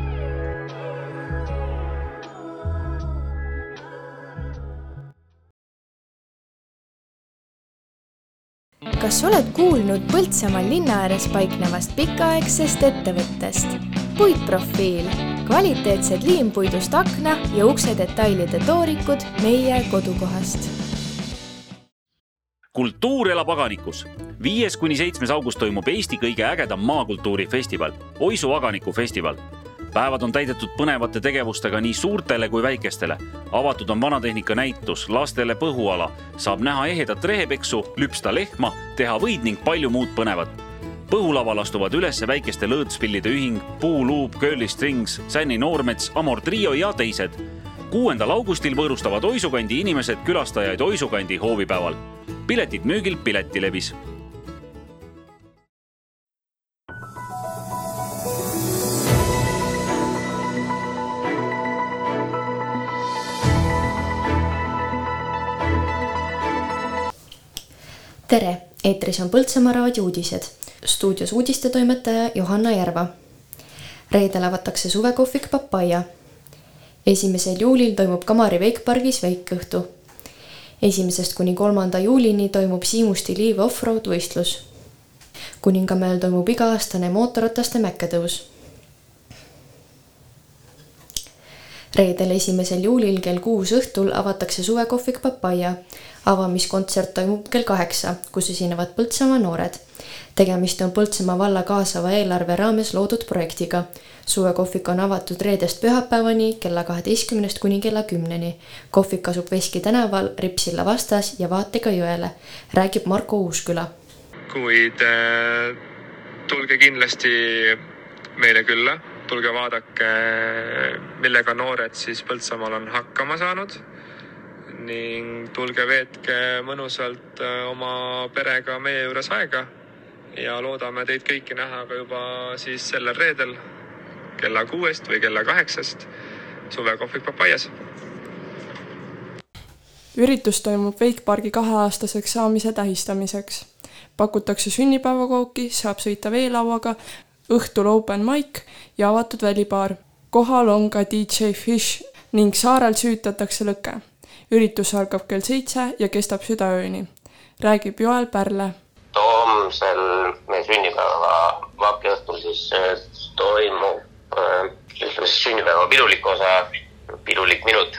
Kas oled kuulnud Põltsamaal linna ääres paiknevast pikaaegsest ettevõttest? puitprofiil, kvaliteetsed liimpuidust akna ja ukse detailide toorikud meie kodukohast. kultuur elab aganikus. viies kuni seitsmes august toimub Eesti kõige ägedam maakultuurifestival, Oisu aganiku festival päevad on täidetud põnevate tegevustega nii suurtele kui väikestele. avatud on vanatehnika näitus, lastele põhuala, saab näha ehedat rehepeksu, lüpsta lehma, teha võid ning palju muud põnevat. põhulaval astuvad üles väikeste lõõtspillide ühing, Puuluup, Curly Strings, Sänni Noormets, Amor Trio ja teised. kuuendal augustil võõrustavad Oisukandi inimesed külastajaid Oisukandi hoovipäeval. piletid müügil Piletilevis tere, eetris on Põltsamaa raadio uudised. stuudios uudistetoimetaja Johanna Järva. reedel avatakse suvekohvik Papaia. esimesel juulil toimub Kamari veikpargis veikõhtu. esimesest kuni kolmanda juulini toimub Siimusti liiv offroad võistlus. kuningamäel toimub iga-aastane mootorrataste mäkketõus reedel, esimesel juulil kell kuus õhtul avatakse suvekohvik Papaia. avamiskontsert toimub kell kaheksa, kus esinevad Põltsamaa noored. tegemist on Põltsamaa valla kaasava eelarve raames loodud projektiga. suvekohvik on avatud reedest pühapäevani kella kaheteistkümnest kuni kella kümneni. kohvik asub Veski tänaval Ripsilla vastas ja vaatega jõele, räägib Marko Uusküla. kuid äh, tulge kindlasti meile külla, tulge vaadake, millega noored siis Põltsamaal on hakkama saanud. Ning tulge veetke mõnusalt äh, oma perega meie juures aega. Ja loodame teid kõiki näha ka juba siis sellel reedel kella kuuest või kella kaheksast suvekohvik Papaias. Üritus toimub Wakepargi kaheaastaseks saamise tähistamiseks. pakutakse sünnipäevakooki, saab sõita veelauaga, õhtul open mic ja avatud välibaar. kohal on ka DJ Fish ning saarel süütatakse lõke. üritus algab kell seitse ja kestab südaööni. räägib Joel Pärle. homsel meie sünnipäeva vapiõhtul siis äh, toimub äh, ütleme siis sünnipäeva pidulik osa, pidulik minut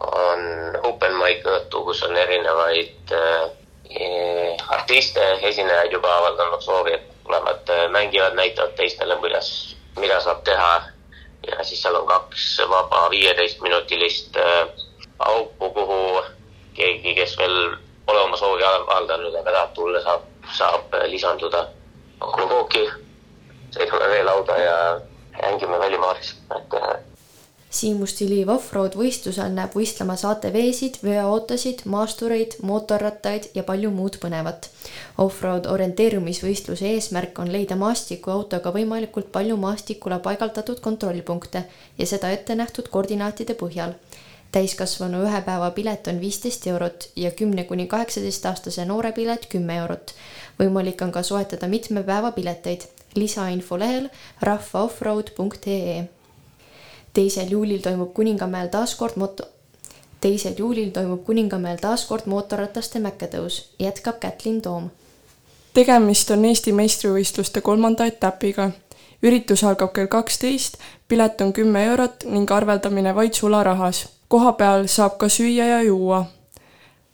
on open mic õhtu, kus on erinevaid äh, artiste, esinejaid juba avaldanud soovi, et tulevad äh,, mängivad, näitavad teistele, kuidas, mida saab teha. ja siis seal on kaks vaba viieteistminutilist äh, auku, kuhu keegi, kes veel pole oma soovi avaldanud, aga tahab tulla, saab, saab lisanduda. pakume kooki, seisame veelauda ja mängime välimaaris, et Siimu stiili offroad võistlusel näeb võistlemas ATV-sid, veoautosid, maastureid, mootorrattaid ja palju muud põnevat. Offroad orienteerumisvõistluse eesmärk on leida maastikuautoga võimalikult palju maastikule paigaldatud kontrollpunkte ja seda ette nähtud koordinaatide põhjal. täiskasvanu ühe päeva pilet on viisteist eurot ja kümne kuni kaheksateistaastase noore pilet kümme eurot. võimalik on ka soetada mitme päeva pileteid. lisainfo lehel rahvaoffroad.ee teisel juulil toimub Kuningamäel taas kord moto-, teisel juulil toimub Kuningamäel taas kord mootorrataste mäkketõus, jätkab Kätlin Toom. Tegemist on Eesti meistrivõistluste kolmanda etapiga. üritus algab kell kaksteist, pilet on kümme eurot ning arveldamine vaid sularahas. koha peal saab ka süüa ja juua.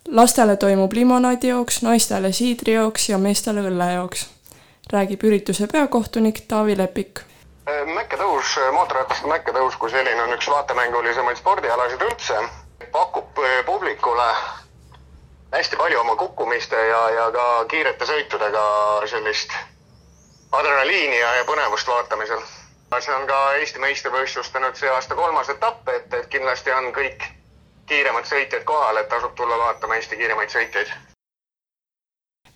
lastele toimub limonaadijooks, naistele siidrijooks ja meestele õllejooks. räägib ürituse peakohtunik Taavi Lepik mäkketõus, mootorrataste mäkketõus kui selline on üks vaatemängulisemaid spordialasid üldse. pakub eh, publikule hästi palju oma kukkumiste ja, ja ka kiirete sõitudega sellist adrenaliini ja, ja põnevust vaatamisel. see on ka Eesti meistrivõistluste nüüd see aasta kolmas etapp, et, et kindlasti on kõik kiiremad sõitjad kohal, et tasub tulla vaatama Eesti kiiremaid sõitjaid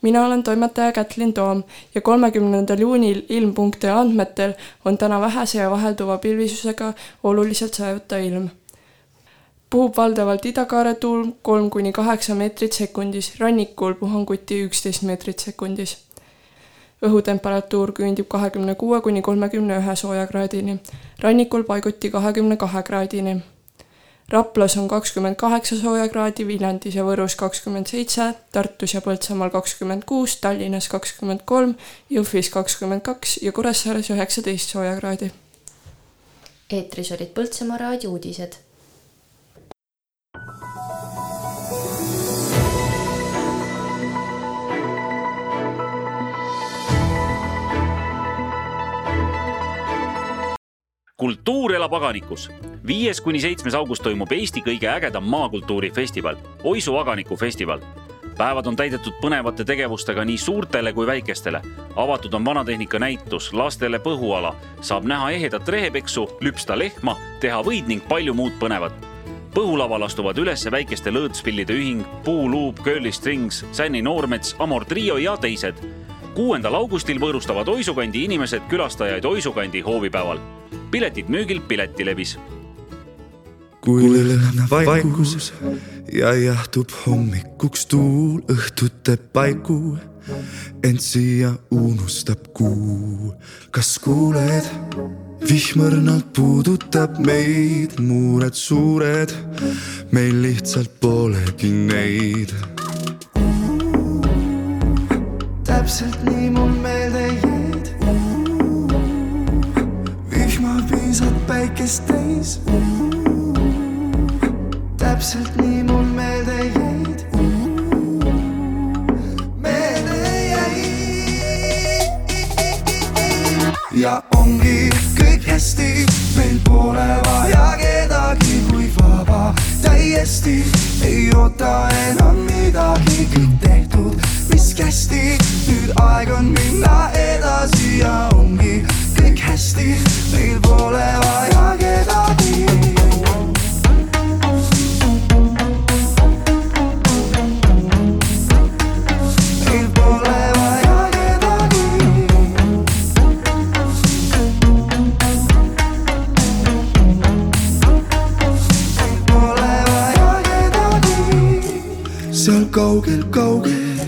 mina olen toimetaja Kätlin Toom ja kolmekümnendal juunil ilmpunkti andmetel on täna vähese ja vahelduva pilvisusega oluliselt sajuta ilm. Puhub valdavalt idakaare tuul kolm kuni kaheksa meetrit sekundis, rannikul puhanguti üksteist meetrit sekundis. õhutemperatuur küündib kahekümne kuue kuni kolmekümne ühe soojakraadini, rannikul paiguti kahekümne kahe kraadini Raplas on kakskümmend kaheksa soojakraadi, Viljandis ja Võrus kakskümmend seitse, Tartus ja Põltsamaal kakskümmend kuus, Tallinnas kakskümmend kolm, Jõhvis kakskümmend kaks ja Kuressaares üheksateist soojakraadi. eetris olid Põltsamaa raadio uudised kultuur elab Aganikus. viies kuni seitsmes august toimub Eesti kõige ägedam maakultuurifestival, Oisu Aganiku festival. päevad on täidetud põnevate tegevustega nii suurtele kui väikestele. avatud on vanatehnika näitus, lastele põhuala, saab näha ehedat rehepeksu, lüpsta lehma, teha võid ning palju muud põnevat põhulaval astuvad üles väikeste lõõtspillide ühing, Puuluup, Curly Strings, Sänni Noormets, Amor Trio ja teised. kuuendal augustil võõrustavad Oisukandi inimesed külastajaid Oisukandi hoovipäeval piletid müügil Piletilevis. kui lõhnab vaikus ja jahtub hommikuks tuul õhtute paiku, ent siia unustab kuu. kas kuuled? Vihmõrnalt puudutab meid, muured suured, meil lihtsalt polegi neid. täpselt nii mul meelde jäid vihmapiisad päikest täis. täpselt nii mul meelde jäid. meelde jäid. ja ongi hästi, meil pole vaja kedagi kui vaba täiesti. ei oota enam midagi, kõik tehtud, mis kästi, nüüd aeg on minna edasi. ja ongi kõik hästi, meil pole vaja kedagi. Seal kaugel-kaugel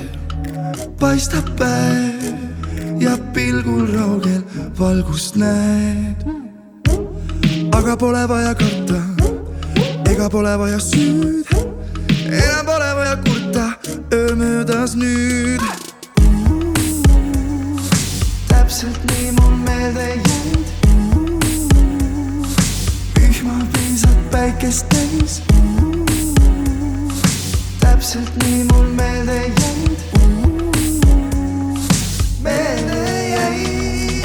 paistab päev ja pilgul raugel valgust näed. aga pole vaja karta ega pole vaja süüd, enam pole vaja kurta, öö möödas nüüd. täpselt nii mul meelde jäid. vihmapiisad päikest täis. Täpselt nii mul meelde jäid. meelde jäid.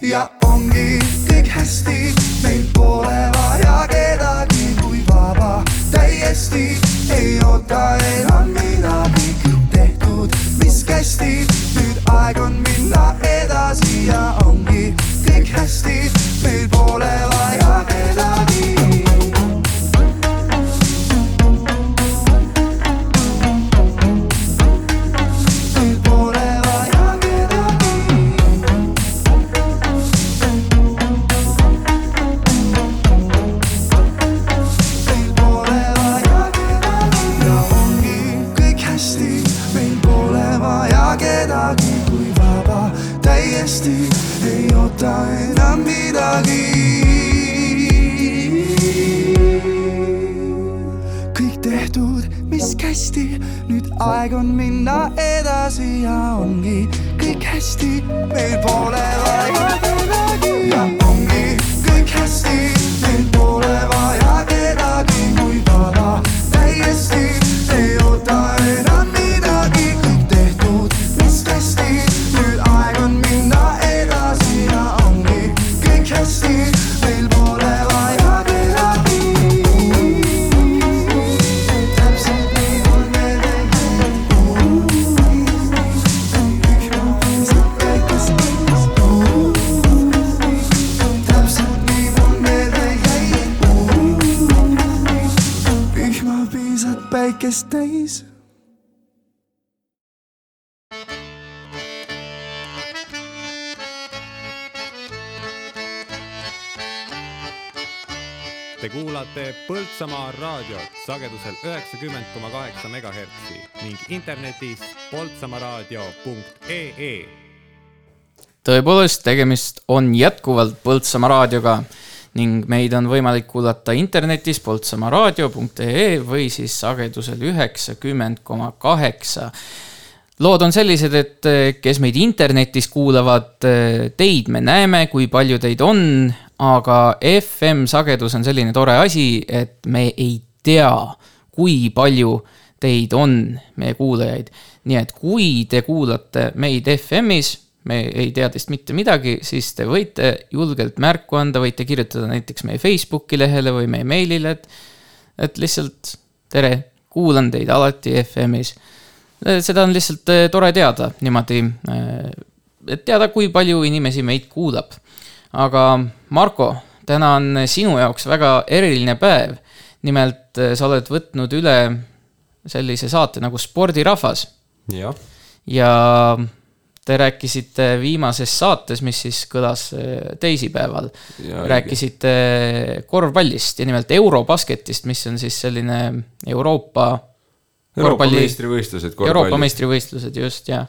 ja ongi kõik hästi, meil pole vaja kedagi, kui vaba täiesti ei oota enam midagi, kõik tehtud, mis kästi, nüüd aeg on minna edasi ja ongi kõik hästi, meil pole vaja kedagi. Aeg on minna edasi ja ongi kõik hästi, meil pole vaja Põltsamaa raadiot sagedusel üheksakümmend koma kaheksa megahertsi ning internetis poltsamaaraadio.ee. tõepoolest, tegemist on jätkuvalt Põltsamaa raadioga ning meid on võimalik kuulata internetis poltsamaaraadio.ee või siis sagedusel üheksakümmend koma kaheksa lood on sellised, et kes meid internetis kuulavad, teid me näeme, kui palju teid on, aga FM-sagedus on selline tore asi, et me ei tea, kui palju teid on, meie kuulajaid. nii et kui te kuulate meid FM-is, me ei tea teist mitte midagi, siis te võite julgelt märku anda, võite kirjutada näiteks meie Facebooki lehele või meie meilile, et et lihtsalt tere, kuulan teid alati FM-is seda on lihtsalt eh, tore teada niimoodi, et teada, kui palju inimesi meid kuulab. Aga Marko, täna on sinu jaoks väga eriline päev. nimelt eh, sa oled võtnud üle sellise saate nagu Spordirahvas. Jah, ja te rääkisite viimases saates, mis siis kõlas eh, teisipäeval, Ja rääkisite korvpallist ja nimelt Eurobasketist, mis on siis selline Euroopa Euroopa meistrivõistlused. Euroopa meistrivõistlused, just, ja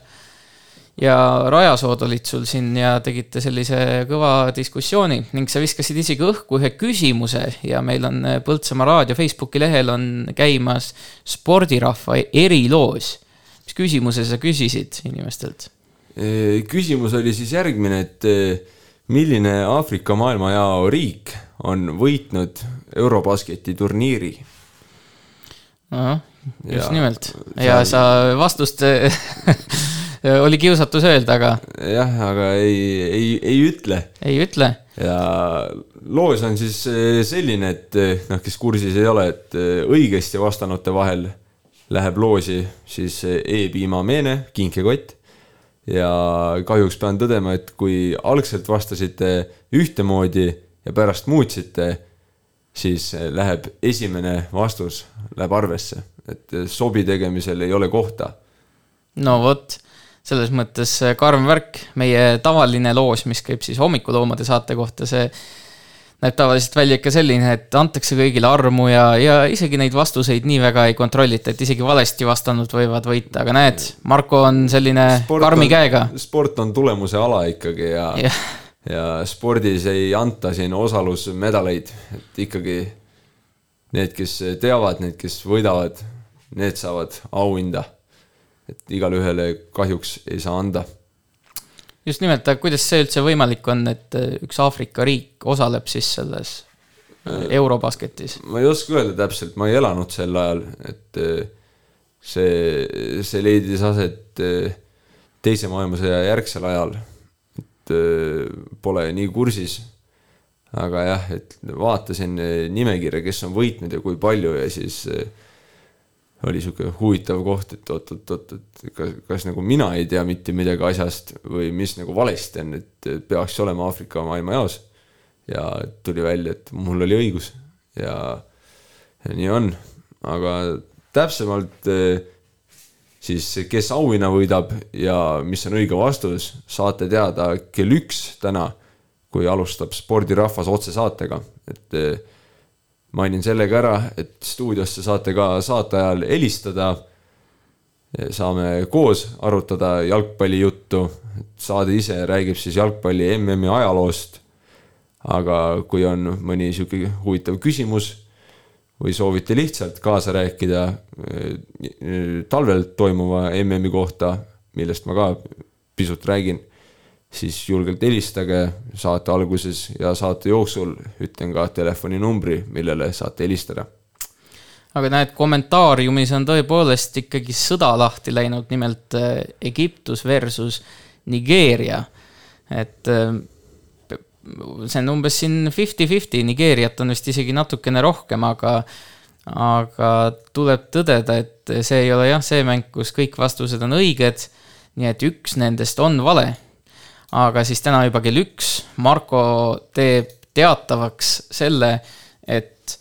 ja Rajasood olid sul siin ja tegite sellise kõva diskussiooni ning sa viskasid isegi õhku ühe küsimuse ja meil on äh, Põltsamaa raadio Facebooki lehel on käimas spordirahva eriloos. mis küsimuse sa küsisid inimestelt? küsimus oli siis järgmine, et eh, milline Aafrika maailmajao riik on võitnud Eurobasketi turniiri? ahah, just Ja nimelt ja sa vastust oli kiusatus öelda, aga jah, aga ei, ei, ei ütle. ei ütle. ja loos on siis eh, selline, et eh, noh, kes kursis ei ole, et õigesti vastanute vahel läheb loosi siis E-piimameene, kinkekott ja kahjuks pean tõdema, et kui algselt vastasite ühtemoodi ja pärast muutsite, siis läheb esimene vastus, läheb arvesse, et sobi tegemisel ei ole kohta. no vot, selles mõttes karm värk, meie tavaline loos, mis käib siis hommikuloomade saate kohta, see näeb tavaliselt välja ikka selline, et antakse kõigile armu ja, ja isegi neid vastuseid nii väga ei kontrollita, et isegi valesti vastanud võivad võita, aga näed, Marko on selline sport karmi on, käega. sport on tulemuse ala ikkagi ja, ja., ja spordis ei anta siin osalusmedaleid, et ikkagi need, kes teavad, need, kes võidavad, need saavad auhinda. Et igale ühele kahjuks ei saa anda just nimelt, aga kuidas see üldse võimalik on, et äh, üks Aafrika riik osaleb siis selles äh, Eurobasketis? ma ei oska öelda täpselt, ma ei elanud sel ajal, et äh, see, see leidis aset teise maailmasõja järgsel ajal. et pole nii kursis. aga jah, et vaatasin nimekirja, kes on võitnud ja kui palju ja siis äh, oli sihuke huvitav koht, et oot-oot-oot, et kas, kas nagu mina ei tea mitte midagi asjast või mis nagu valesti on, et peaks olema Aafrika maailmajaos. ja tuli välja, et mul oli õigus ja, ja nii on, aga täpsemalt eh, siis kes auhinna võidab ja mis on õige vastus, saate teada kell üks täna, kui alustab Spordirahvas otsesaatega, et eh, mainin selle ka ära, et stuudiosse saate ka saate ajal helistada. saame koos arutada jalgpallijuttu, saade ise räägib siis jalgpalli MM-i ajaloost. aga kui on mõni sihuke huvitav küsimus või soovite lihtsalt kaasa rääkida eh, talvel toimuva MM-i kohta, millest ma ka pisut räägin siis julgelt helistage saate alguses ja saate jooksul ütlen ka telefoninumbri, millele saate helistada. aga näed, kommentaariumis on tõepoolest ikkagi sõda lahti läinud, nimelt äh, Egiptus versus Nigeeria. et äh, see on umbes siin fifty-fifty, Nigeeriat on vist isegi natukene rohkem, aga aga tuleb tõdeda, et see ei ole jah, see mäng, kus kõik vastused on õiged. nii et üks nendest on vale aga siis täna juba kell üks Marko teeb teatavaks selle, et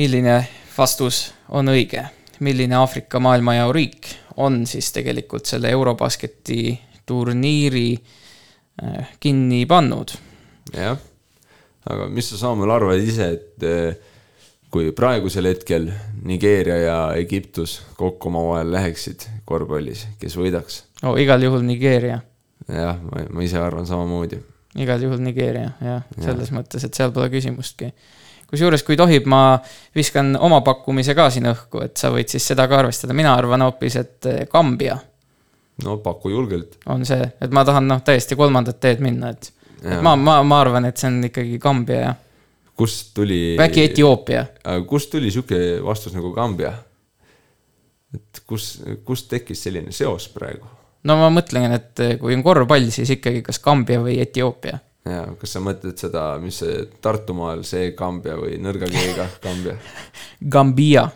milline vastus on õige, milline Aafrika maailmajao riik on siis tegelikult selle Eurobasketi turniiri äh, kinni pannud. jah, aga mis sa, Samuel, arvad ise, et äh, kui praegusel hetkel Nigeeria ja Egiptus kokku omavahel läheksid korvpallis, kes võidaks oh,? igal juhul Nigeeria jah, ma, ma ise arvan samamoodi. igal juhul Nigeeria, jah, selles ja. mõttes, et seal pole küsimustki. kusjuures, kui tohib, ma viskan oma pakkumise ka siin õhku, et sa võid siis seda ka arvestada, mina arvan hoopis, et Kambja. no paku julgelt. on see, et ma tahan noh, täiesti kolmandat teed minna, et, et ma, ma, ma arvan, et see on ikkagi Kambja, jah. kust tuli? äkki Etioopia? kust tuli sihuke vastus nagu Kambja? et kus, kust tekkis selline seos praegu? No ma mõtlen, et kui on korvpall, siis ikkagi kas Kambja või Etioopia. ja kas sa mõtled seda, mis see Tartumaal see Kambja või nõrga G-ga Kambja Gambia,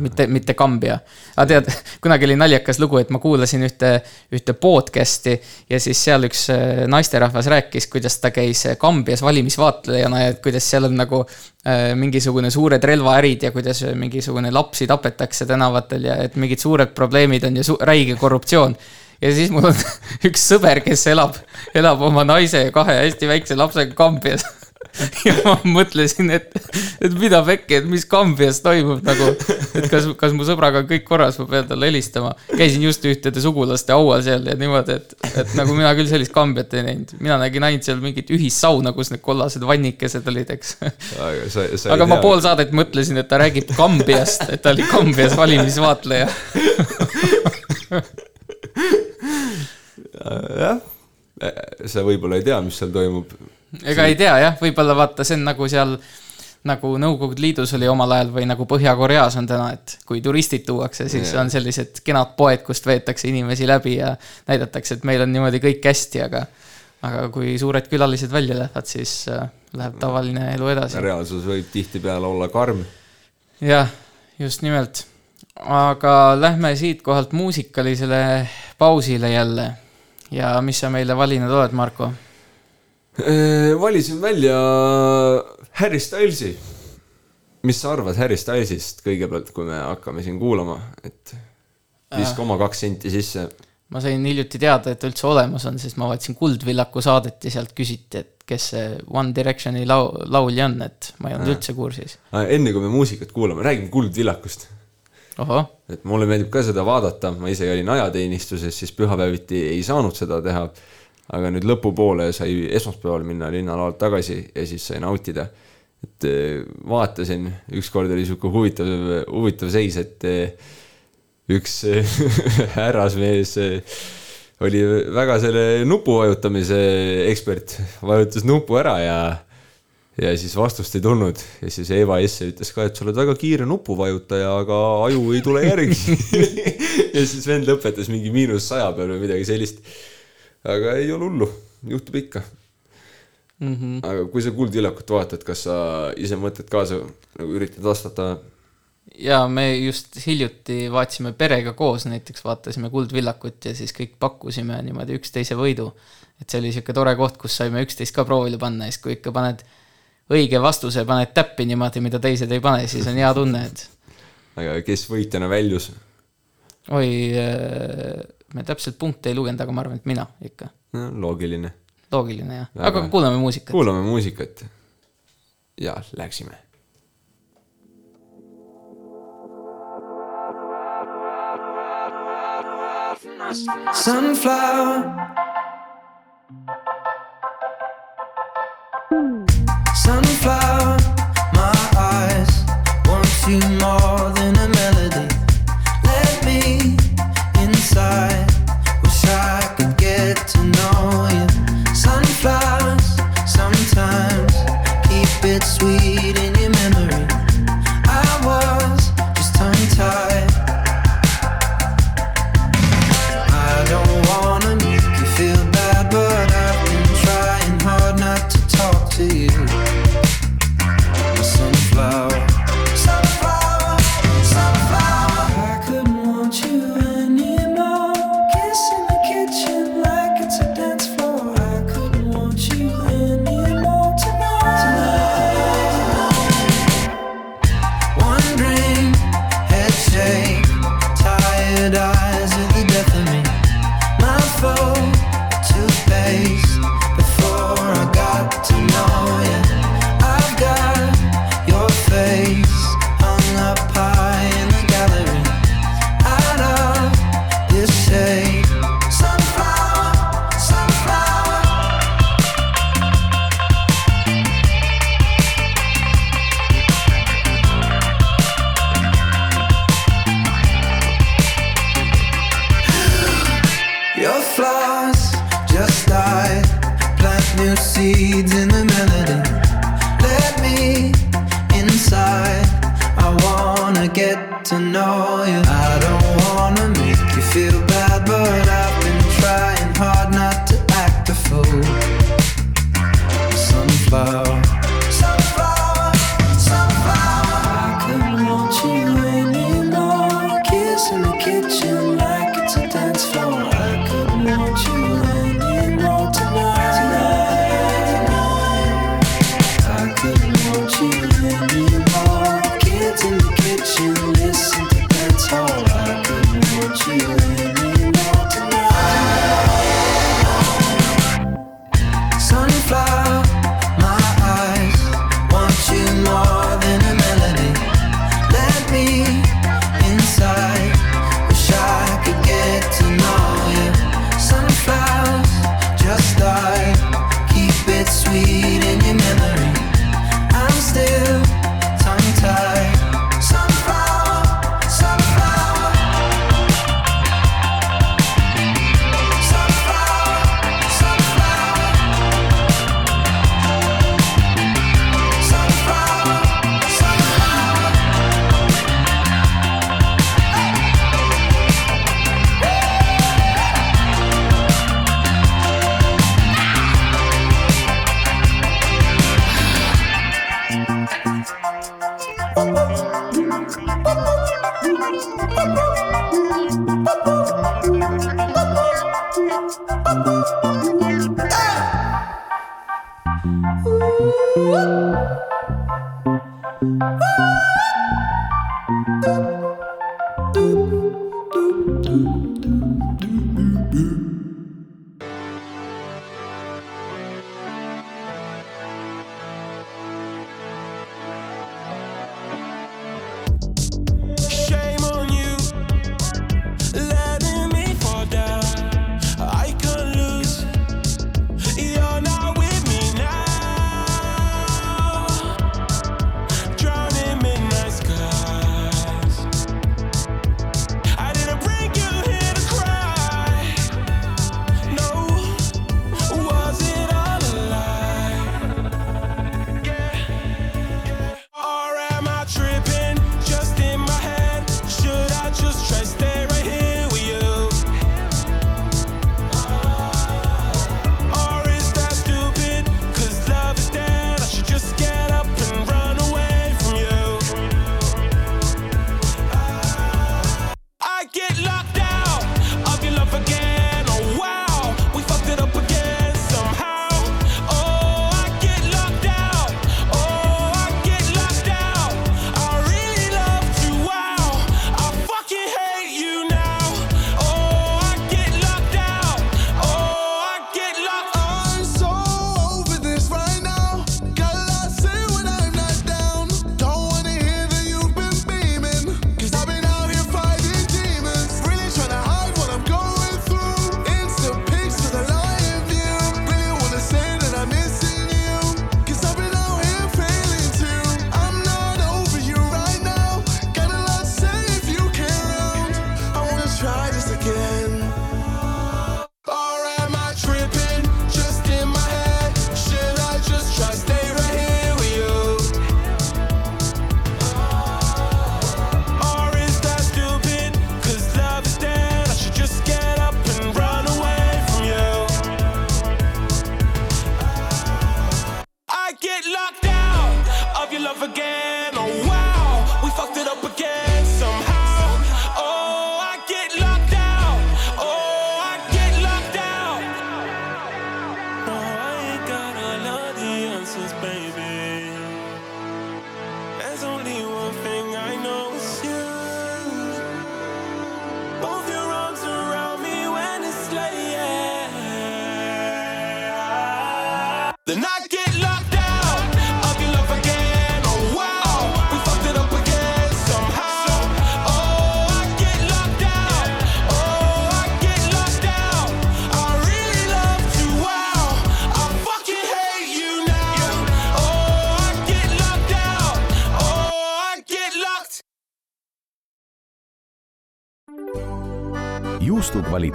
mitte, mitte Kambja. aga tead, kunagi oli naljakas lugu, et ma kuulasin ühte, ühte podcast'i ja siis seal üks äh, naisterahvas rääkis, kuidas ta käis Kambjas valimisvaatlejana ja kuidas seal on nagu mingisugune suured relvaärid ja kuidas mingisugune lapsi tapetakse tänavatel ja et mingid suured probleemid on ja su-, räige korruptsioon ja siis mul on üks sõber, kes elab, elab oma naise ja kahe hästi väikse lapsega Kambjas ja ma mõtlesin, et, et mida pekki, et mis Kambjas toimub nagu, et kas, kas mu sõbraga on kõik korras, ma pean talle helistama. käisin just ühtede sugulaste haual seal ja niimoodi, et, et nagu mina küll sellist Kambjat ei näinud. mina nägin ainult seal mingit ühissauna, kus need kollased vannikesed olid, eks. aga, sa, sa aga ma tea. pool saadet mõtlesin, et ta räägib Kambjast, et ta oli Kambjas valimisvaatleja jah, sa võib-olla ei tea, mis seal toimub. ega ei tea jah, võib-olla vaata, see on nagu seal nagu Nõukogude Liidus oli omal ajal või nagu Põhja-Koreas on täna, et kui turistid tuuakse, siis yeah. on sellised kenad poed, kust veetakse inimesi läbi ja näidatakse, et meil on niimoodi kõik hästi, aga aga kui suured külalised välja lähevad, siis äh, läheb tavaline elu edasi. reaalsus võib tihtipeale olla karm. jah, just nimelt. aga lähme siitkohalt muusikalisele pausile jälle ja mis sa meile valinud oled, Marko? Äh, valisin välja Harry Stylesi. mis sa arvad Harry Stylesist kõigepealt, kui me hakkame siin kuulama, et viska oma kaks senti sisse. ma sain hiljuti teada, et ta üldse olemas on, sest ma vaatasin Kuldvillaku saadet ja sealt küsiti, et kes see One Directioni lau-, laulja on, et ma ei olnud üldse kursis. enne kui me muusikat kuulame, räägime Kuldvillakust. Et mulle meeldib ka seda vaadata, ma ise olin ajateenistuses, siis pühapäeviti ei saanud seda teha. aga nüüd lõpupoole sai esmaspäeval minna linnalaalt tagasi ja siis sai nautida. et eh, vaatasin, ükskord oli sihuke huvitav, huvitav seis, et eh, üks härrasmees eh, oli väga selle nupu vajutamise ekspert, vajutas nupu ära ja ja siis vastust ei tulnud ja siis Eva Esse ütles ka, et sa oled väga kiire nupuvajutaja, aga aju ei tule järgi. ja siis vend lõpetas mingi miinus saja peal või midagi sellist. aga ei ole hullu, juhtub ikka. Mhm. aga kui sa Kuldvillakut vaatad, kas sa ise mõtled kaasa, nagu üritad vastata? ja me just hiljuti vaatasime perega koos näiteks, vaatasime Kuldvillakut ja siis kõik pakkusime niimoodi üksteise võidu. et see oli sihuke tore koht, kus saime üksteist ka proovile panna ja siis, kui ikka paned õige vastuse, paned täppi niimoodi, mida teised ei pane, siis on hea tunne, et aga kes võitjana väljus? oi, me täpselt punkte ei lugenud, aga ma arvan, et mina ikka. loogiline. loogiline jah, aga kuulame muusikat. kuulame muusikat. ja läksime. Sunflower. Sunflower,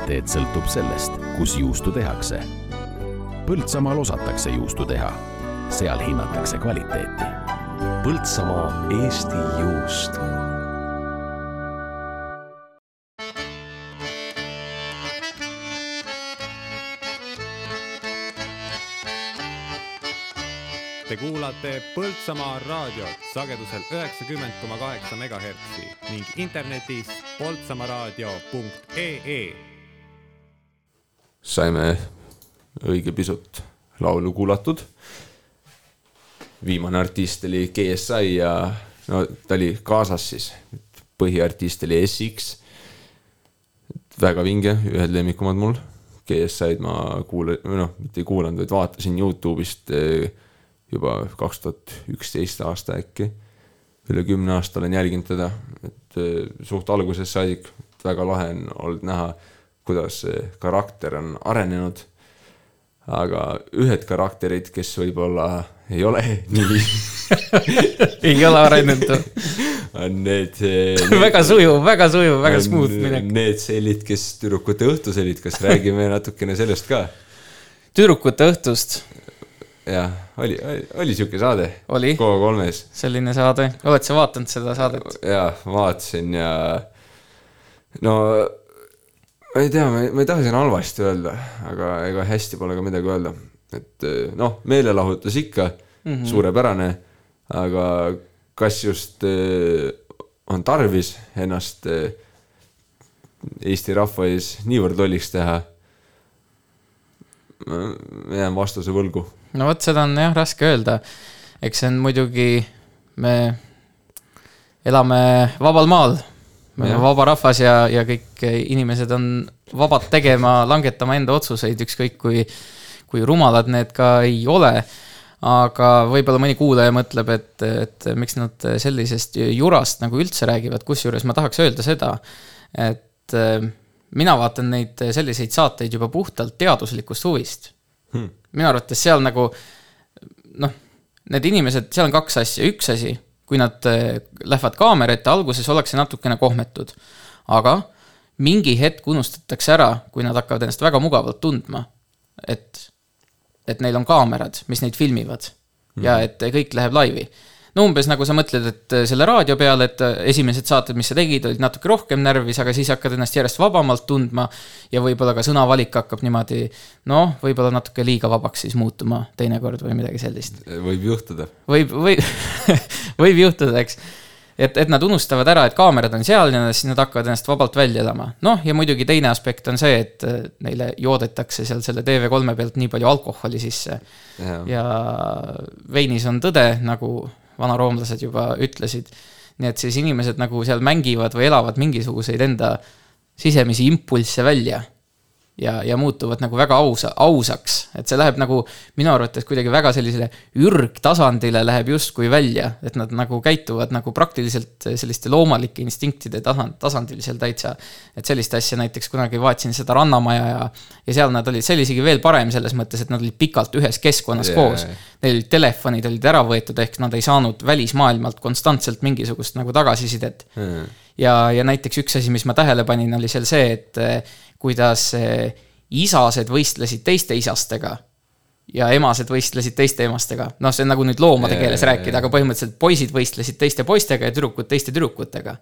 kvaliteet sõltub sellest, kus juustu tehakse. Põltsamaal osatakse juustu teha, seal hinnatakse kvaliteeti. Põltsamaa Eesti juust Te kuulate Põltsamaa raadiot sagedusel üheksakümmend koma kaheksa megahertsi ning internetis poltsamaaraadio.ee saime õige pisut laulu kuulatud. viimane artist oli GSI ja no ta oli kaasas siis, põhiartist oli SX. väga vinge, ühed lemmikumad mul. GSI-d ma kuula-, või noh, mitte ei kuulanud, vaid vaatasin Youtube'ist eh, juba kaks tuhat üksteist aasta äkki. üle kümne aasta olen jälginud teda, et eh, suht algusest saadik väga lahe on olnud näha, kuidas see karakter on arenenud. aga ühed karakterid, kes võib-olla ei ole nii Ei ole arenenud. on need, Väga sujuv, väga sujuv, väga smooth minek. Need sellid, kes tüdrukute õhtuselid, kas räägime natukene sellest ka? tüdrukute õhtust. jah, oli, oli, oli sihuke saade. oli. Go3-s. selline saade, oled sa vaadanud seda saadet? jaa, vaatasin ja no ma ei tea, ma ei, taha siin halvasti öelda, aga ega hästi pole ka midagi öelda. et noh, meelelahutus ikka mm. -hmm. suurepärane, aga kas just eh, on tarvis ennast eh, Eesti rahva ees niivõrd lolliks teha? ma jään vastuse võlgu. no vot, seda on jah raske öelda. eks see on muidugi, me elame vabal maal. Me oleme vaba rahvas ja, ja kõik inimesed on vabad tegema, langetama enda otsuseid, ükskõik kui, kui rumalad need ka ei ole. aga võib-olla mõni kuulaja mõtleb, et, et miks nad sellisest jurast nagu üldse räägivad, kusjuures ma tahaks öelda seda, et äh, mina vaatan neid selliseid saateid juba puhtalt teaduslikust huvist Hmm. minu arvates seal nagu noh, need inimesed, seal on kaks asja, üks asi, kui nad eh, lähevad kaamera ette, alguses ollakse natukene kohmetud, aga mingi hetk unustatakse ära, kui nad hakkavad ennast väga mugavalt tundma, et, et neil on kaamerad, mis neid filmivad. Ja et kõik läheb laivi. No umbes nagu sa mõtled, et selle raadio peale, et esimesed saated, mis sa tegid, olid natuke rohkem närvis, aga siis hakkad ennast järjest vabamalt tundma ja võib-olla ka sõnavalik hakkab niimoodi noh, võib-olla natuke liiga vabaks siis muutuma teinekord või midagi sellist. võib juhtuda. võib, võib, võib juhtuda, eks. et, et nad unustavad ära, et kaamerad on seal ja siis nad hakkavad ennast vabalt välja elama. noh, ja muidugi teine aspekt on see, et äh, neile joodetakse seal selle TV3 pealt nii palju alkoholi sisse. Jaa. ja veinis on tõde, nagu vanaroomlased juba ütlesid. nii et siis inimesed nagu seal mängivad või elavad mingisuguseid enda sisemisi impulsse välja ja, ja muutuvad nagu väga ausa, ausaks, et see läheb nagu minu arvates kuidagi väga sellisele ürgtasandile läheb justkui välja, et nad nagu käituvad nagu praktiliselt selliste loomalike instinktide tasand, tasandil seal täitsa. et sellist asja näiteks kunagi vaatasin seda Rannamaja ja, ja seal nad olid, see oli isegi veel parem selles mõttes, et nad olid pikalt ühes keskkonnas yeah. koos. Neil olid telefonid olid ära võetud, ehk nad ei saanud välismaailmalt konstantselt mingisugust nagu tagasisidet ja, ja näiteks üks asi, mis ma tähele panin, oli seal see, et kuidas eh, isased võistlesid teiste isastega ja emased võistlesid teiste emastega. noh, see on nagu nüüd loomade keeles jaa, rääkida, aga põhimõtteliselt poisid võistlesid teiste poistega ja tüdrukud teiste tüdrukutega.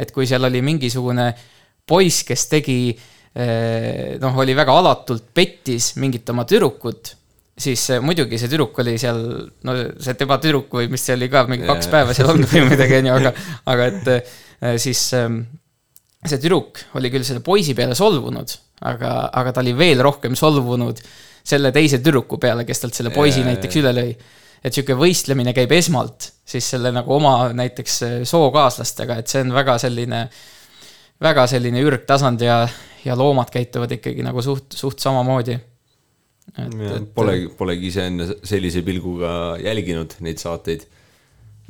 et kui seal oli mingisugune poiss, kes tegi eh, noh, oli väga alatult pettis mingit oma tüdrukut, siis eh, muidugi see tüdruk oli seal, no see tema tüdruk või mis see oli ka, mingi kaks Jaa. päeva seal olnud või midagi, onju, aga, aga et siis see tüdruk oli küll selle poisi peale solvunud, aga, aga ta oli veel rohkem solvunud selle teise tüdruku peale, kes talt selle poisi Jaa, näiteks jaa. üle lõi. et sihuke võistlemine käib esmalt siis selle nagu oma näiteks äh, sookaaslastega, et see on väga selline, väga selline ürgtasand ja, ja loomad käituvad ikkagi nagu suht, suht samamoodi. Polegi, polegi ise enne sellise pilguga jälginud neid saateid.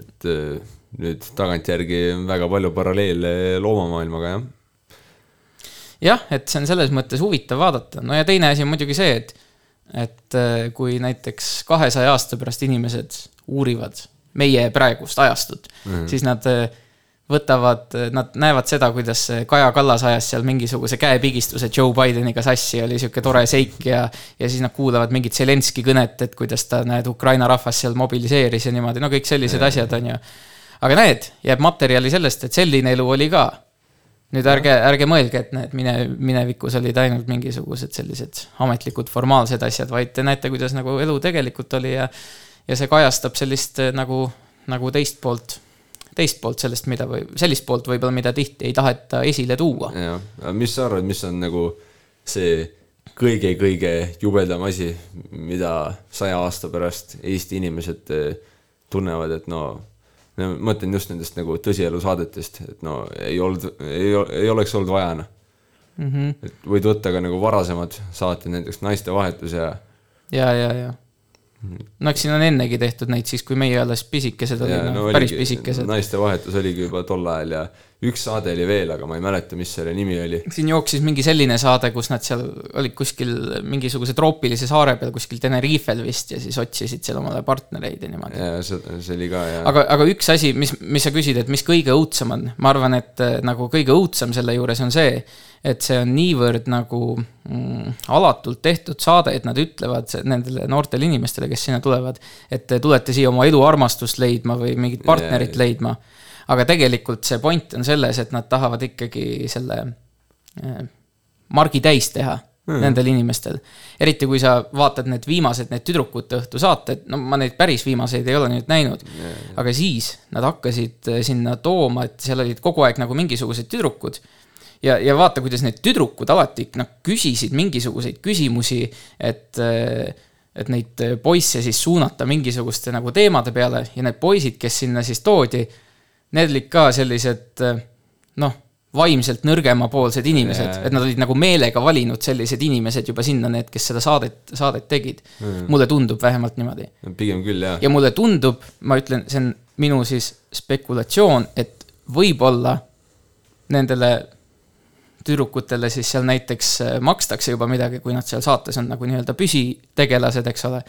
et äh, nüüd tagantjärgi väga palju paralleele loomamaailmaga, jah. jah, et see on selles mõttes huvitav vaadata, no ja teine asi on muidugi see, et, et äh, kui näiteks kahesaja aasta pärast inimesed uurivad meie praegust ajastut mm. -hmm. siis nad äh, võtavad, nad näevad seda, kuidas Kaja Kallas ajas seal mingisuguse käepigistuse Joe Bideniga sassi, oli sihuke tore seik ja, ja siis nad kuulavad mingit Zelenski kõnet, et kuidas ta, näed, Ukraina rahvast seal mobiliseeris ja niimoodi, no kõik sellised Jaa. asjad on ju. Aga näed, jääb materjali sellest, et selline elu oli ka nüüd ärge, ärge mõelge, et need mine, minevikus olid ainult mingisugused sellised ametlikud formaalsed asjad, vaid te näete, kuidas nagu elu tegelikult oli ja ja see kajastab sellist eh, nagu, nagu teist poolt, teist poolt sellest, mida või sellist poolt võib-olla, mida tihti ei taheta esile tuua. jah, mis sa arvad, mis on nagu see kõige-kõige jubedam asi, mida saja aasta pärast Eesti inimesed eh, tunnevad, et no ma mõtlen just nendest nagu tõsielusaadetest, et no ei olnud, ei, ei oleks olnud vaja noh. Mhm. et võid võtta ka nagu varasemad saated, näiteks Naistevahetus ja ja, ja, ja. No eks siin on ennegi tehtud neid siis, kui meie alles pisikesed olime no,, päris oligi- pisikesed. naistevahetus oligi juba tol ajal ja üks saade oli veel, aga ma ei mäleta, mis selle nimi oli. siin jooksis mingi selline saade, kus nad seal olid kuskil mingisuguse troopilise saare peal kuskil Tenerifel vist ja siis otsisid seal omale partnereid ja niimoodi. ja see, see oli ka ja aga, aga üks asi, mis, mis sa küsid, et mis kõige õudsem on, ma arvan, et eh, nagu kõige õudsem selle juures on see, et see on niivõrd nagu mm, alatult tehtud saade, et nad ütlevad nendele noortele inimestele, kes sinna tulevad, et te tulete siia oma eluarmastust leidma või mingit partnerit Jaa. leidma. aga tegelikult see point on selles, et nad tahavad ikkagi selle eh, margi täis teha mm. nendel inimestel. eriti kui sa vaatad need viimased, need tüdrukute õhtusaated, no ma neid päris viimaseid ei ole nüüd näinud, aga siis nad hakkasid eh, sinna tooma, et seal olid kogu aeg nagu mingisugused tüdrukud ja, ja vaata, kuidas need tüdrukud alati noh, küsisid mingisuguseid küsimusi, et, et neid poisse siis suunata mingisuguste nagu teemade peale ja need poisid, kes sinna siis toodi, need olid ka sellised noh, vaimselt nõrgemapoolsed inimesed Jaa., et nad olid nagu meelega valinud sellised inimesed juba sinna, need, kes seda saadet, saadet tegid Mm. mulle tundub vähemalt niimoodi pigem küll jah. ja mulle tundub, ma ütlen, see on minu siis spekulatsioon, et võib-olla nendele tüdrukutele siis seal näiteks äh, makstakse juba midagi, kui nad seal saates on nagu nii-öelda püsitegelased, eks ole.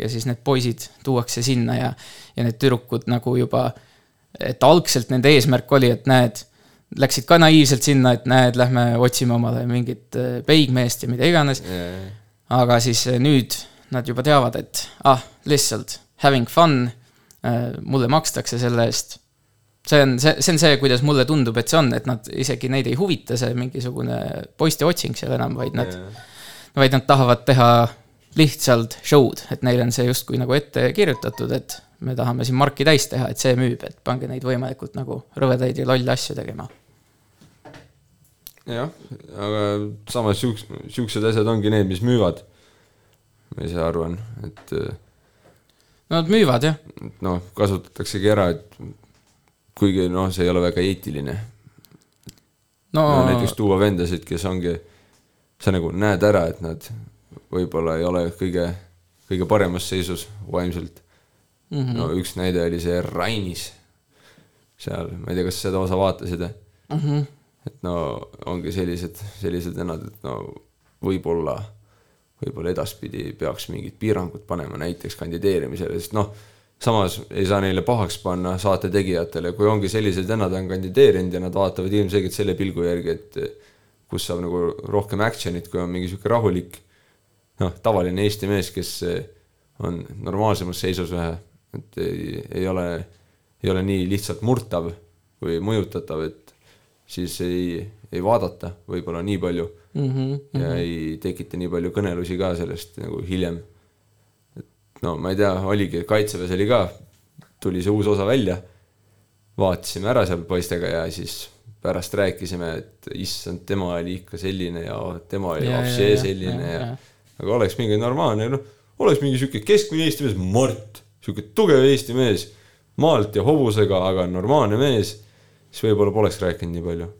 ja siis need poisid tuuakse sinna ja, ja need tüdrukud nagu juba, et algselt nende eesmärk oli, et näed, läksid ka naiivselt sinna, et näed, lähme otsime omale mingit äh, peigmeest ja mida iganes. aga siis äh, nüüd nad juba teavad, et ah, lihtsalt having fun, mulle makstakse selle eest. See on, see, see on see, kuidas mulle tundub, et see on, et nad isegi neid ei huvita see mingisugune poiste otsing seal enam, vaid nad, vaid nad tahavad teha lihtsalt show'd, et neil on see justkui nagu ette kirjutatud, et me tahame siin marki täis teha, et see müüb, et pange neid võimalikult nagu rõvedaid ja lolle asju tegema. jah, aga samas siuks-, siuksed asjad ongi need, mis müüvad. ma ise arvan, et. no nad müüvad jah. noh, kasutataksegi ära, et kuigi noh, see ei ole väga eetiline No- no,. näiteks tuua vendasid, kes ongi, sa nagu näed ära, et nad võib-olla ei ole kõige, kõige paremas seisus vaimselt mm. -hmm. no üks näide oli see Rainis. seal, ma ei tea, kas seda osa vaatasid Mhm. et no ongi sellised, sellised vennad, et no võib-olla, võib-olla edaspidi peaks mingid piirangud panema näiteks kandideerimisele, sest noh, samas ei saa neile pahaks panna saate tegijatele, kui ongi sellised vennad on kandideerinud ja nad vaatavad ilmselgelt selle pilgu järgi, et kus saab nagu rohkem action'it, kui on mingi sihuke rahulik noh, tavaline Eesti mees, kes on normaalsemas seisus vähe, et ei, ei ole, ei ole nii lihtsalt murtav või mõjutatav, et siis ei, ei vaadata võib-olla nii palju Mhm, ja mhm. ei tekita nii palju kõnelusi ka sellest nagu hiljem. No ma ei tea, oligi, kaitseväes oli ka, tuli see uus osa välja, vaatasime ära seal poistega ja siis pärast rääkisime, et issand, tema oli ikka selline ja tema oli ja, selline ja, ja. ja aga oleks mingi normaalne, noh, oleks mingi sihuke keskmine Eesti mees, Mart, sihuke tugev Eesti mees, maalt ja hobusega, aga normaalne mees, siis võib-olla poleks rääkinud nii palju.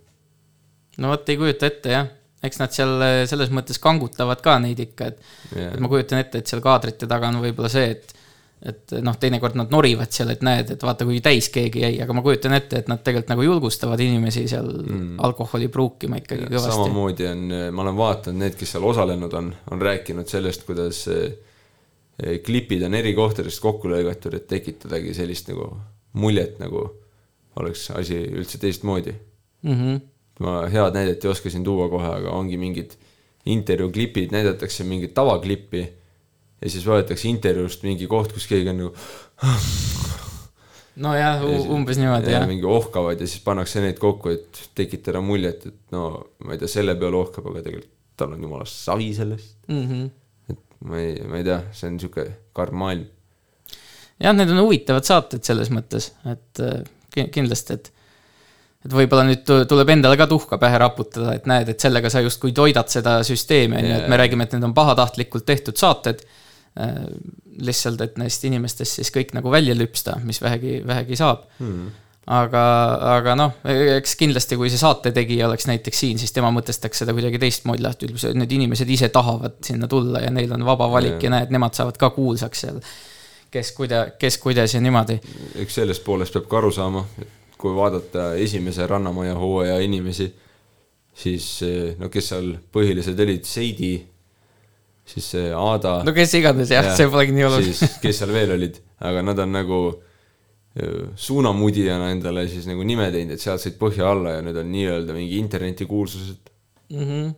no vot, ei kujuta ette jah, eks nad seal eh, selles mõttes kangutavad ka neid ikka, et Jaa. et ma kujutan ette, et seal kaadrite taga on võib-olla see, et et noh, teinekord nad norivad seal, et näed, et vaata, kui täis keegi jäi, aga ma kujutan ette, et nad tegelikult nagu julgustavad inimesi seal mm. alkoholi pruukima ikkagi kõvasti. samamoodi on, ma olen vaadanud need, kes seal osalenud on, on rääkinud sellest, kuidas eh, eh, klipid on eri kohtadest kokku lõigatud, et tekitadagi sellist nagu muljet, nagu oleks asi üldse teistmoodi Mhm. Ma head näidet ei oska siin tuua kohe, aga ongi mingid intervjuuklipid, näidatakse mingit tavaklippi ja siis võetakse intervjuust mingi koht, kus keegi on nagu nojah, umbes niimoodi ja jah. mingi ohkavad ja siis pannakse need kokku, et tekitada muljet, et no ma ei tea, selle peale ohkab, aga tegelikult tal on jumala savi sellest. Mhm. et ma ei, ma ei tea, see on sihuke karm maailm. jah, need on huvitavad saated selles mõttes, et ki- kindlasti, et et võib-olla nüüd tu- tuleb endale ka tuhka pähe raputada, et näed, et sellega sa justkui toidad seda süsteemi, on ju, et me räägime, et need on pahatahtlikult tehtud saated. lihtsalt, et neist inimestest siis kõik nagu välja lüpsta, mis vähegi, vähegi saab Mhm. aga, aga noh, eks kindlasti, kui see saate tegija oleks näiteks siin, siis tema mõtestaks seda kuidagi teistmoodi lahti, need inimesed ise tahavad sinna tulla ja neil on vaba valik Jaa. ja näed, nemad saavad ka kuulsaks seal. kes kuida-, kes kuidas ja niimoodi. eks sellest poolest peab ka aru saama, et kui vaadata esimese Rannamaja hooaja inimesi, siis eh, no kes seal põhilised olid, Seidi, siis see Aada. No kes iganes, jah, see polegi nii oluline. siis, kes seal veel olid, aga nad on nagu eh, suunamudijana endale siis nagu nime teinud, et sealt said põhja alla ja nüüd on nii-öelda mingi internetikuulsused. Mhm.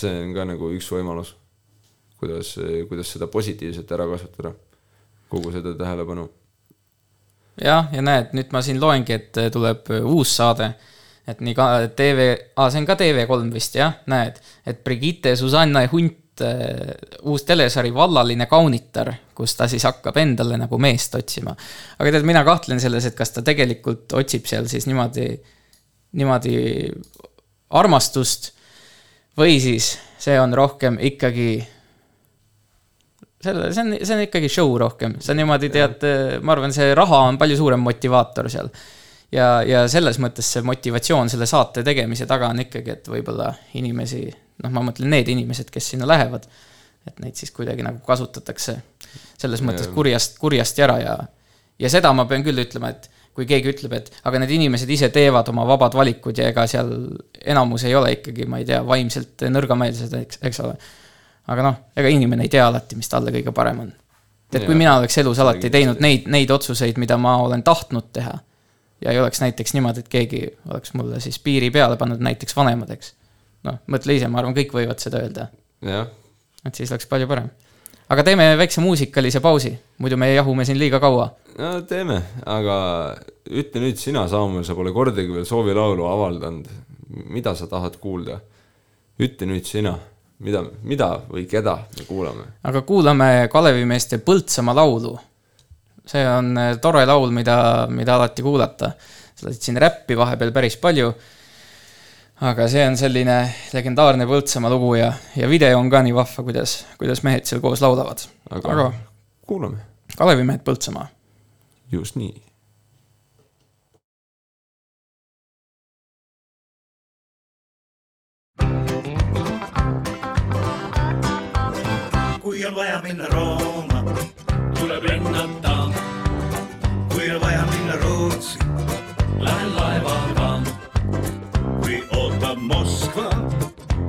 see on ka nagu üks võimalus, kuidas, kuidas seda positiivselt ära kasutada, kogu seda tähelepanu jah, ja näed, nüüd ma siin loengi, et tuleb uus saade. et nii ka TV, aa, see on ka TV3 vist jah, näed, et Brigitte Susanna Hunt, uus telesari Vallaline kaunitar, kus ta siis hakkab endale nagu meest otsima. aga tead, mina kahtlen selles, et kas ta tegelikult otsib seal siis niimoodi, niimoodi armastust või siis see on rohkem ikkagi selle, see on, see on ikkagi show rohkem, sa niimoodi tead, ma arvan, see raha on palju suurem motivaator seal. ja, ja selles mõttes see motivatsioon selle saate tegemise taga on ikkagi, et võib-olla inimesi, noh, ma mõtlen need inimesed, kes sinna lähevad, et neid siis kuidagi nagu kasutatakse selles mõttes kurjast, kurjasti ära ja, ja seda ma pean küll ütlema, et kui keegi ütleb, et aga need inimesed ise teevad oma vabad valikud ja ega seal enamus ei ole ikkagi, ma ei tea, vaimselt nõrgameelsed, eks, eks ole aga noh, ega inimene ei tea alati, mis talle kõige parem on. et kui mina oleks elus alati teinud neid, neid otsuseid, mida ma olen tahtnud teha, ja ei oleks näiteks niimoodi, et keegi oleks mulle siis piiri peale pannud näiteks vanemad, eks. noh, mõtle ise, ma arvan, kõik võivad seda öelda. et siis oleks palju parem. aga teeme väikse muusikalise pausi, muidu me jahume siin liiga kaua. no teeme, aga ütle nüüd sina, Samuel, sa pole kordagi veel soovilaulu avaldanud. mida sa tahad kuulda? ütle nüüd sina mida, mida või keda me kuulame? aga kuulame Kalevimeeste Põltsamaa laulu. see on eh, tore laul, mida, mida alati kuulata. sa lasid siin räppi vahepeal päris palju. aga see on selline legendaarne Põltsamaa lugu ja, ja video on ka nii vahva, kuidas, kuidas mehed seal koos laulavad. aga, aga kuulame. Kalevimehed Põltsamaa. just nii on vaja minna Rooma, tuleb lennata. kui on vaja minna Rootsi, lähen laevaga. kui ootab Moskva,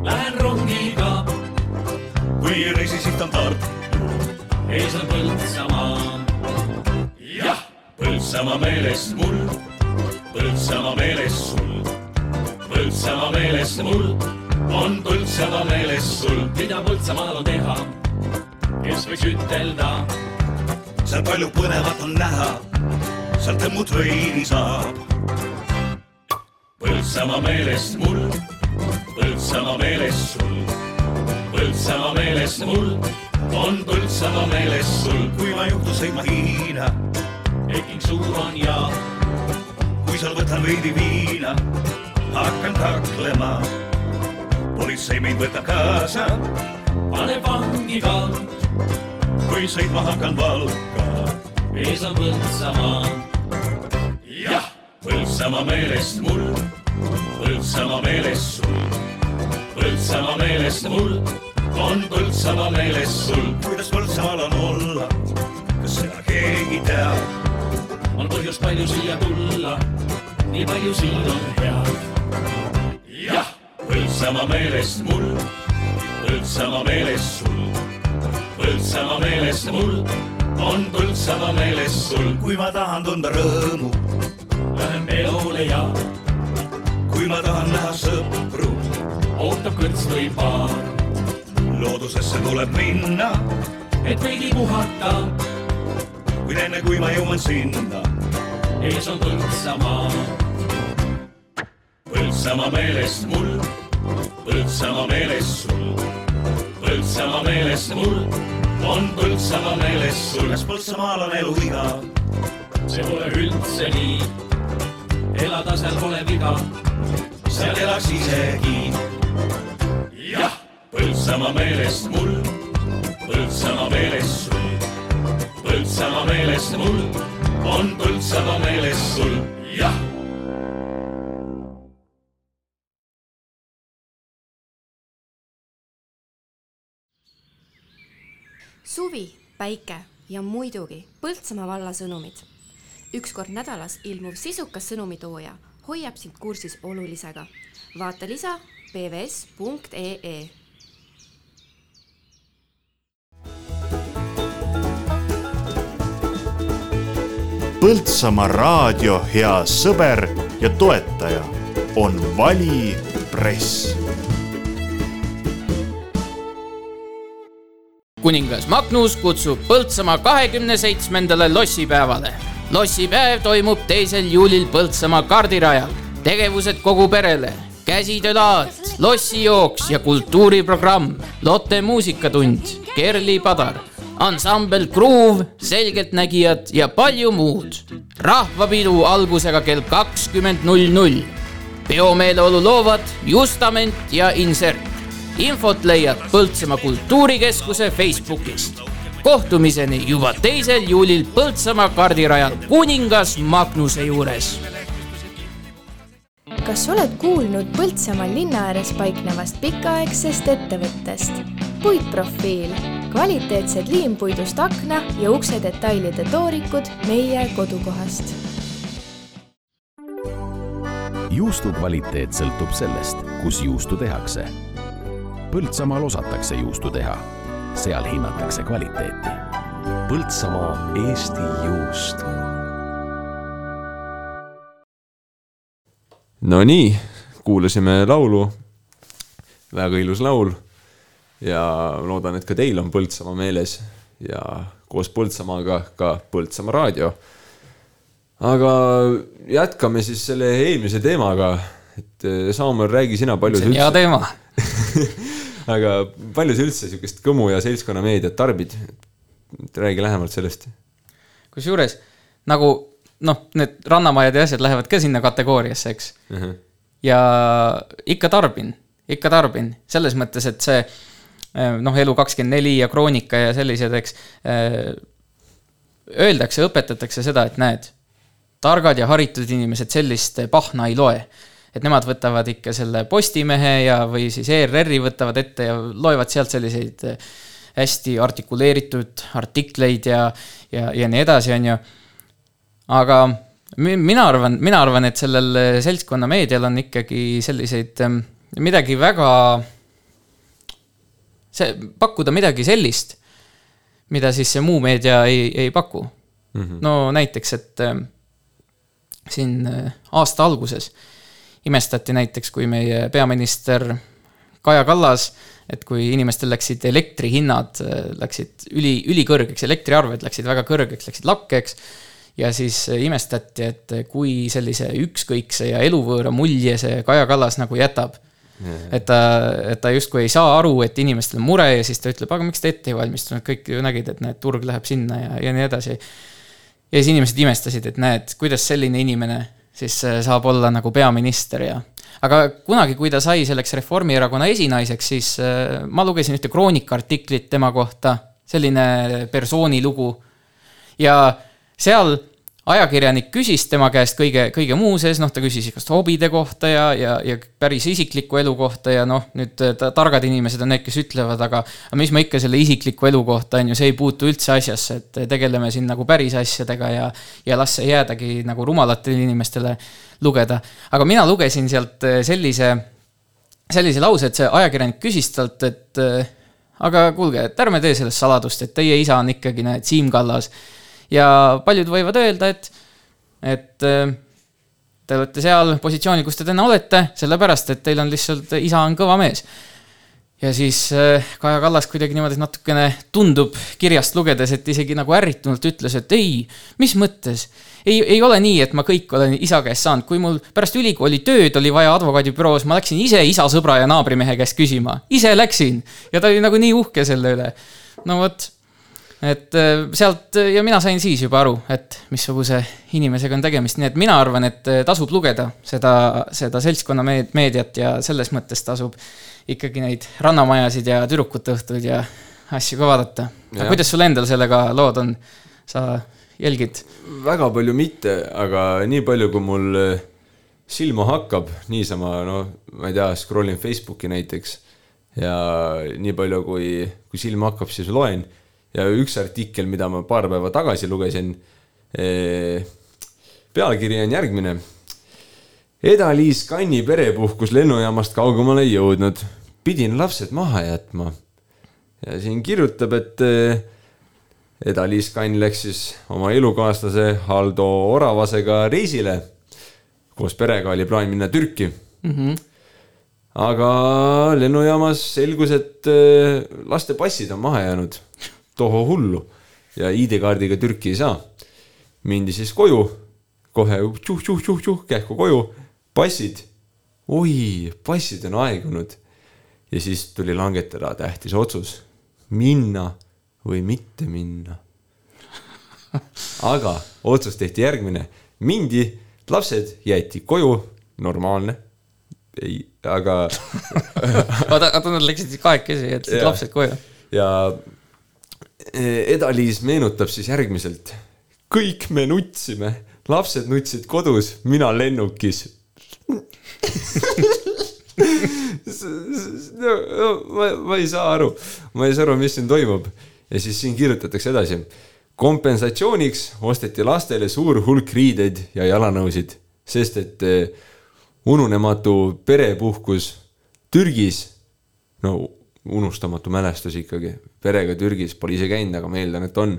lähen rongiga. kui reisisiht on Tartu, ees on Põltsamaa. jah, Põltsamaa meeles mul, Põltsamaa meeles sul, Põltsamaa meeles mul on Põltsamaa meeles sul, mida Põltsamaal on teha kes võiks ütelda. seal palju põnevat on näha, sealt õmmut veini saab. Põltsamaa meeles mul, Põltsamaa meeles sul, Põltsamaa meeles mul on Põltsamaa meeles sul. kui ma juhtu sõitma Hiina, Peking suur on ja kui seal võtan veidi viina, hakkan kaklema. politsei mind võtab kaasa, paneb vangi ka kui sõitma hakkan Valka. ees on Põltsamaa. jah, Põltsamaa meelest mul, Põltsamaa meeles sul, Põltsamaa meelest mul on Põltsamaa meeles sul. kuidas Põltsamaal on olla, kas seda keegi teab? on põhjust palju siia tulla, nii palju siin on head. jah, Põltsamaa meelest mul, Põltsamaa meeles sul Põltsamaa meeles mul on Põltsamaa meeles sul. kui ma tahan tunda rõõmu, lähen peole ja kui ma tahan näha sõpru, ootab kõrts või paar. loodusesse tuleb minna, et veidi puhata. kuid enne kui ma jõuan sinna, ees on Põltsamaa. Põltsamaa meelest mul, Põltsamaa meeles sul Põltsamaa meeles mul on Põltsamaa meeles sul. kas Põltsamaal on elu iga? see pole üldse nii. elada seal pole viga. seal elaks isegi. jah, Põltsamaa meelest mul, Põltsamaa meeles sul. Põltsamaa meelest mul on Põltsamaa meeles sul, jah suvi, päike ja muidugi Põltsamaa valla sõnumid. üks kord nädalas ilmuv sisukas sõnumitooja hoiab sind kursis olulisega. vaata lisa pvs.ee. Põltsamaa raadio hea sõber ja toetaja on Vali Press kuningas Magnus kutsub Põltsamaa kahekümne seitsmendale lossipäevale. lossipäev toimub teisel juulil Põltsamaa kardirajal. tegevused kogu perele, käsitöölaad, lossijooks ja kultuuriprogramm, Lotte muusikatund, Kerli Padar, ansambel Gruuv, Selgeltnägijad ja palju muud. rahvapidu algusega kell kakskümmend null null peomeeleolu loovad Justament ja Insert. Infot leiad Põltsamaa kultuurikeskuse Facebookist. kohtumiseni juba teisel juulil Põltsamaa kardirajal Kuningas Magnuse juures kas oled kuulnud Põltsamaal linna ääres paiknevast pikaaegsest ettevõttest? puitprofiil, kvaliteetsed liimpuidust akna ja ukse detailide toorikud meie kodukohast. juustu kvaliteet sõltub sellest, kus juustu tehakse. Põltsamaal osatakse juustu teha, seal hinnatakse kvaliteeti. Põltsamaa Eesti juust. Nonii, kuulasime laulu, väga ilus laul. Ja loodan, et ka teil on Põltsamaa meeles ja koos Põltsamaaga ka Põltsamaa raadio. aga jätkame siis selle eelmise teemaga, et eh, Saamar, räägi sina, palju see on hea teema aga palju sa üldse sihukest kõmu ja seltskonnameediat tarbid? räägi lähemalt sellest. kusjuures nagu noh, need rannamajad ja asjad lähevad ka sinna kategooriasse, eks uh. -huh. ja ikka tarbin, ikka tarbin, selles mõttes, et see noh, Elu24 ja Kroonika ja sellised, eks. Öeldakse, õpetatakse seda, et näed, targad ja haritud inimesed sellist pahna ei loe. Et nemad võtavad ikka selle Postimehe ja, või siis ERR-i võtavad ette ja loevad sealt selliseid hästi artikuleeritud artikleid ja, ja, ja nii edasi, on ju aga mina arvan, mina arvan, et sellel seltskonna meedial on ikkagi selliseid ähm, midagi väga, see, pakkuda midagi sellist, mida siis see muu meedia ei, ei paku mm. -hmm. no näiteks, et äh, siin aasta alguses imestati näiteks, kui meie peaminister Kaja Kallas, et kui inimestel läksid elektrihinnad, äh, läksid üli, ülikõrgeks, elektriarved läksid väga kõrgeks, läksid lakkeks ja siis äh, imestati, et äh, kui sellise ükskõikse ja eluvõõra mulje see Kaja Kallas nagu jätab. et ta, et ta justkui ei saa aru, et inimestel on mure ja siis ta ütleb, aga miks te ette ei valmistunud, kõik ju nägid, et näed, turg läheb sinna ja, ja nii edasi. ja siis inimesed imestasid, et näed, kuidas selline inimene siis äh, saab olla nagu peaminister ja aga kunagi, kui ta sai selleks Reformierakonna esinaiseks, siis ma lugesin ühte Kroonika artiklit tema kohta, selline persooni lugu. ja seal ajakirjanik küsis tema käest kõige, kõige muu sees, noh, ta küsis igast hobide kohta ja, ja, ja päris isikliku elu kohta ja noh, nüüd ta, targad inimesed on need, kes ütlevad, aga mis ma ikka selle isikliku elu kohta, on ju, see ei puutu üldse asjasse, et tegeleme siin nagu päris asjadega ja ja las see jäädagi nagu rumalatele inimestele lugeda. aga mina lugesin sealt sellise, sellise lause, et see ajakirjanik küsis talt, et aga kuulge, et ärme tee sellest saladust, et teie isa on ikkagi, näed, Siim Kallas ja paljud võivad öelda, et, et äh, te olete seal positsioonil, kus te täna olete, sellepärast et teil on lihtsalt, isa on kõva mees. ja siis äh, Kaja Kallas kuidagi niimoodi natukene tundub kirjast lugedes, et isegi nagu ärritunult ütles, et ei, mis mõttes? Ei, ei ole nii, et ma kõik olen isa käest saanud, kui mul pärast ülikooli tööd oli vaja advokaadibüroos, ma läksin ise isa sõbra ja naabrimehe käest küsima, ise läksin. Ja ta oli nagu nii uhke selle üle. no vot et äh, sealt äh, ja mina sain siis juba aru, et missuguse inimesega on tegemist, nii et mina arvan, et äh, tasub lugeda seda, seda seltskonna meediat ja selles mõttes tasub ikkagi neid rannamajasid ja tüdrukute õhtuid ja asju ka vaadata. aga kuidas sul endal sellega lood on, sa jälgid? väga palju mitte, aga nii palju, kui mul silma hakkab, niisama no ma ei tea, scroll in Facebooki näiteks ja nii palju, kui, kui silma hakkab, siis loen ja üks artikkel, mida ma paar päeva tagasi lugesin. Eh, pealkiri on järgmine. Eda-Liis Kanni perepuhkus lennujaamast kaugemale ei jõudnud, pidin lapsed maha jätma. ja siin kirjutab, et eh, Eda-Liis Kann läks siis oma elukaaslase Haldo Oravasega reisile. koos perega oli plaan minna Türki mm. -hmm aga lennujaamas selgus, et eh, laste passid on maha jäänud toho hullu ja ID-kaardiga Türki ei saa. mindi siis koju, kohe tšuh-tšuh-tšuh-tšuh, kähku koju, passid. oi, passid on aegunud. ja siis tuli langetada tähtis otsus, minna või mitte minna. aga otsus tehti järgmine, mindi, lapsed jäeti koju, normaalne, ei, aga oota, oota, nad läksid siis kahekesi, jätsid lapsed koju. ja Eda-Liis meenutab siis järgmiselt. kõik me nutsime, lapsed nutsid kodus, mina lennukis. ma, ma ei saa aru, ma ei saa aru, mis siin toimub. ja siis siin kirjutatakse edasi. kompensatsiooniks osteti lastele suur hulk riideid ja jalanõusid, sest et eh, ununematu perepuhkus Türgis, no unustamatu mälestus ikkagi, perega Türgis pole ise käinud, aga ma eeldan, et on.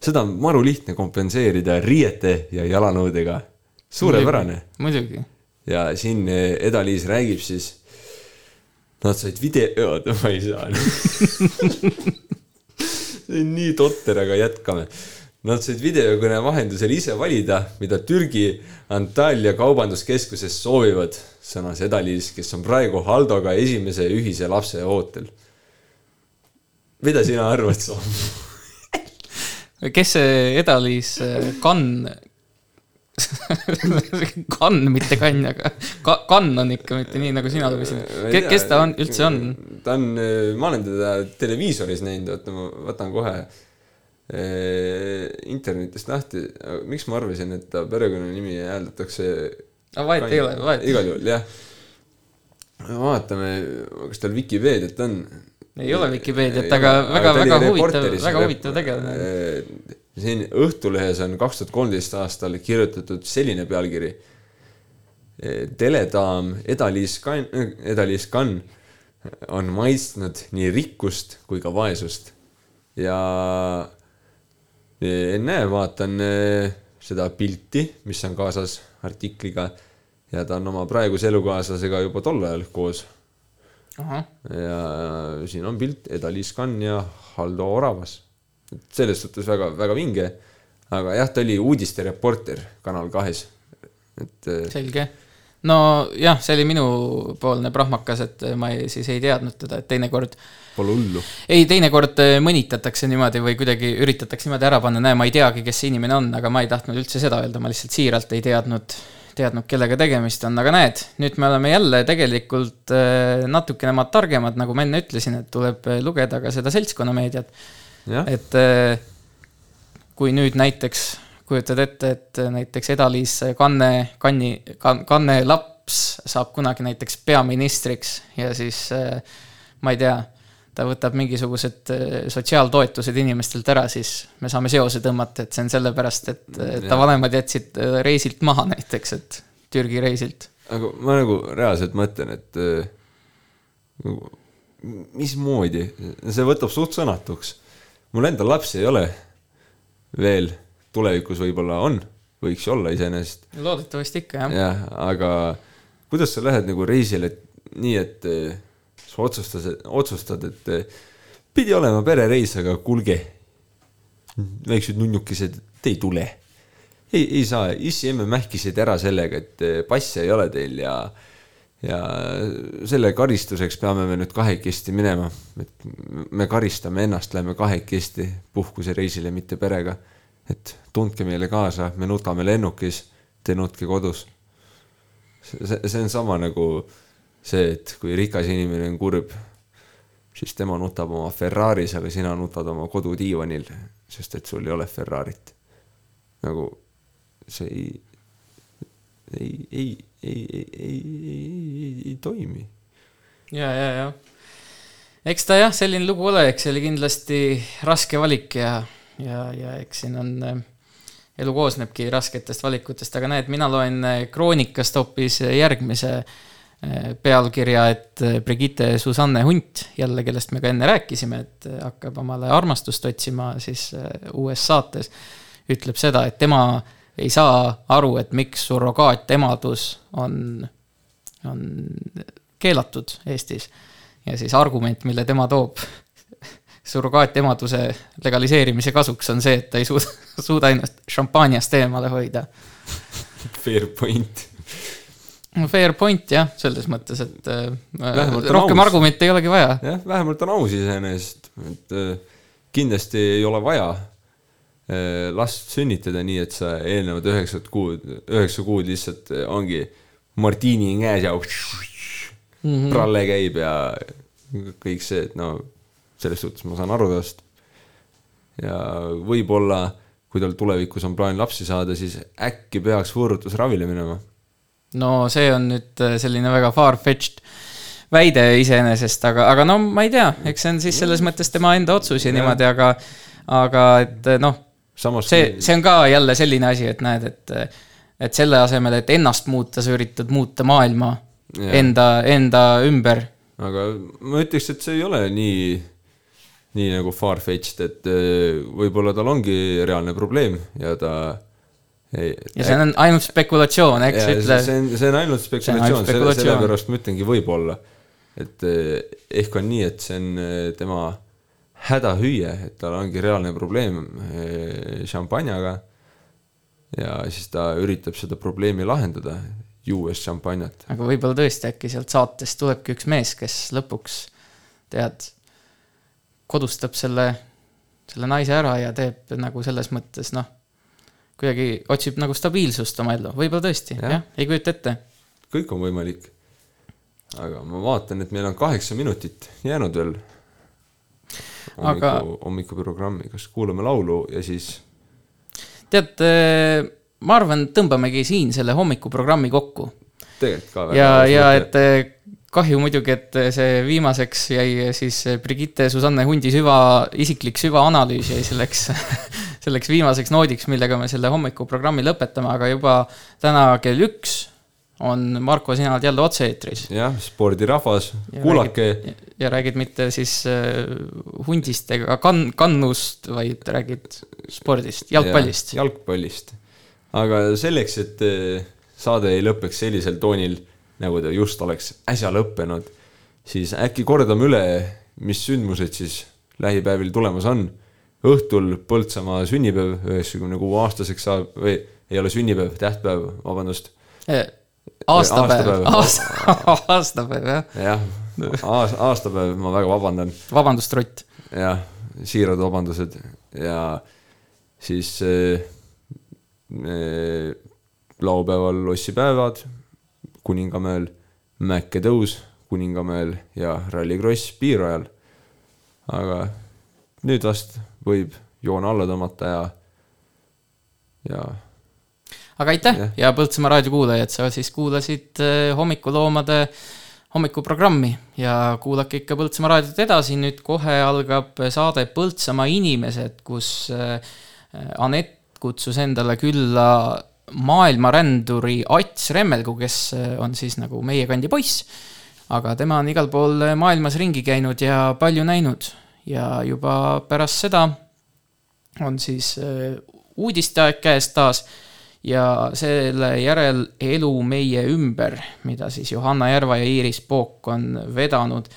seda on maru lihtne kompenseerida riiete ja jalanõudega. suurepärane. muidugi. ja siin eh, Eda-Liis räägib siis, nad said video, oota ma ei saa. see on nii totter, aga jätkame. Nad said videokõne vahendusel ise valida, mida Türgi Antalya kaubanduskeskuses soovivad, sõnas Eda-Liis, kes on praegu Haldoga esimese ühise lapse ootel. Mida sina arvad, Soom? kes see Eda-Liis Kann, Kann, mitte Kann, aga Ka- Kann on ikka mitte nii, nagu sina lugesid. kes ta on, üldse on? ta on, ma olen teda televiisoris näinud, oota ma võtan kohe eh, internetist lahti, miks ma arvasin, et ta perekonnanimi hääldatakse. Aga vahet ei ole, vahet igal juhul jah. vaatame, kas tal Vikipeediat on. Ei ole Vikipeediat, aga väga- väga huvitav- väga huvitav tegelane. siin Õhtulehes on kaks tuhat kolmteist aastal kirjutatud selline pealkiri. teledaam Eda-Liis Kann, Eda-Liis Kann on maitsnud nii rikkust kui ka vaesust. ja ennäe, vaatan seda pilti, mis on kaasas artikliga ja ta on oma praeguse elukaaslasega juba tol ajal koos. Ja siin on pilt Eda-Liis Kann ja Haldo Oravas. selles suhtes väga, väga vinge. aga jah, ta oli uudistereporter Kanal kahes. et eh, selge. nojah, see oli minupoolne prahmakas, et ma ei, siis ei teadnud teda, et teinekord Pole hullu. ei, teinekord eh, mõnitatakse niimoodi või kuidagi üritatakse niimoodi ära panna, näe, ma ei teagi, kes see inimene on, aga ma ei tahtnud üldse seda öelda, ma lihtsalt siiralt ei teadnud, teadnud, kellega tegemist on, aga näed, nüüd me oleme jälle tegelikult eh, natukene maad targemad, nagu ma enne ütlesin, et tuleb eh, lugeda ka seda seltskonnameediat. et eh, kui nüüd näiteks kujutad ette, et näiteks Eda-Liis Kanne, Kanni, Kanne laps saab kunagi näiteks peaministriks ja siis ma ei tea ta võtab mingisugused eh, sotsiaaltoetused inimestelt ära, siis me saame seose tõmmata, et see on sellepärast, et ta vanemad jätsid eh, reisilt maha näiteks, et Türgi reisilt. aga ma nagu reaalselt mõtlen, et eh, nagu, mismoodi, see võtab suht sõnatuks. mul endal lapsi ei ole veel, tulevikus võib-olla on, võiks olla iseenesest. loodetavasti ikka, jah. jah, aga kuidas sa lähed nagu reisile nii, et sa otsustad, et eh, pidi olema perereis, aga kuulge, väiksed nunnukesed, te ei tule. ei, ei saa, issi-emme mähkisid ära sellega, et eh, passe ei ole teil ja ja selle karistuseks peame me nüüd kahekesti minema, et me karistame ennast, lähme kahekesti puhkusereisile, mitte perega. et tundke meile kaasa, me nutame lennukis, te nutke kodus see, see on sama nagu see, et kui rikas inimene on kurb, siis tema nutab oma Ferraris, aga sina nutad oma kodudiivanil, sest et sul ei ole Ferrarit. nagu see ei, ei, ei, ei, ei, ei, ei, ei, ei toimi. ja, ja, ja eks ta jah, selline lugu ole, eks see oli kindlasti raske valik ja, ja, ja eks siin on äh, elu koosnebki rasketest valikutest, aga näed, mina loen äh, Kroonikast hoopis järgmise äh, pealkirja, et äh, Brigitte Susanne Hunt jälle, kellest me ka enne rääkisime, et äh, hakkab omale armastust otsima siis äh, uues saates, ütleb seda, et tema ei saa aru, et miks surrogaatemadus on, on keelatud Eestis. ja siis argument, mille tema toob surrogaatemaduse legaliseerimise kasuks on see, et ta ei suuda, suuda ennast šampaaniast eemale hoida. Fair point. No fair point jah, selles mõttes, et äh, Vähemalt rohkem argumente ei olegi vaja. jah, vähemalt on aus iseenesest, et äh, kindlasti ei ole vaja äh, last sünnitada nii, et sa eelnevad üheksat kuud, üheksa kuud lihtsalt ongi martini käes ja Mhm. pralle käib ja kõik see, et no selles suhtes ma saan aru temast. ja võib-olla, kui tal tulevikus on plaan lapsi saada, siis äkki peaks võõrutusravile minema. No see on nüüd äh, selline väga far-fetched väide iseenesest, aga, aga no ma ei tea, eks see on siis selles mõttes tema enda otsus ja Jah. niimoodi, aga, aga et noh, samas see, see on ka jälle selline asi, et näed, et, et selle asemel, et ennast muuta, sa üritad muuta maailma Jah. enda, enda ümber. aga ma ütleks, et see ei ole nii, nii nagu far-fetched, et võib-olla tal ongi reaalne probleem ja ta ja see on ainult spekulatsioon, eks ütle. see on, see on ainult spekulatsioon, selle, sellepärast ma ütlengi võib-olla. et eh, ehk on nii, et see on eh, tema hädahüüe, et tal ongi reaalne probleem eh, šampanjaga. ja siis ta üritab seda probleemi lahendada, juues šampanjat. aga võib-olla tõesti äkki sealt saatest tulebki üks mees, kes lõpuks tead, kodustab selle, selle naise ära ja teeb nagu selles mõttes noh, kuidagi otsib nagu stabiilsust oma ellu, võib-olla tõesti, Jah. jah, ei kujuta ette. kõik on võimalik. aga ma vaatan, et meil on kaheksa minutit jäänud veel. hommiku Aga- hommikuprogrammi, kas kuulame laulu ja siis tead, ma arvan, tõmbamegi siin selle hommikuprogrammi kokku. tegelikult ka ja, ja et eh, kahju muidugi, et see viimaseks jäi siis Brigitte Susanne Hundi süva, isiklik süvaanalüüs jäi selleks, selleks viimaseks noodiks, millega me selle hommikuprogrammi lõpetame, aga juba täna kell üks on Marko, sina oled jälle otse-eetris. jah, spordirahvas, Ja kuulake. ja räägid mitte siis äh, hundist ega kann-, kannust, vaid räägid spordist, jalgpallist. jalgpallist. aga selleks, et eh, saade ei lõpeks sellisel toonil, nagu ta just oleks äsja lõppenud, siis äkki kordame üle, mis sündmused siis lähipäevil tulemas on. Õhtul Põltsamaa sünnipäev, üheksakümne kuue aastaseks saab, või ei ole sünnipäev, tähtpäev, vabandust. aastapäev, aasta, aastapäev, jah. jah, aastapäev, ma väga vabandan. vabandust, Rott. jah, siirad vabandused ja siis eh, eh, laupäeval lossipäevad Kuningamäel, Mäkke-tõus Kuningamäel ja Rally Cross Piirajal. aga nüüd vast võib joon alla tõmmata ja, ja aga aitäh Jah. ja Põltsamaa raadio kuulajad, sa siis kuulasid eh, hommikuloomade hommikuprogrammi ja kuulake ikka Põltsamaa raadiot edasi, nüüd kohe algab saade Põltsamaa inimesed, kus eh, Anett kutsus endale külla maailmaränduri Ats Remmelgu, kes eh, on siis nagu meie kandi poiss. aga tema on igal pool maailmas ringi käinud ja palju näinud ja juba pärast seda on siis eh, uudisteaeg käes taas ja selle järel Elu meie ümber, mida siis Johanna Järva ja Iiris Pook on vedanud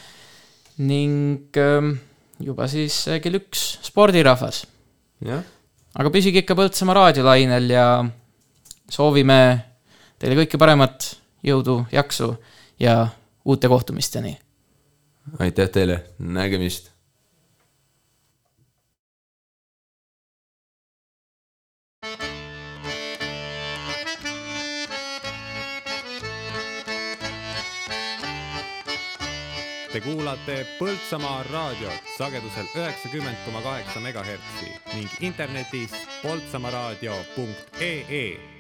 ning ähm, juba siis äh, kell üks spordirahvas. aga püsige ikka Põltsamaa raadiolainel ja soovime teile kõike paremat, jõudu, jaksu ja uute kohtumisteni. aitäh teile, nägemist Te kuulate Põltsamaa raadiot sagedusel üheksakümmend koma kaheksa megahertsi ning internetis poltsamaaraadio.ee